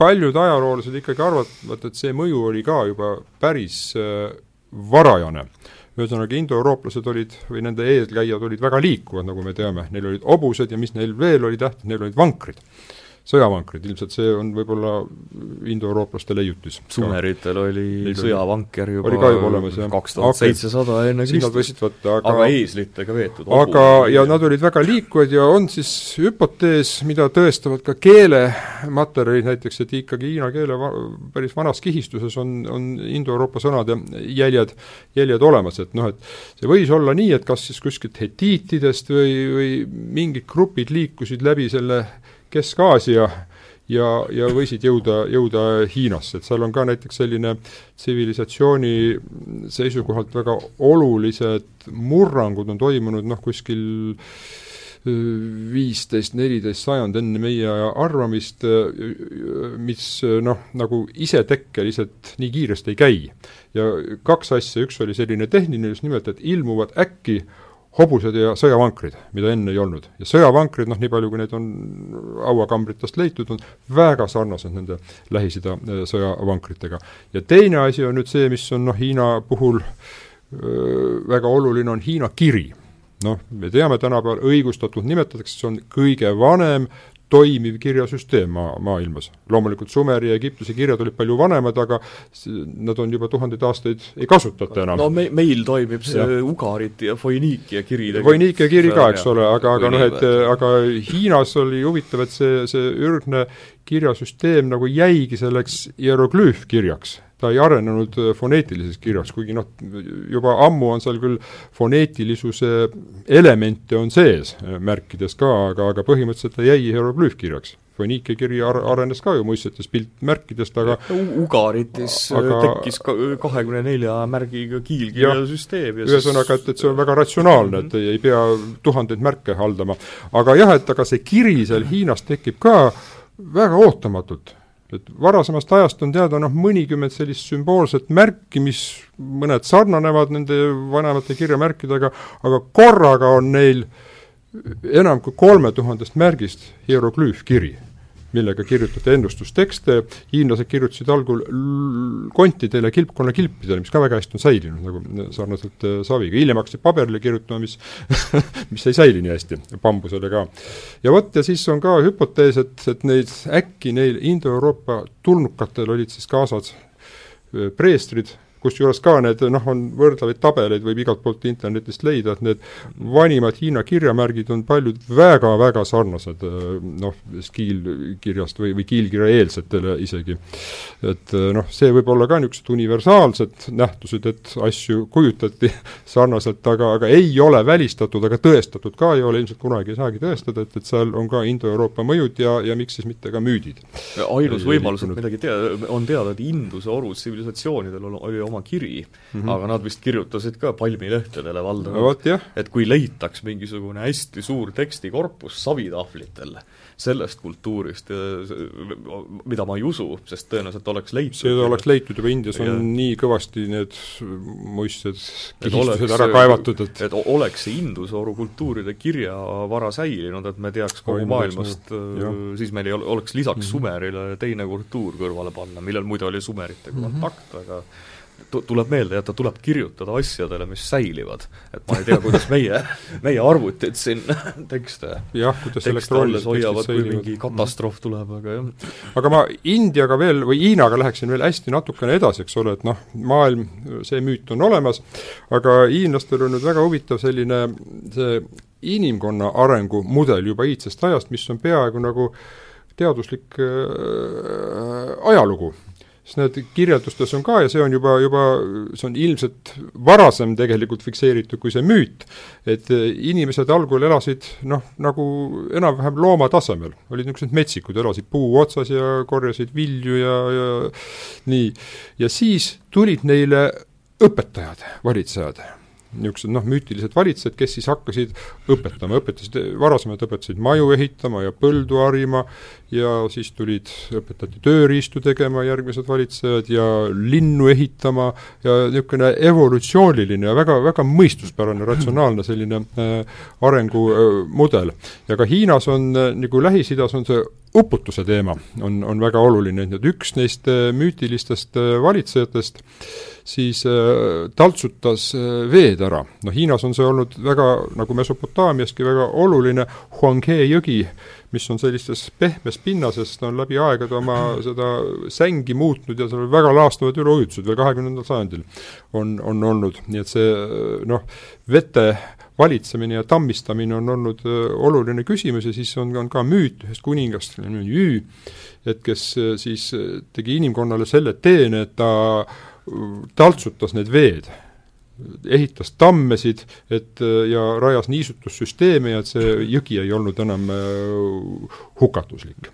paljud ajaloolased ikkagi arvavad, et see mõju oli ka juba päris äh, varajane ühesõnaga, indoeurooplased olid või nende eelkäijad olid väga liikuvad, nagu me teame, neil olid hobused ja mis neil veel oli tähtis, neil olid vankrid sõjavankrid, ilmselt see on võib-olla indoeurooplaste leiutis. Sumeritel oli Neil sõjavanker juba, kaks tuhat seitsesada enne Kristust, aga, aga eeslitega veetud aga, ja nad olid väga liikuvad ja on siis hüpotees, mida tõestavad ka keelematerjalid näiteks, et ikkagi hiina keele va päris vanas kihistuses on, on indoeuroopa sõnade jäljed, jäljed olemas, et noh, et see võis olla nii, et kas siis kuskilt hetiitidest või, või mingid grupid liikusid läbi selle Kesk-Aasia ja, ja võisid jõuda, jõuda Hiinasse, et seal on ka näiteks selline tsivilisatsiooni seisukohalt väga olulised murrangud on toimunud noh, kuskil viisteist, neliteist sajand enne meie arvamist, mis noh, nagu isetekkeliselt nii kiiresti ei käi. ja kaks asja, üks oli selline tehniline just nimelt, et ilmuvad äkki hobused ja sõjavankrid, mida enne ei olnud. ja sõjavankrid, noh nii palju, kui neid on hauakambritest leitud, on väga sarnased nende Lähis-Ida äh, sõjavankritega. ja teine asi on nüüd see, mis on noh, Hiina puhul öö, väga oluline, on Hiina kiri. noh, me teame tänapäeval, õigustatult nimetatakse, see on kõige vanem toimiv kirjasüsteem maa, maailmas. loomulikult Sumeri ja Egiptuse kirjad olid palju vanemad, aga nad on juba tuhandeid aastaid, ei kasutata enam. no me, meil toimib see ja. Ugariti ja Foiniikia kiri Foiniikia kiri ka, eks ole, aga, aga noh, et aga Hiinas oli huvitav, et see, see ürgne kirjasüsteem nagu jäigi selleks hieroglüüfkirjaks ta ei arenenud foneetiliseks kirjaks, kuigi noh, juba ammu on seal küll foneetilisuse elemente on sees märkides ka, aga, aga põhimõtteliselt ta jäi hieroglüüfkirjaks. Foniikia kiri ar-, arenes ka ju muistsetes piltmärkidest, aga Ugaritis aga, tekkis ka kahekümne nelja märgiga kiilkirjasüsteem ja, ja ühesõnaga, et, et see on väga ratsionaalne, et ei, ei pea tuhandeid märke haldama. aga jah, et aga see kiri seal Hiinas tekib ka väga ootamatult et varasemast ajast on teada noh, mõnikümmend sellist sümboolset märki, mis mõned sarnanevad nende vanemate kirjamärkidega, aga korraga on neil enam kui kolme tuhandest märgist hieroglüüfkiri millega kirjutati ennustustekste, hiinlased kirjutasid algul kontidele, kilpkonna kilpidele, mis ka väga hästi on säilinud, nagu sarnaselt äh, saviga, hiljem hakkasid paberile kirjutama, mis mis ei säili nii hästi, bambusele ka. ja vot, ja siis on ka hüpotees, et, et neid, äkki neil Indoeuroopa tulnukatel olid siis kaasas äh, preestrid, kusjuures ka need noh, on võrdlevaid tabeleid võib igalt poolt internetist leida, et need vanimad Hiina kirjamärgid on paljud väga-väga sarnased noh, skiilkirjast või, või kiilkirjaeelsetele isegi. et noh, see võib olla ka niisugused universaalsed nähtused, et asju kujutati sarnaselt, aga, aga ei ole välistatud, aga tõestatud ka ei ole, ilmselt kunagi ei saagi tõestada, et, et seal on ka Indo-Euroopa mõjud ja, ja miks siis mitte ka müüdid. ainus võimalus, et midagi tea-, on teada, et Induse oru tsivilisatsioonidel oli oma kiri mm, -hmm. aga nad vist kirjutasid ka palmilehtedele valdavalt no,, et kui leitaks mingisugune hästi suur tekstikorpus savitahvlitel sellest kultuurist, mida ma ei usu, sest tõenäoliselt oleks leitud. see oleks leitud juba Indias on ja, nii kõvasti need muistsed kihistused ära kaevatud, et et oleks see Indusoru kultuuride kirjavara säilinud, et me teaks kogu maailmast, siis meil ei ole, oleks lisaks mm -hmm. Sumerile teine kultuur kõrvale panna, millel muide oli sumeritega mm -hmm. kontakt, aga tuleb meelde jätta, tuleb kirjutada asjadele, mis säilivad. et ma ei tea, kuidas meie, meie arvutid siin tekste jah, kuidas elektroonilised hoiavad, kui mingi katastroof tuleb, aga jah. aga ma Indiaga veel või Hiinaga läheksin veel hästi natukene edasi, eks ole, et noh, maailm, see müüt on olemas, aga hiinlastel on nüüd väga huvitav selline see inimkonna arengumudel juba iidsest ajast, mis on peaaegu nagu teaduslik äh, ajalugu siis need kirjeldustes on ka ja see on juba, juba, see on ilmselt varasem tegelikult fikseeritud kui see müüt, et eh, inimesed algul elasid noh, nagu enam-vähem looma tasemel, olid niisugused metsikud, elasid puu otsas ja korjasid vilju ja, ja nii. ja siis tulid neile õpetajad, valitsejad niisugused noh, müütilised valitsejad, kes siis hakkasid õpetama, õpetasid, varasemalt õpetasid maju ehitama ja põldu harima ja siis tulid, õpetati tööriistu tegema järgmised valitsejad ja linnu ehitama ja niisugune evolutsiooniline ja väga, väga mõistuspärane, ratsionaalne selline äh, arengumudel äh,. ja ka Hiinas on äh,, nagu Lähis-Idas on see uputuse teema on, on väga oluline, et üks neist müütilistest valitsejatest siis taltsutas veed ära. noh, Hiinas on see olnud väga, nagu Mesopotaamiaski, väga oluline, Huanghe jõgi mis on sellistes pehmes pinnases, ta on läbi aegade oma seda sängi muutnud ja seal väga laastuvad üleujutused veel kahekümnendal sajandil on, on olnud, nii et see noh, vete valitsemine ja tammistamine on olnud äh, oluline küsimus ja siis on, on ka müüt ühest kuningast, Jüü, et kes äh, siis äh, tegi inimkonnale selle teene, et ta taltsutas need veed ehitas tammesid, et ja rajas niisutussüsteeme ja et see jõgi ei olnud enam hukatuslik.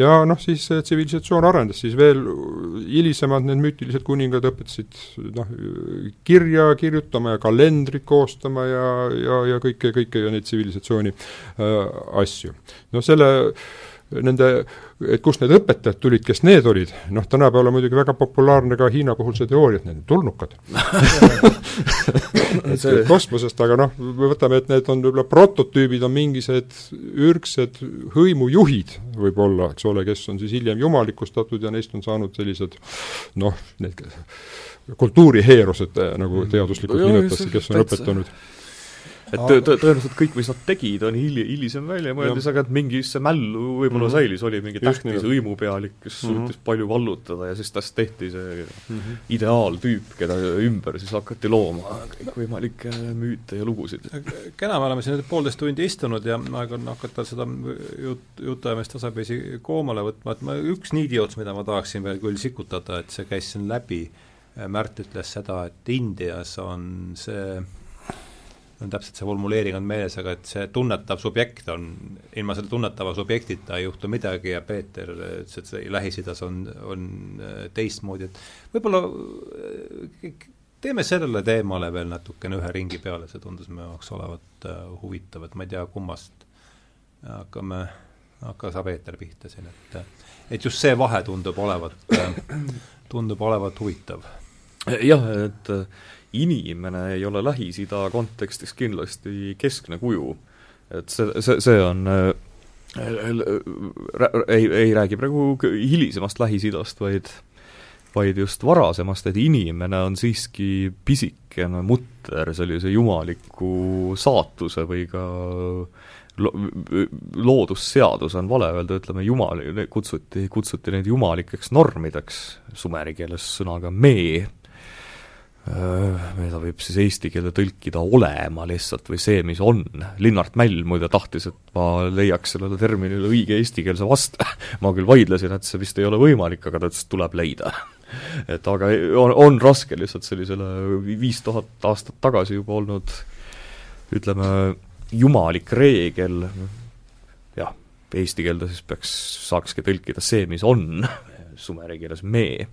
Ja noh, siis tsivilisatsioon arenes, siis veel hilisemad need müütilised kuningad õpetasid noh, kirja kirjutama ja kalendrit koostama ja, ja, ja kõike, kõike ja neid tsivilisatsiooni äh, asju. no selle äh, nende, et kust need õpetajad tulid, kes need olid, noh tänapäeval on muidugi väga populaarne ka Hiina puhul see teooria, et need on tulnukad. See kosmosest, aga noh, me võtame, et need on võib-olla prototüübid, on mingised ürgsed hõimujuhid võib-olla, eks ole, kes on siis hiljem jumalikustatud ja neist on saanud sellised noh, need kultuuriheerused, nagu teaduslikult no, nimetatakse, kes on õpetanud et tõ-, tõ-, tõenäoliselt kõik, mis nad tegid, on hili-, hilisem välja mõeldes, aga et mingi see mällu võib-olla mm -hmm. säilis, oli mingi tähtis hõimupealik, kes mm -hmm. suutis palju vallutada ja siis tast tehti see mm -hmm. ideaaltüüp, keda ümber siis hakati looma kõikvõimalikke müüte ja lugusid. kena, me oleme siin nüüd poolteist tundi istunud ja aeg on hakata seda jut-, jutuajamist tasapisi koomale võtma, et ma, üks niidiots, mida ma tahaksin veel küll sikutada, et see käis siin läbi, Märt ütles seda, et Indias on see on täpselt see formuleering on meeles, aga et see tunnetav subjekt on, ilma selle tunnetava subjektita ei juhtu midagi ja Peeter ütles, et see Lähis-Idas on, on äh, teistmoodi, et võib-olla äh, teeme sellele teemale veel natukene ühe ringi peale, see tundus minu jaoks olevat uh, huvitav, et ma ei tea, kummast hakkame, hakka sa, Peeter, pihta siin, et et just see vahe tundub olevat, tundub olevat huvitav. jah, et inimene ei ole Lähis-Ida kontekstis kindlasti keskne kuju. et see, see, see on äh, ei, ei räägi praegu hilisemast Lähis-Idast, vaid vaid just varasemast, et inimene on siiski pisikene mutter sellise jumaliku saatuse või ka lo-, loodusseadus on vale öelda, ütleme jumal, kutsuti, kutsuti neid jumalikeks normideks, sumeri keeles sõnaga mee mida võib siis eesti keelde tõlkida olema lihtsalt või see, mis on. Linnart Mäll muide tahtis, et ma leiaks sellele terminile õige eestikeelse vaste. Ma küll vaidlesin, et see vist ei ole võimalik, aga ta ütles, et tuleb leida. Et aga on, on raske lihtsalt sellisele viis tuhat aastat tagasi juba olnud ütleme, jumalik reegel, jah, eesti keelde siis peaks, saakski tõlkida see, mis on, sumeri keeles me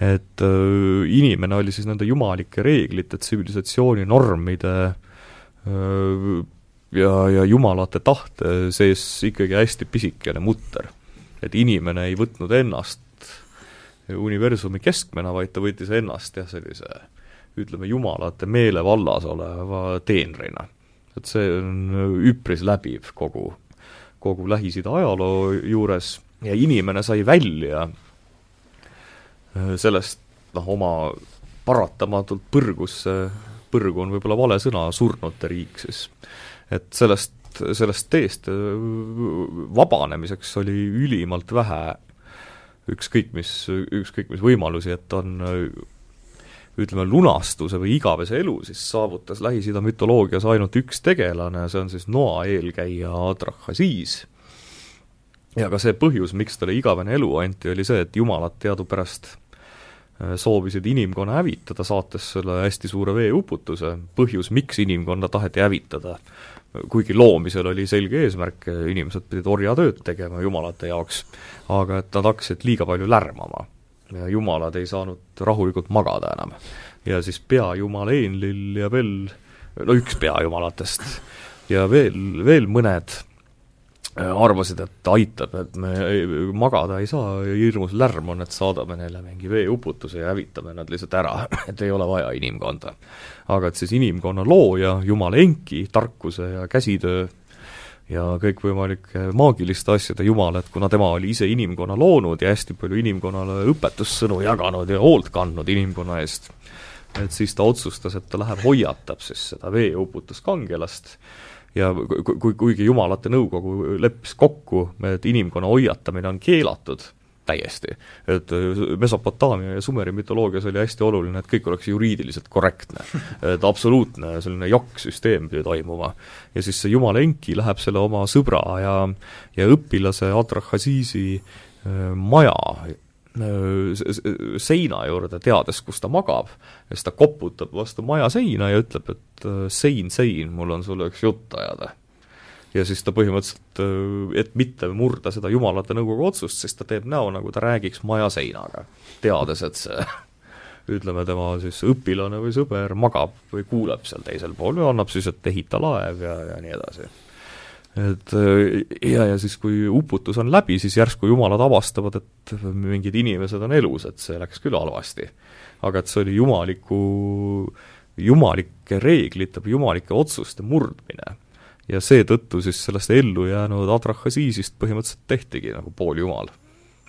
et äh, inimene oli siis nende jumalike reeglite, tsivilisatsiooni normide äh, ja, ja jumalate tahte sees ikkagi hästi pisikene mutter. et inimene ei võtnud ennast universumi keskmena, vaid ta võttis ennast jah, sellise ütleme, jumalate meelevallas oleva teenrina. et see on üpris läbiv kogu, kogu Lähis-Ida ajaloo juures ja inimene sai välja sellest noh, oma paratamatult põrgusse, põrgu on võib-olla vale sõna, surnute riik siis, et sellest, sellest teest äh, vabanemiseks oli ülimalt vähe ükskõik mis, ükskõik mis võimalusi, et on ütleme, lunastuse või igavese elu siis saavutas Lähis-Ida mütoloogias ainult üks tegelane, see on siis Noa eelkäija Adrahasiis. ja ka see põhjus, miks talle igavene elu anti, oli see, et jumalad teadupärast Äh, soovisid inimkonna hävitada, saates selle hästi suure veeuputuse, põhjus, miks inimkonna taheti hävitada, kuigi loomisel oli selge eesmärk, inimesed pidid orjatööd tegema jumalate jaoks, aga et nad hakkasid liiga palju lärmama. ja jumalad ei saanud rahulikult magada enam. ja siis peajumal Enlil ja veel, no üks peajumalatest ja veel, veel mõned Äh, arvasid, et aitab, et me magada ei saa, hirmus lärm on, et saadame neile mingi veeuputuse ja hävitame nad lihtsalt ära, et ei ole vaja inimkonda. aga et siis inimkonna looja, Jumal Enki, tarkuse ja käsitöö ja kõikvõimalike maagiliste asjade jumal, et kuna tema oli ise inimkonna loonud ja hästi palju inimkonnale õpetussõnu jaganud ja hoolt kandnud inimkonna eest, et siis ta otsustas, et ta läheb hoiatab siis seda veeuputuskangelast ja kui, kuigi jumalate nõukogu leppis kokku, et inimkonna hoiatamine on keelatud täiesti. et Mesopotaamia ja Sumeri mütoloogias oli hästi oluline, et kõik oleks juriidiliselt korrektne. et absoluutne selline jokk-süsteem pidi toimuma. ja siis see jumala Enki läheb selle oma sõbra ja, ja õpilase Adrahasiisi äh, maja seina juurde, teades, kus ta magab, ja siis ta koputab vastu maja seina ja ütleb, et sein, sein, mul on sulle üks jutt ajada ja siis ta põhimõtteliselt, äh, et mitte murda seda jumalate nõukogu otsust, siis ta teeb näo, nagu ta räägiks maja seinaga, teades, et see ütleme, tema siis õpilane või sõber magab või kuuleb seal teisel pool ja annab siis, et ehita laev ja, ja nii edasi. Et äh, ja, ja siis, kui uputus on läbi, siis järsku jumalad avastavad, et mingid inimesed on elus, et see läks küll halvasti. aga et see oli jumaliku, jumalike reeglite või jumalike otsuste murdmine ja seetõttu siis sellest ellu jäänud Adrahasiisist põhimõtteliselt tehtigi nagu pooljumal.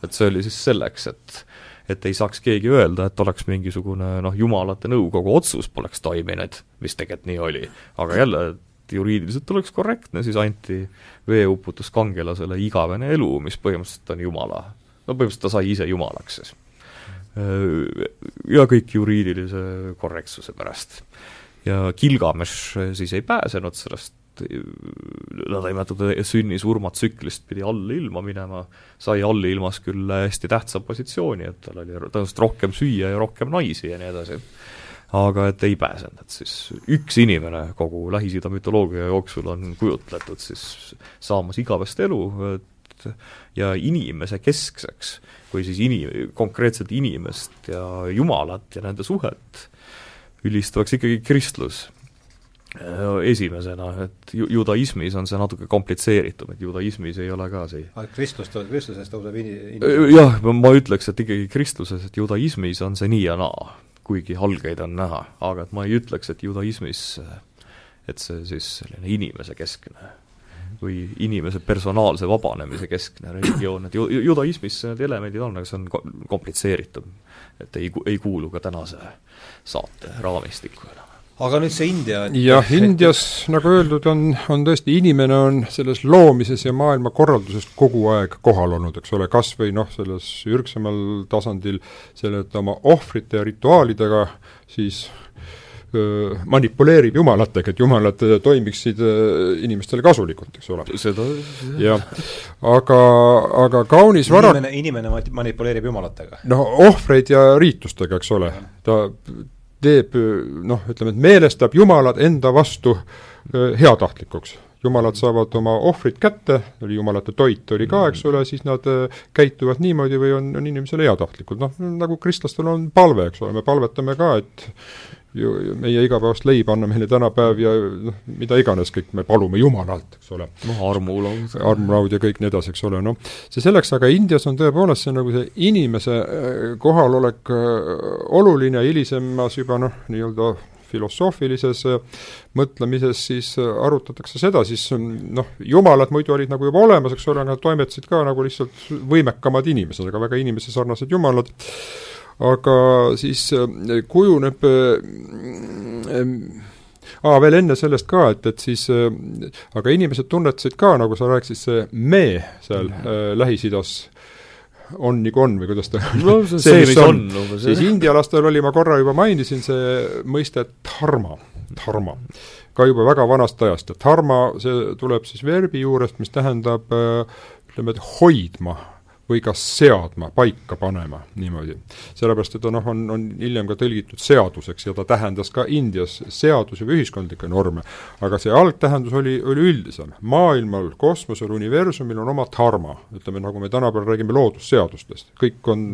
et see oli siis selleks, et et ei saaks keegi öelda, et oleks mingisugune noh, jumalate nõukogu otsus poleks toiminud, mis tegelikult nii oli. aga jälle, juriidiliselt oleks korrektne, siis anti veeuputuskangelasele igavene elu, mis põhimõtteliselt on jumala, no põhimõtteliselt ta sai ise jumalaks siis. Ja kõik juriidilise korrektsuse pärast. ja Gilgamesh siis ei pääsenud sellest nõndanimetatud sünni-surmatsüklist pidi allilma minema, sai allilmas küll hästi tähtsa positsiooni, et tal oli tõenäoliselt rohkem süüa ja rohkem naisi ja nii edasi. Aga et ei pääsenud, et siis üks inimene kogu Lähis-Ida mütoloogia jooksul on kujutletud siis saamas igavest elu, et ja inimese keskseks või siis ini-, konkreetselt inimest ja Jumalat ja nende suhet ülistavaks ikkagi kristlus esimesena, et ju-, judaismis on see natuke komplitseeritum, et judaismis ei ole ka see kristlus, kristluses tõuseb ini-? Äh, jah, ma ütleks, et ikkagi kristluses, et judaismis on see nii ja naa, kuigi algeid on näha, aga et ma ei ütleks, et judaismis et see siis selline inimese keskne või inimese personaalse vabanemise keskne religioon, et ju-, judaismis need elemendid on, aga see on komplitseeritum. et ei, ei kuulu ka tänase saate raamistikku enam aga nüüd see India et jah, Indias, nagu öeldud, on, on tõesti, inimene on selles loomises ja maailmakorralduses kogu aeg kohal olnud, eks ole, kas või noh, selles ürgsemal tasandil selle, et oma ohvrite ja rituaalidega siis öö, manipuleerib jumalatega, et jumalad toimiksid öö, inimestele kasulikult, eks ole. seda jah, aga, aga kaunis vara inimene, inimene manipuleerib jumalatega? no ohvreid ja riitustega, eks ole, ta teeb noh, ütleme, et meelestab jumalad enda vastu heatahtlikuks. jumalad saavad oma ohvrid kätte, oli jumalate toit oli ka, eks ole, siis nad käituvad niimoodi või on, on inimesele heatahtlikud, noh, nagu kristlastel on palve, eks ole, me palvetame ka, et ju, meie igapäevast leiba anna meile tänapäev ja noh, mida iganes kõik me palume Jumalalt, eks ole. noh, armulaud. armulaud ja kõik nii edasi, eks ole, noh, see selleks, aga Indias on tõepoolest see nagu see inimese äh, kohalolek äh, oluline, hilisemas juba noh, nii-öelda filosoofilises äh, mõtlemises siis arutatakse seda, siis noh, jumalad muidu olid nagu juba olemas, eks ole, nad toimetasid ka nagu lihtsalt võimekamad inimesed, aga väga inimesesarnased jumalad, aga siis äh, kujuneb äh, aa, veel enne sellest ka, et, et siis äh, aga inimesed tunnetasid ka, nagu sa rääkisid, see me seal mm -hmm. äh, Lähis-Idas on nagu on või kuidas ta no see, see, mis on, on, siis indialastel oli, ma korra juba mainisin, see mõiste dharma, dharma, ka juba väga vanast ajast, et dharma, see tuleb siis verbi juurest, mis tähendab ütleme, et hoidma või ka seadma, paika panema niimoodi. sellepärast, et noh, on, on hiljem ka tõlgitud seaduseks ja ta tähendas ka Indias seadusi või ühiskondlikke norme. aga see algtähendus oli, oli üldisem. maailmal, kosmosel, universumil on oma dharma, ütleme nagu me tänapäeval räägime loodusseadustest, kõik on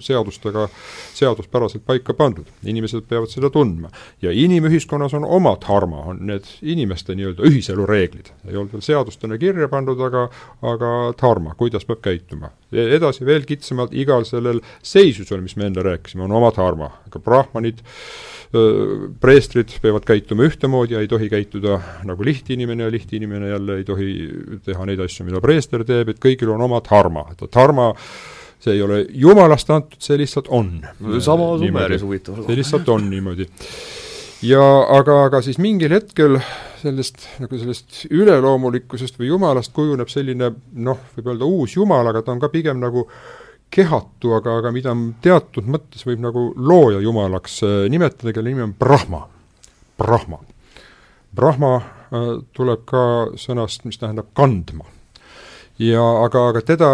seadustega, seaduspäraselt paika pandud, inimesed peavad seda tundma. ja inimühiskonnas on oma dharma, on need inimeste nii-öelda ühiselu reeglid, ei olnud veel seadustena kirja pandud, aga aga dharma, kuidas peab käituma edasi veel kitsamalt, igal sellel seisusel, mis me enne rääkisime, on oma dharma, aga brahmanid, preestrid peavad käituma ühtemoodi ja ei tohi käituda nagu lihtinimene ja lihtinimene jälle ei tohi teha neid asju, mida preester teeb, et kõigil on oma dharma, et dharma see ei ole jumalast antud, see lihtsalt on. sama Sumeris huvitav. see lihtsalt on niimoodi ja aga, aga siis mingil hetkel sellest, nagu sellest üleloomulikkusest või jumalast kujuneb selline noh, võib öelda uus jumal, aga ta on ka pigem nagu kehatu, aga, aga mida teatud mõttes võib nagu looja jumalaks äh, nimetada, kelle nimi on Brahma. Brahma. Brahma äh, tuleb ka sõnast, mis tähendab kandma. Ja aga, aga teda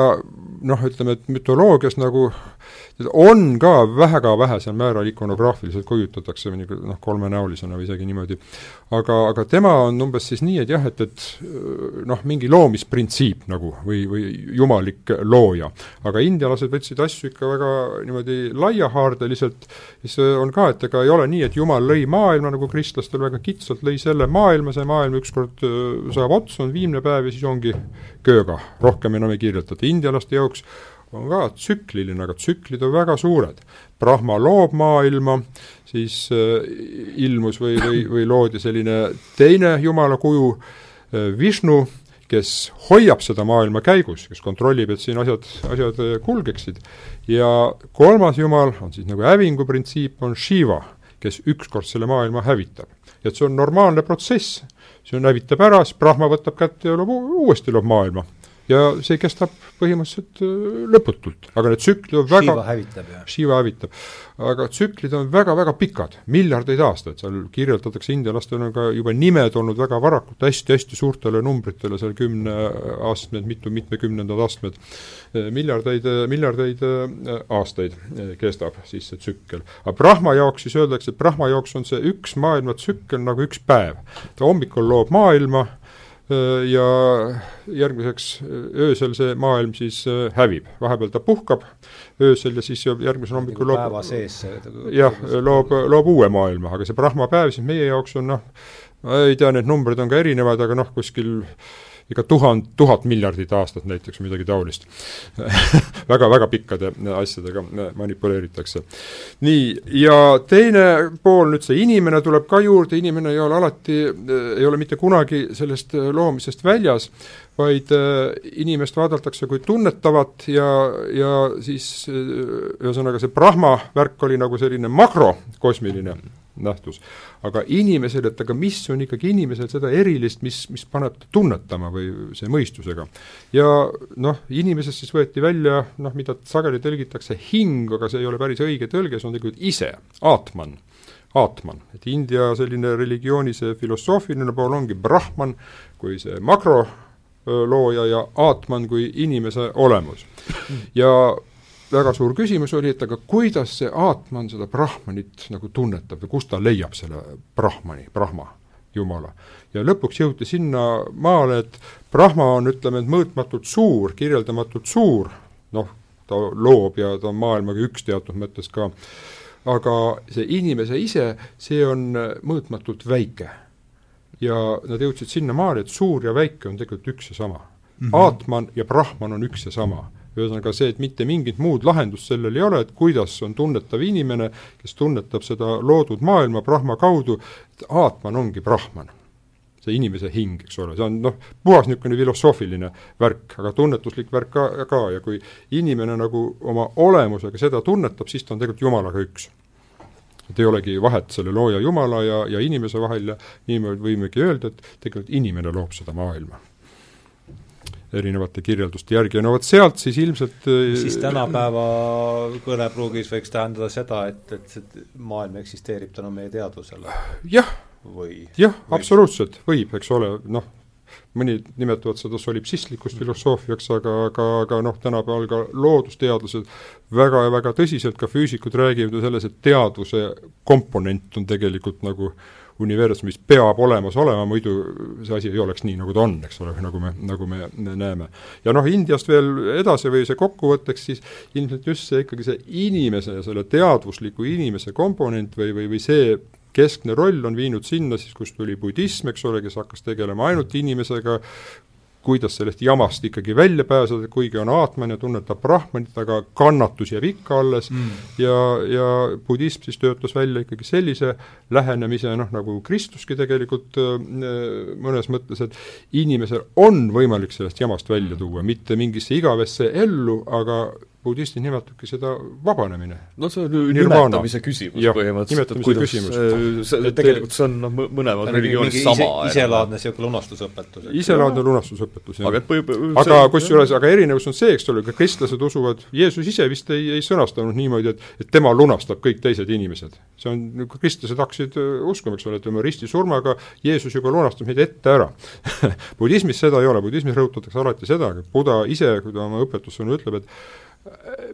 noh, ütleme, et mütoloogias nagu on ka väga vähesel määral ikonograafiliselt kujutatakse noh, kolmenäolisena või isegi niimoodi. aga, aga tema on umbes siis nii, et jah, et, et noh, mingi loomisprintsiip nagu või, või jumalik looja. aga indialased võtsid asju ikka väga niimoodi laiahaardeliselt, siis on ka, et ega ei ole nii, et jumal lõi maailma, nagu kristlastel väga kitsalt lõi selle maailma, see maailm ükskord saab otsa, on viimne päev ja siis ongi kööga, rohkem enam ei kirjutata. indialaste jaoks on ka tsükliline, aga tsüklid on väga suured. Brahma loob maailma, siis äh, ilmus või, või, või loodi selline teine jumala kuju äh,, Vishnu, kes hoiab seda maailma käigus, kes kontrollib, et siin asjad, asjad äh, kulgeksid. ja kolmas jumal on siis nagu hävingu printsiip, on Shiva, kes ükskord selle maailma hävitab. et see on normaalne protsess, see on, hävitab ära, siis Brahma võtab kätte ja loob uuesti loob maailma ja see kestab põhimõtteliselt äh, lõputult, aga need tsüklid on väga Shiva hävitab, jah? Shiva hävitab. aga tsüklid on väga-väga pikad, miljardeid aastaid, seal kirjeldatakse, indialastel on ka juba nimed olnud väga varakult hästi-hästi suurtele numbritele, seal kümneastmed, mitu, mitmekümnendad astmed, äh, miljardeid, äh, miljardeid aastaid kestab siis see tsükkel. aga Brahma jaoks siis öeldakse, et Brahma jaoks on see üks maailma tsükkel nagu üks päev. ta hommikul loob maailma, ja järgmiseks äh, öösel see maailm siis äh, hävib, vahepeal ta puhkab öösel ja siis järgmisel hommikul loob päeva sees jah, loob, loob uue maailma, aga see Brahma päev siis meie jaoks on noh, ma ei tea, need numbrid on ka erinevad, aga noh, kuskil ikka tuhand, tuhat miljardit aastat näiteks, midagi taolist väga, väga pikkade asjadega manipuleeritakse. nii, ja teine pool, nüüd see inimene tuleb ka juurde, inimene ei ole alati, ei ole mitte kunagi sellest loomisest väljas, vaid äh, inimest vaadatakse kui tunnetavat ja, ja siis äh, ühesõnaga see Brahma värk oli nagu selline makrokosmiline nähtus. aga inimesel, et aga mis on ikkagi inimesel seda erilist, mis, mis paneb ta tunnetama või see mõistusega. ja noh, inimesest siis võeti välja noh, mida sageli tõlgitakse hing, aga see ei ole päris õige tõlge, see on tegelikult ise, aatman aatman, et India selline religiooni see filosoofiline pool ongi brahman kui see makrolooja ja aatman kui inimese olemus. ja väga suur küsimus oli, et aga kuidas see Aatman seda Brahmanit nagu tunnetab ja kust ta leiab selle Brahmani, Brahma, Jumala. ja lõpuks jõuti sinna maale, et Brahma on, ütleme, et mõõtmatult suur, kirjeldamatult suur, noh, ta loob ja ta on maailmaga üks teatud mõttes ka, aga see inimese ise, see on mõõtmatult väike. ja nad jõudsid sinnamaale, et suur ja väike on tegelikult üks ja sama mm. -hmm. Aatman ja Brahman on üks ja sama ühesõnaga see, et mitte mingit muud lahendust sellel ei ole, et kuidas on tunnetav inimene, kes tunnetab seda loodud maailma Brahma kaudu, et Aatman ongi Brahman. see inimese hing, eks ole, see on noh, puhas niisugune filosoofiline värk, aga tunnetuslik värk ka, ka ja kui inimene nagu oma olemusega seda tunnetab, siis ta on tegelikult Jumalaga üks et ei olegi vahet selle looja Jumala ja, ja inimese vahel ja niimoodi võimegi öelda, et tegelikult inimene loob seda maailma erinevate kirjelduste järgi. Ja no vot sealt siis ilmselt äh, siis tänapäeva kõnepruugis võiks tähendada seda, et, et see maailm eksisteerib tänu meie teadvusele? jah, jah, absoluutselt, võib, eks ole, noh, mõnid nimetavad seda solipsistlikust filosoofiaks, aga, aga, aga noh, tänapäeval ka loodusteadlased väga ja väga tõsiselt, ka füüsikud räägivad ju selles, et teadvuse komponent on tegelikult nagu äh, universumis peab olemas olema, muidu see asi ei oleks nii, nagu ta on, eks ole, nagu me, nagu me näeme. ja noh, Indiast veel edasi või see kokkuvõtteks, siis ilmselt just see ikkagi see inimese selle teadvusliku inimese komponent või, või, või see keskne roll on viinud sinna siis, kus tuli budism, eks ole, kes hakkas tegelema ainult inimesega, kuidas sellest jamast ikkagi välja pääseda, kuigi on aatman ja tunnetab brahmanit, aga kannatus jääb ikka alles mm. ja, ja budism siis töötas välja ikkagi sellise lähenemise, noh nagu Kristuski tegelikult äh, mõnes mõttes, et inimesel on võimalik sellest jamast välja tuua, mitte mingisse igavesse ellu, aga budistid nimetabki seda vabanemine. no see on ju nimetamise küsimus ja, põhimõtteliselt, et kuidas küsimus. see, tegelikult see on noh, mõlemas religioonis sama. iselaadne niisugune lunastusõpetus. iselaadne lunastusõpetus, jah. aga et aga kusjuures, aga erinevus on see, eks ole, ka kristlased usuvad, Jeesus ise vist ei, ei sõnastanud niimoodi, et et tema lunastab kõik teised inimesed. see on, kristlased hakkasid äh, uskuma, eks ole, et oma ristisurmaga Jeesus juba lunastab meid ette ära budismis seda ei ole, budismis rõhutatakse alati seda, Buda ise, kui ta oma õpetussõnu ütleb, et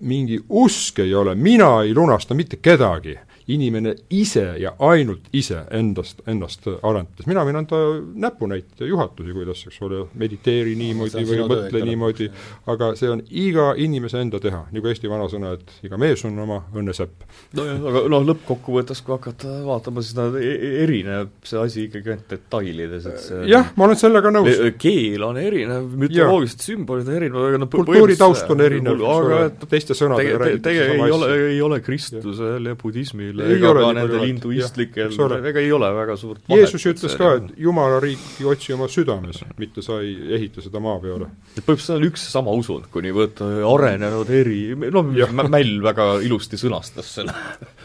mingi usk ei ole, mina ei lunasta mitte kedagi inimene ise ja ainult ise endast, ennast arendades, mina võin anda näpunäite juhatusi, kuidas, eks ole, mediteeri niimoodi või mõtle niimoodi, aga see on iga inimese enda teha, nagu Eesti vanasõna, et iga mees on oma õnnesepp. nojah, aga noh, lõppkokkuvõttes, kui hakata vaatama, siis nad e-, e-, erineb see asi ikkagi ainult detailides, et see jah, ma olen sellega nõus. keel on erinev, mütoloogilised sümbolid on erinevad, aga noh kultuuritaust on erinev, eks ole, teiste sõnadega räägitakse sama asja. ei ole, ei ole kristlusel ja budismil ega ka nendel hinduistlikel, ega ei ole väga suurt vahet. Jeesus ütles ka, et Jumala riiki otsi oma südames, mitte sa ei ehita seda maa peale. et põhimõtteliselt see on üks sama usund, kui nii võtta, arenenud eri, no Mäll väga ilusti sõnastas selle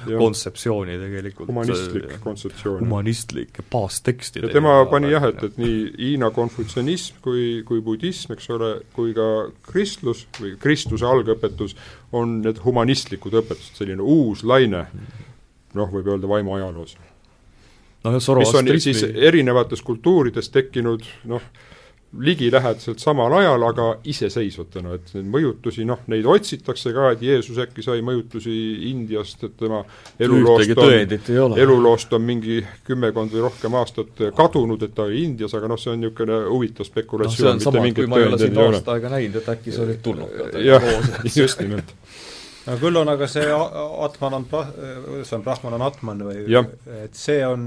kontseptsiooni tegelikult. humanistlik kontseptsioon. humanistlik baastekst. ja tema pani jah, et, et nii Hiina konfutsionism kui, kui budism, eks ole, kui ka kristlus või kristluse algõpetus on need humanistlikud õpetused, selline uus laine noh, võib öelda vaimuajaloos. no mis on siis erinevates kultuurides tekkinud noh, ligilähedaselt samal ajal, aga iseseisvatena, et neid mõjutusi, noh, neid otsitakse ka, et Jeesus äkki sai mõjutusi Indiast, et tema eluloost on, eluloost on mingi kümmekond või rohkem aastat kadunud, et ta oli Indias, aga noh, see on niisugune huvitav spekulatsioon no,, mitte mingit tõendeid ei ole. aasta aega näinud, et äkki sa olid tulnud jah, just nimelt no küll on aga see Atman on, see on Brahman on Atman või et see on,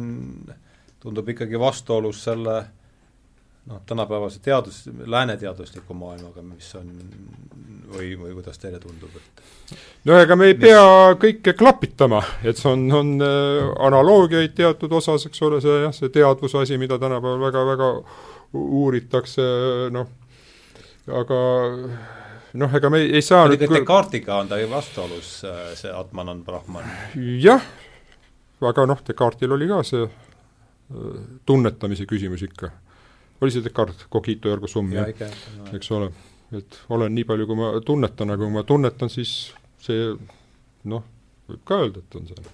tundub ikkagi vastuolus selle noh, tänapäevase teadus, lääne teadusliku maailmaga, mis on või, või kuidas teile tundub, et no ega me ei mis... pea kõike klapitama, et see on, on äh, analoogiaid teatud osas, eks ole, see jah, see teadvuse asi, mida tänapäeval väga-väga uuritakse, noh, aga noh, ega me ei, ei saa nüüd küll Descartesiga on ta ju vastuolus, äh, see Atman on Brahman. jah, aga noh, Descartesil oli ka see äh, tunnetamise küsimus ikka. oli see Descartes, cogito ergo sum, jah, eks ole. et olen nii palju, kui ma tunnetan, aga kui ma tunnetan, siis see noh, võib ka öelda, et on see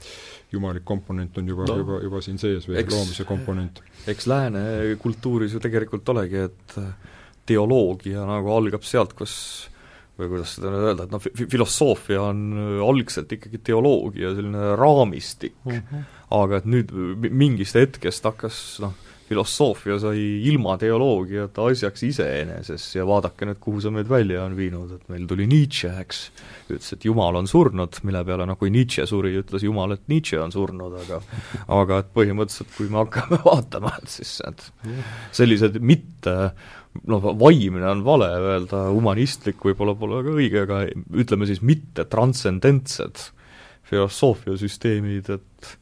jumalik komponent on juba no,, juba, juba siin sees või eks, loomise komponent. eks lääne kultuuris ju tegelikult olegi, et teoloogia nagu algab sealt, kus või kuidas seda nüüd öelda, et noh, filosoofia on äh, algselt ikkagi teoloogia selline raamistik. Mm, -hmm. aga et nüüd mingist hetkest hakkas noh, filosoofia sai ilma teoloogiata asjaks iseeneses ja vaadake nüüd, kuhu see meid välja on viinud, et meil tuli Nietzsche, eks, ütles, et Jumal on surnud, mille peale noh, kui Nietzsche suri, ütles Jumal, et Nietzsche on surnud, aga aga et põhimõtteliselt, kui me hakkame vaatama, et siis et sellised mitte noh, vaimne on vale öelda, humanistlik võib-olla pole ka õige, aga ütleme siis mitte transcendentsed filosoofiasüsteemid, et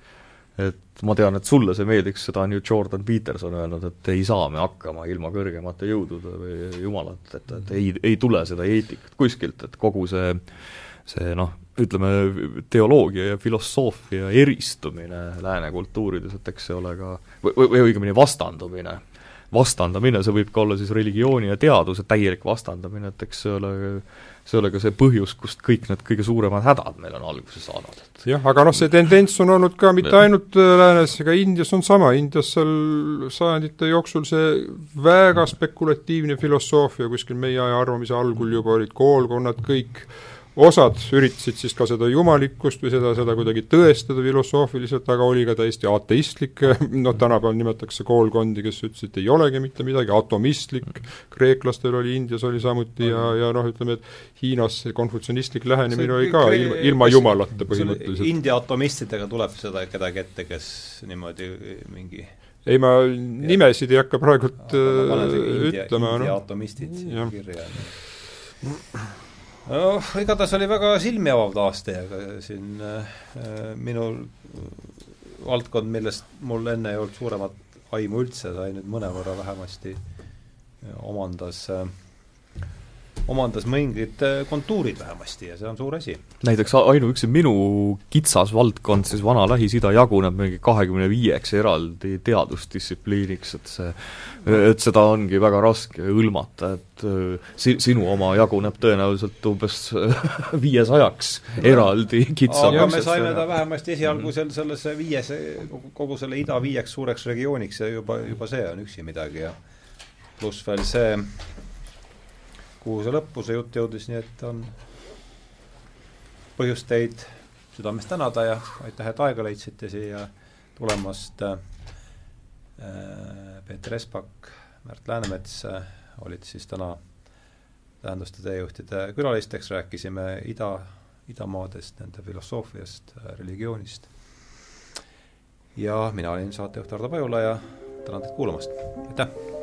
et ma tean, et sulle see meeldiks, seda on ju Jordan Peterson öelnud, et ei saa me hakkama ilma kõrgemate jõudude või jumalat, et, et ei, ei tule seda eetikat kuskilt, et kogu see see noh, ütleme, teoloogia ja filosoofia eristumine lääne kultuurides, et eks see ole ka või, või õigemini vastandumine vastandamine, see võib ka olla siis religiooni ja teaduse täielik vastandamine, et eks see ole see ole ka see põhjus, kust kõik need kõige suuremad hädad meil on alguse saanud, et jah, aga noh, see tendents on olnud ka mitte ainult äh, läänes, ega Indias on sama, Indias seal sajandite jooksul see väga spekulatiivne filosoofia kuskil meie aja arvamise algul juba olid koolkonnad kõik osad üritasid siis ka seda jumalikkust või seda, seda kuidagi tõestada filosoofiliselt, aga oli ka täiesti ateistlik, noh tänapäeval nimetatakse koolkondi, kes ütlesid, et ei olegi mitte midagi, atomistlik, kreeklastel oli, Indias oli samuti ja, ja noh, ütleme, et Hiinas see konfutsionistlik lähenemine oli ka ilma, ilma jumalata põhimõtteliselt. India atomistidega tuleb seda kedagi ette, kes niimoodi mingi ei, ma nimesid ei hakka praegult ütlema. India atomistid siia kirja. Noh, igatahes oli väga silmi avav taas teiega siin äh, minul valdkond, millest mul enne ei olnud suuremat aimu üldse, sai nüüd mõnevõrra vähemasti omandas äh, omandas mõningad äh, kontuurid vähemasti ja see on suur asi. näiteks ainuüksi minu kitsas valdkond, siis vana Lähis-Ida jaguneb mingi kahekümne viieks eraldi teadusdistsipliiniks, et see, et seda ongi väga raske hõlmata, et äh, si-, sinu oma jaguneb tõenäoliselt umbes viiesajaks eraldi kitsamaks. aga me saime ta vähemasti esialgu sel-, sellesse viies, kogu selle ida viieks suureks regiooniks ja juba, juba see on üksi midagi ja pluss veel see kuhu see lõppu, see jutt jõudis, nii et on põhjust teid südamest tänada ja aitäh, et aega leidsite siia tulemast äh,. Peeter Espak, Märt Läänemets äh, olid siis täna tähenduste teejuhtide külalisteks, rääkisime ida, idamaadest, nende filosoofiast, religioonist. ja mina olin saatejuht Hardo Pajula ja tänan teid kuulamast, aitäh!